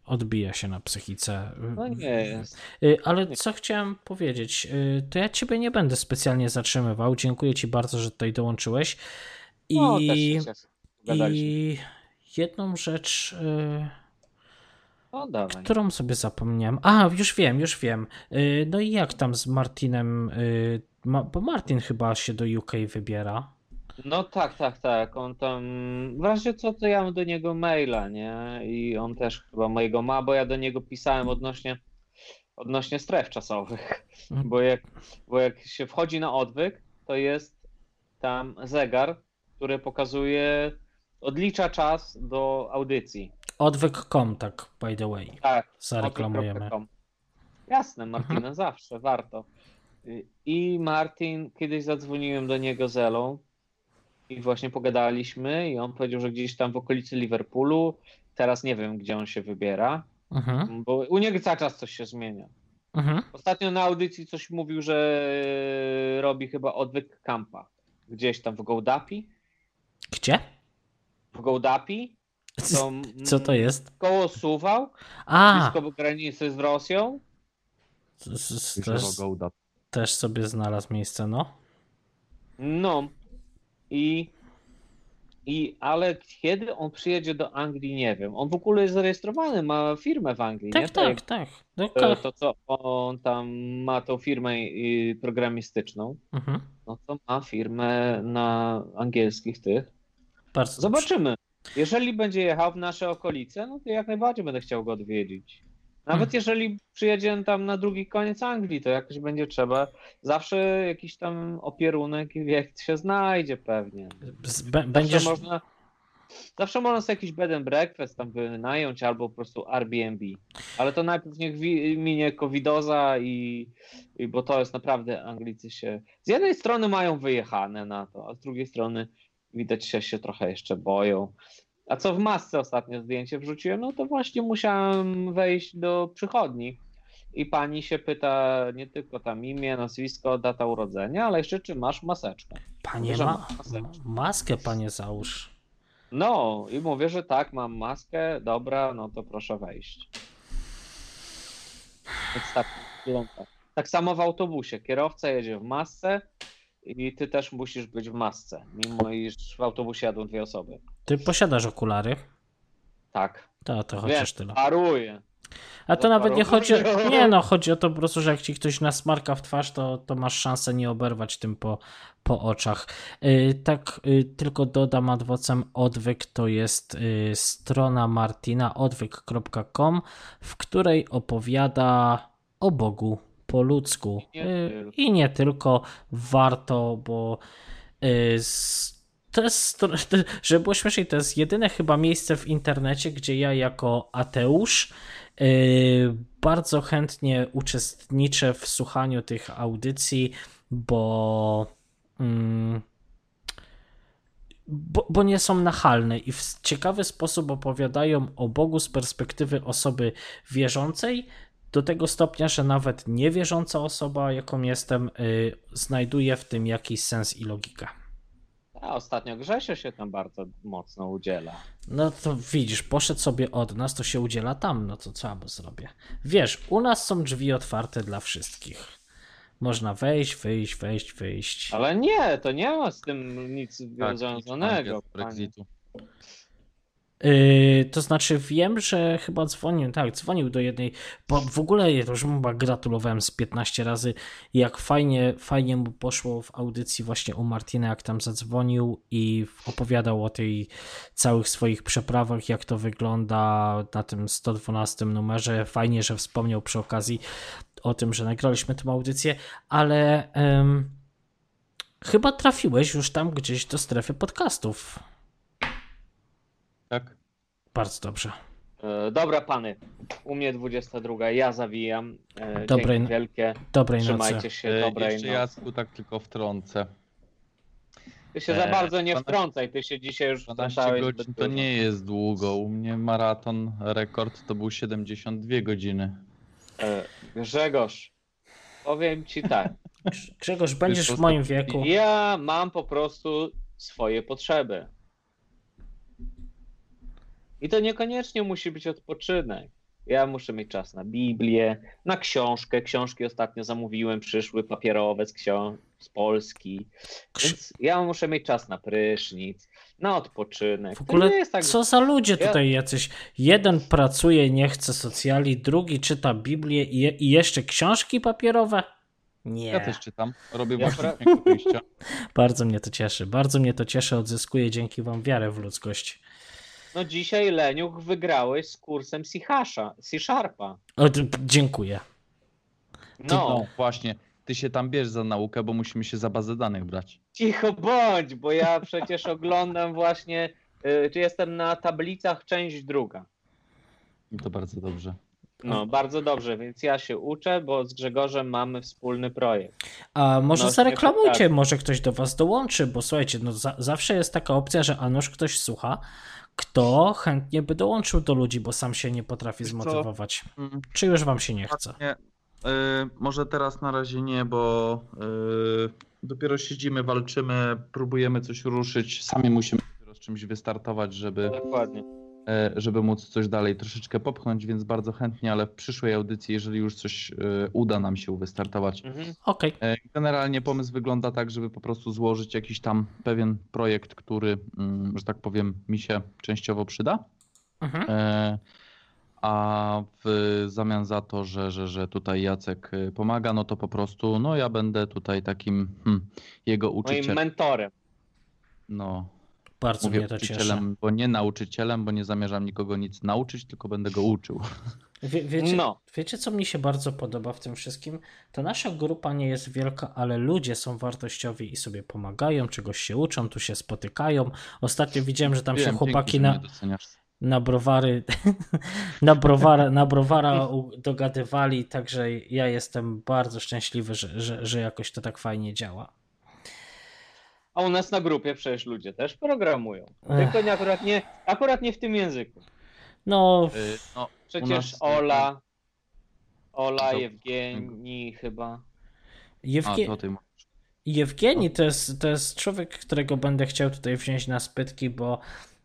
Odbija się na psychice. No nie jest. Y, Ale co chciałem powiedzieć, y, to ja ciebie nie będę specjalnie zatrzymywał. Dziękuję ci bardzo, że tutaj dołączyłeś. I, No. Gadaliśmy. i jedną rzecz, y, No którą sobie zapomniałem. A, już wiem, już wiem. Y, No i jak tam z Martinem? y, Bo Martin chyba się do UK wybiera. No tak, tak, tak. On tam. W razie co, to ja mam do niego maila, nie? I on też chyba mojego ma, bo ja do niego pisałem odnośnie, odnośnie stref czasowych. Mhm. Bo jak, bo jak się wchodzi na odwyk, to jest tam zegar, który pokazuje, odlicza czas do audycji. Odwyk.com, tak by the way. Tak, Zareklamujemy. Jasne, Martina, zawsze, warto. I Martin, kiedyś zadzwoniłem do niego z Elą i właśnie pogadaliśmy i on powiedział, że gdzieś tam w okolicy Liverpoolu, teraz nie wiem, gdzie on się wybiera, Mhm, bo u niego cały czas coś się zmienia. mhm. Ostatnio na audycji coś mówił, że robi chyba odwyk kampa. Gdzieś tam w Gołdapi. Gdzie? W Gołdapi. To, Co to jest? Koło Suwał, A, blisko granicy z Rosją. z- też, też sobie znalazł miejsce, no. No i, i ale kiedy on przyjedzie do Anglii, nie wiem. On w ogóle jest zarejestrowany, ma firmę w Anglii, nie? Tak, To tak, tak. No, To, ka- to co on tam ma tą firmę y, programistyczną, mhm. no to ma firmę na angielskich tych. Bardzo dobrze. Zobaczymy. Jeżeli będzie jechał w nasze okolice, no to jak najbardziej będę chciał go odwiedzić. Nawet Hmm. jeżeli przyjedzie tam na drugi koniec Anglii, to jakoś będzie trzeba. Zawsze jakiś tam opierunek i wiek się znajdzie pewnie. Z- be- Zawsze Będziesz, można, zawsze można sobie jakiś bed and breakfast tam wynająć albo po prostu Airbnb. Ale to najpierw niech minie covidoza i, i bo to jest naprawdę Anglicy się. Z jednej strony mają wyjechane na to, a z drugiej strony widać się, się trochę jeszcze boją. A co w masce ostatnio zdjęcie wrzuciłem, no to właśnie musiałem wejść do przychodni. I pani się pyta nie tylko tam imię, nazwisko, data urodzenia, ale jeszcze czy masz maseczkę. panie, że ma, ma maseczkę. maskę panie załóż. No i mówię, że tak, mam maskę, dobra, no to proszę wejść. Więc tak. Tak samo w autobusie. Kierowca jedzie w masce i ty też musisz być w masce, mimo iż w autobusie jadą dwie osoby. Ty posiadasz okulary? Tak. To, to chociaż tyle. paruje. A to nawet nie chodzi o. Nie no, chodzi o to po prostu, że jak ci ktoś nasmarka w twarz, to, to masz szansę nie oberwać tym po, po oczach. Y, tak, y, tylko dodam adwocem odwyk to jest y, strona Martina odwyk.com, w której opowiada o Bogu po ludzku. I nie Y, tylko. I nie tylko warto, bo y, to jest, żeby było śmieszniej, to jest jedyne chyba miejsce w internecie, gdzie ja jako ateusz yy, bardzo chętnie uczestniczę w słuchaniu tych audycji, bo, mm, bo, bo nie są nachalne i w ciekawy sposób opowiadają o Bogu z perspektywy osoby wierzącej, do tego stopnia, że nawet niewierząca osoba, jaką jestem, yy, znajduje w tym jakiś sens i logikę. A ostatnio Grzesio się tam bardzo mocno udziela. No to widzisz, poszedł sobie od nas, to się udziela tam, no to co ja zrobię? Wiesz, u nas są drzwi otwarte dla wszystkich. Można wejść, wyjść, wejść, wyjść. Ale nie, to nie ma z tym nic Tak, związanego. Brexitu. Yy, to znaczy wiem, że chyba dzwonił, tak, dzwonił do jednej, bo w ogóle już chyba gratulowałem z 15 razy, jak fajnie, fajnie mu poszło w audycji właśnie u Martina, jak tam zadzwonił i opowiadał o tej całych swoich przeprawach, jak to wygląda na tym 112 numerze. Fajnie, że wspomniał przy okazji o tym, że nagraliśmy tę audycję, ale em, chyba trafiłeś już tam gdzieś do strefy podcastów. Tak? Bardzo dobrze. E, Dobra, pany. U mnie 22. Ja zawijam. E, Dobrej- Dzięki wielkie. Dobrej Trzymajcie nocy. się. E, Dobrej Jeszcze nocy. Jacku tak tylko wtrącę. Ty się za e, bardzo nie 12 wtrącaj. Ty się dzisiaj już 12 wtrącałeś godzin to nie jest długo. U mnie maraton, rekord to był 72 godziny. E, Grzegorz, powiem ci tak. Grzegorz, będziesz w moim wieku. Ja mam po prostu swoje potrzeby. I to niekoniecznie musi być odpoczynek. Ja muszę mieć czas na Biblię, na książkę. Książki ostatnio zamówiłem, przyszły papierowe z, książ- z Polski. Więc ja muszę mieć czas na prysznic, na odpoczynek. W ogóle tak, co za ludzie Ja- tutaj jacyś. Jeden pracuje, nie chce socjali, drugi czyta Biblię i, je- i jeszcze książki papierowe? Nie. Ja też czytam. Robię Ja właśnie pra-. Bardzo mnie to cieszy. Bardzo mnie to cieszy. Odzyskuję dzięki wam wiarę w ludzkość. No dzisiaj Leniuch wygrałeś z kursem C-Sharpa. Dziękuję. No. No, właśnie. Ty się tam bierz za naukę, bo musimy się za bazę danych brać. cicho bądź, bo ja przecież oglądam właśnie, y, czy jestem na tablicach część druga. To bardzo dobrze. No, bardzo dobrze, więc ja się uczę, bo z Grzegorzem mamy wspólny projekt. A może No, zareklamujcie, tak. może ktoś do was dołączy, bo słuchajcie, no za, zawsze jest taka opcja, że a nuż ktoś słucha, kto chętnie by dołączył do ludzi, bo sam się nie potrafi zmotywować. Mm, Czy już wam się nie chce? Nie, y, może teraz na razie nie, bo y, dopiero siedzimy, walczymy, próbujemy coś ruszyć. Sami musimy dopiero z czymś wystartować, żeby, Dokładnie. E, żeby móc coś dalej troszeczkę popchnąć, więc bardzo chętnie, ale w przyszłej audycji, jeżeli już coś y, uda nam się wystartować. Mhm. Okej. E, Generalnie pomysł wygląda tak, żeby po prostu złożyć jakiś tam pewien projekt, który, mm, że tak powiem, mi się częściowo przyda. Mhm. E, A w zamian za to, że, że, że tutaj Jacek pomaga, no to po prostu no ja będę tutaj takim hmm, jego Moim uczycielem. mentorem. No, Bardzo mówię mnie to cieszy. bo nie nauczycielem, bo nie zamierzam nikogo nic nauczyć, tylko będę go uczył. Wie, wiecie, No. wiecie, co mi się bardzo podoba w tym wszystkim? Ta nasza grupa nie jest wielka, ale ludzie są wartościowi i sobie pomagają, czegoś się uczą, tu się spotykają. Ostatnio widziałem, że tam się Wiem, chłopaki dzięki, na, na browary na browara, na browara dogadywali, także ja jestem bardzo szczęśliwy, że, że, że jakoś to tak fajnie działa. A u nas na grupie przecież ludzie też programują. Tylko nie, akurat, nie, akurat nie w tym języku. No, Y, No, Przecież nas- Ola, Ola, Do- Jewgenii chyba. a Jewgie... to ty mówisz. Jewgeni to jest, to jest człowiek, którego będę chciał tutaj wziąć na spytki, bo,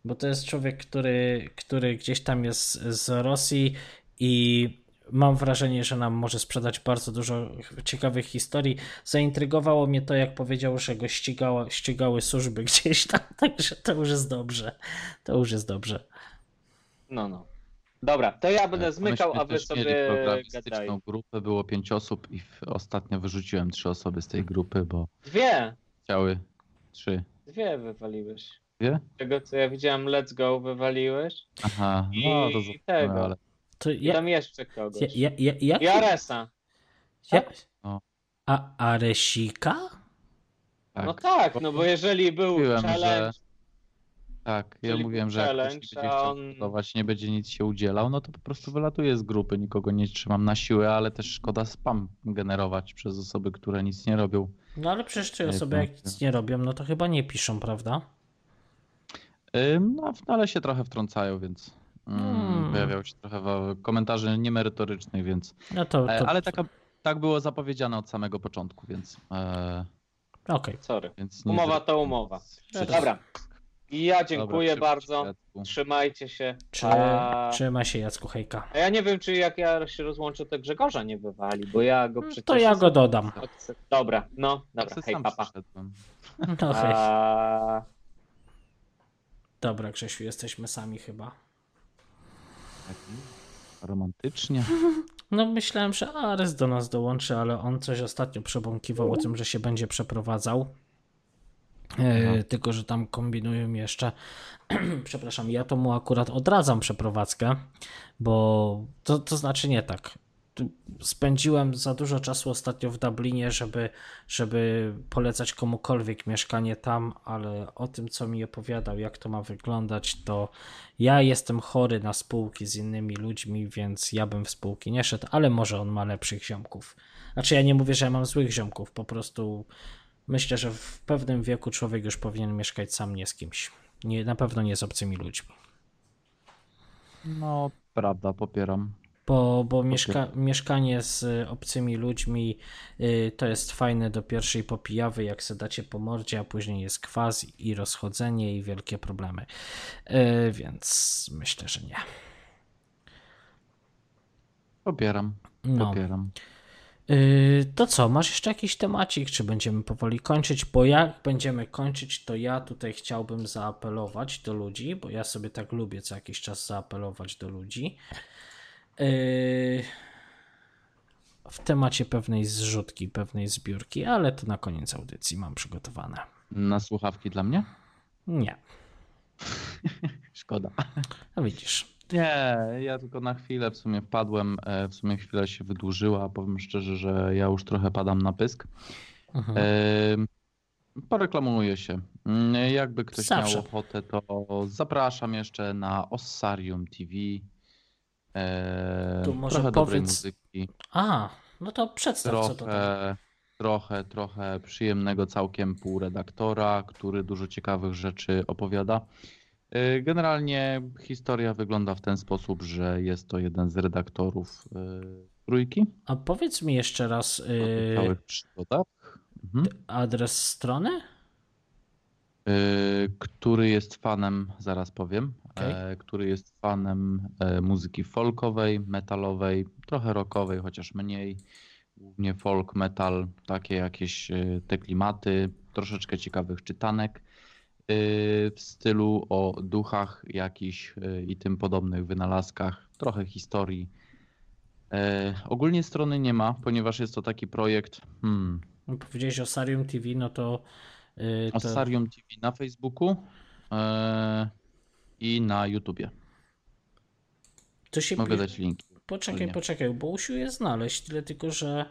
bo to jest człowiek, który, który gdzieś tam jest z Rosji i mam wrażenie, że nam może sprzedać bardzo dużo ciekawych historii. Zaintrygowało mnie to, jak powiedział, że go ścigało, ścigały służby gdzieś tam, także to już jest dobrze. To już jest dobrze. No, no. Dobra, to ja będę E, zmykał, a wy sobie gadaj. grupę, było pięć osób i w, ostatnio wyrzuciłem trzy osoby z tej grupy, bo Dwie, chciały trzy. dwie wywaliłeś. Dwie? Tego co ja widziałem, let's go wywaliłeś. Aha, I no to zobaczymy, tego. ale To I ja, tam jeszcze kogoś. ja, ja, ja, jak, I Aresa. ja, No. a Aresika? tak. No tak, no bo jeżeli był Mówiłem, challenge, Tak, ja Czyli mówiłem, że jak ktoś nie będzie chciał on- nie będzie nic się udzielał, no to po prostu wylatuje z grupy, nikogo nie trzymam na siłę, ale też szkoda spam generować przez osoby, które nic nie robią. No ale przecież te Nie, osoby jak nic nie robią, no to chyba nie piszą, prawda? No, ale się trochę wtrącają, więc Hmm. pojawiały się trochę komentarzy niemerytorycznych, więc... No to, E, to Ale taka, tak było zapowiedziane od samego początku, więc... E, Okej. Sorry. Więc nie Umowa to umowa. Przecież- Dobra. I ja dziękuję Dobra, bardzo. Jacku. Trzymajcie się. Czy, A... Trzymaj się, Jacku, hejka. A ja nie wiem, czy jak ja się rozłączę, to Grzegorza nie wywali, bo ja go przecież... To ja go dodam. Dobra, no, Ja dobra, se hej, sam papa. No hej. A... Dobra, Grzesiu, jesteśmy sami chyba. Tak, Romantycznie. No myślałem, że Ares do nas dołączy, ale on coś ostatnio przebąkiwał o tym, że się będzie przeprowadzał. E, tylko, że tam kombinują jeszcze. Przepraszam, ja to mu akurat odradzam przeprowadzkę, bo to, to znaczy nie tak. Spędziłem za dużo czasu ostatnio w Dublinie, żeby, żeby polecać komukolwiek mieszkanie tam, ale o tym, co mi opowiadał, jak to ma wyglądać, to ja jestem chory na spółki z innymi ludźmi, więc ja bym w spółki nie szedł, ale może on ma lepszych ziomków. Znaczy, ja nie mówię, że ja mam złych ziomków, po prostu myślę, że w pewnym wieku człowiek już powinien mieszkać sam, nie z kimś. Nie, na pewno nie z obcymi ludźmi. No, prawda, popieram. Bo, bo mieszka, mieszkanie z y, obcymi ludźmi y, to jest fajne do pierwszej popijawy, jak se dacie po mordzie, a później jest kwas i rozchodzenie i wielkie problemy. Y, więc myślę, że nie. Popieram, No. popieram. To co, masz jeszcze jakiś temacik, czy będziemy powoli kończyć? Bo jak będziemy kończyć, to ja tutaj chciałbym zaapelować do ludzi, bo ja sobie tak lubię co jakiś czas zaapelować do ludzi. Y, w temacie pewnej zrzutki, pewnej zbiórki, ale to na koniec audycji mam przygotowane. Na słuchawki dla mnie? Nie, Szkoda. no widzisz. Nie, ja tylko na chwilę w sumie wpadłem, e, w sumie chwila się wydłużyła. Powiem szczerze, że ja już trochę padam na pysk. Mhm. E, Poreklamuję się. Mm, Jakby ktoś Zawsze. miał ochotę, to zapraszam jeszcze na Ossarium TV. E, Tu może trochę powiedz- muzyki, A, no to przedstaw co to tam. trochę, trochę, trochę przyjemnego całkiem półredaktora, który dużo ciekawych rzeczy opowiada. E, Generalnie historia wygląda w ten sposób, że jest to jeden z redaktorów e, trójki A powiedz mi jeszcze raz y, przygodach. Mhm. adres strony? Y, który jest fanem, zaraz powiem, Okej. e, który jest fanem e, muzyki folkowej, metalowej, trochę rockowej, chociaż mniej, głównie folk, metal, takie jakieś e, te klimaty, troszeczkę ciekawych czytanek w stylu o duchach jakichś i tym podobnych wynalazkach, trochę historii. E, Ogólnie strony nie ma, ponieważ jest to taki projekt, hmm, No, Powiedziałeś o Sarium TV, no to. To Ossarium TV na Facebooku e, i na YouTubie. to się. Mogę dać linki. Poczekaj, poczekaj, bo usiłuję znaleźć, tyle tylko, że.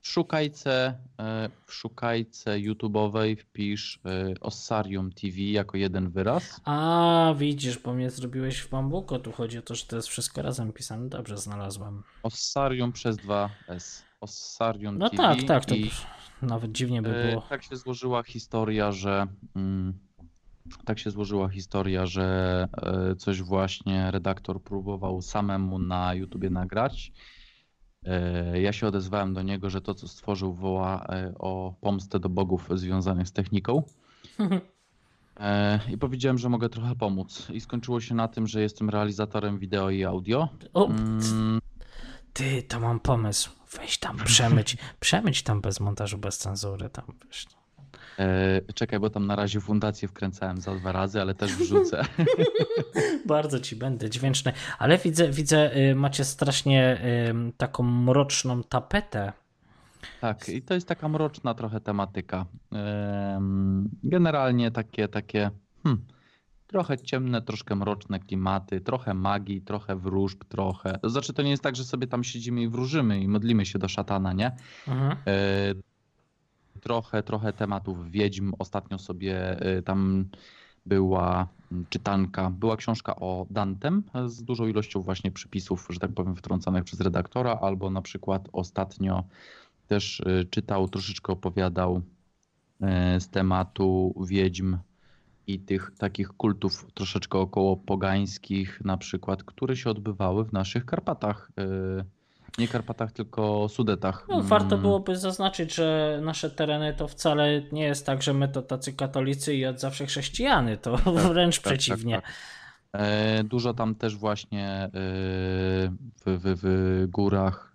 W szukajce, e, w szukajce YouTube'owej wpisz e, Ossarium TV jako jeden wyraz. A, widzisz, bo mnie zrobiłeś w bambuko. Tu chodzi o to, że to jest wszystko razem pisane. Dobrze, znalazłem. Ossarium przez 2S. Ossarium No TV. tak, tak, to i, nawet dziwnie by e, było. Tak się złożyła historia, że mm, tak się złożyła historia, że e, coś właśnie redaktor próbował samemu na YouTubie nagrać. E, Ja się odezwałem do niego, że to, co stworzył, woła o pomstę do bogów związanych z techniką. I powiedziałem, że mogę trochę pomóc. I skończyło się na tym, że jestem realizatorem wideo i audio. O, Mm, ty, to mam pomysł. Weź tam, przemyć. Przemyć tam bez montażu, bez cenzury. Tam, wiesz. e, Czekaj, bo tam na razie fundację wkręcałem za dwa razy, ale też wrzucę. Bardzo ci będę dźwięczny. Ale widzę, widzę, y, macie strasznie y, taką mroczną tapetę. Tak, i to jest taka mroczna trochę tematyka. Em, Generalnie takie, takie hmm, trochę ciemne, troszkę mroczne klimaty, trochę magii, trochę wróżb, trochę. To znaczy, to nie jest tak, że sobie tam siedzimy i wróżymy i modlimy się do szatana, nie? Mhm. E, Trochę, trochę tematów wiedźm. Ostatnio sobie e, tam była czytanka, była książka o Dantem z dużą ilością właśnie przypisów, że tak powiem, wtrącanych przez redaktora, albo na przykład ostatnio też e, czytał, troszeczkę opowiadał e, z tematu wiedźm i tych takich kultów troszeczkę około pogańskich, na przykład, które się odbywały w naszych Karpatach e, Nie Karpatach, tylko Sudetach. No, warto Mm, byłoby zaznaczyć, że nasze tereny to wcale nie jest tak, że my to tacy katolicy i od zawsze chrześcijany, to wręcz tak, przeciwnie. tak, E, Dużo tam też właśnie e, w, w, w górach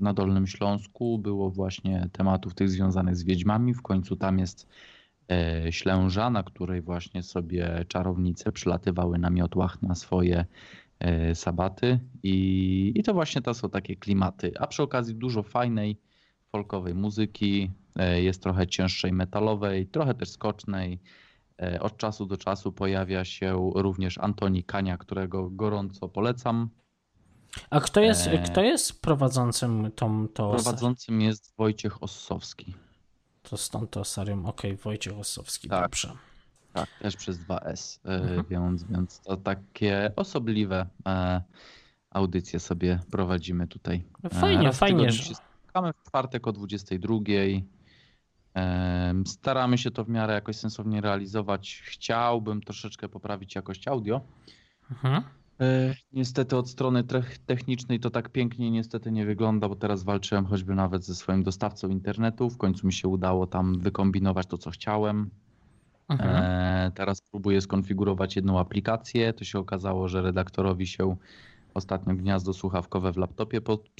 na Dolnym Śląsku było właśnie tematów tych związanych z wiedźmami. W końcu tam jest Ślęża, na której właśnie sobie czarownice przylatywały na miotłach na swoje e, sabaty i, i to właśnie to są takie klimaty. A przy okazji dużo fajnej folkowej muzyki, e, jest trochę cięższej metalowej, trochę też skocznej. E, Od czasu do czasu pojawia się również Antoni Kania, którego gorąco polecam. A kto jest, E. kto jest prowadzącym tą, to, Prowadzącym jest Wojciech Ossowski. To stąd to Osarium? Okej, Wojciech Ossowski, Tak. dobrze. Tak, też przez 2S, e, Mhm. więc, więc to takie osobliwe e, audycje sobie prowadzimy tutaj. E, Fajnie, raz w fajnie, że- się spotykamy w czwartek o 22. Em, Staramy się to w miarę jakoś sensownie realizować. Chciałbym troszeczkę poprawić jakość audio. Mhm. E, Niestety od strony technicznej to tak pięknie niestety nie wygląda, bo teraz walczyłem choćby nawet ze swoim dostawcą internetu. W końcu mi się udało tam wykombinować to, co chciałem. Mhm. E, teraz próbuję skonfigurować jedną aplikację. To się okazało, że redaktorowi się ostatnio gniazdo słuchawkowe w laptopie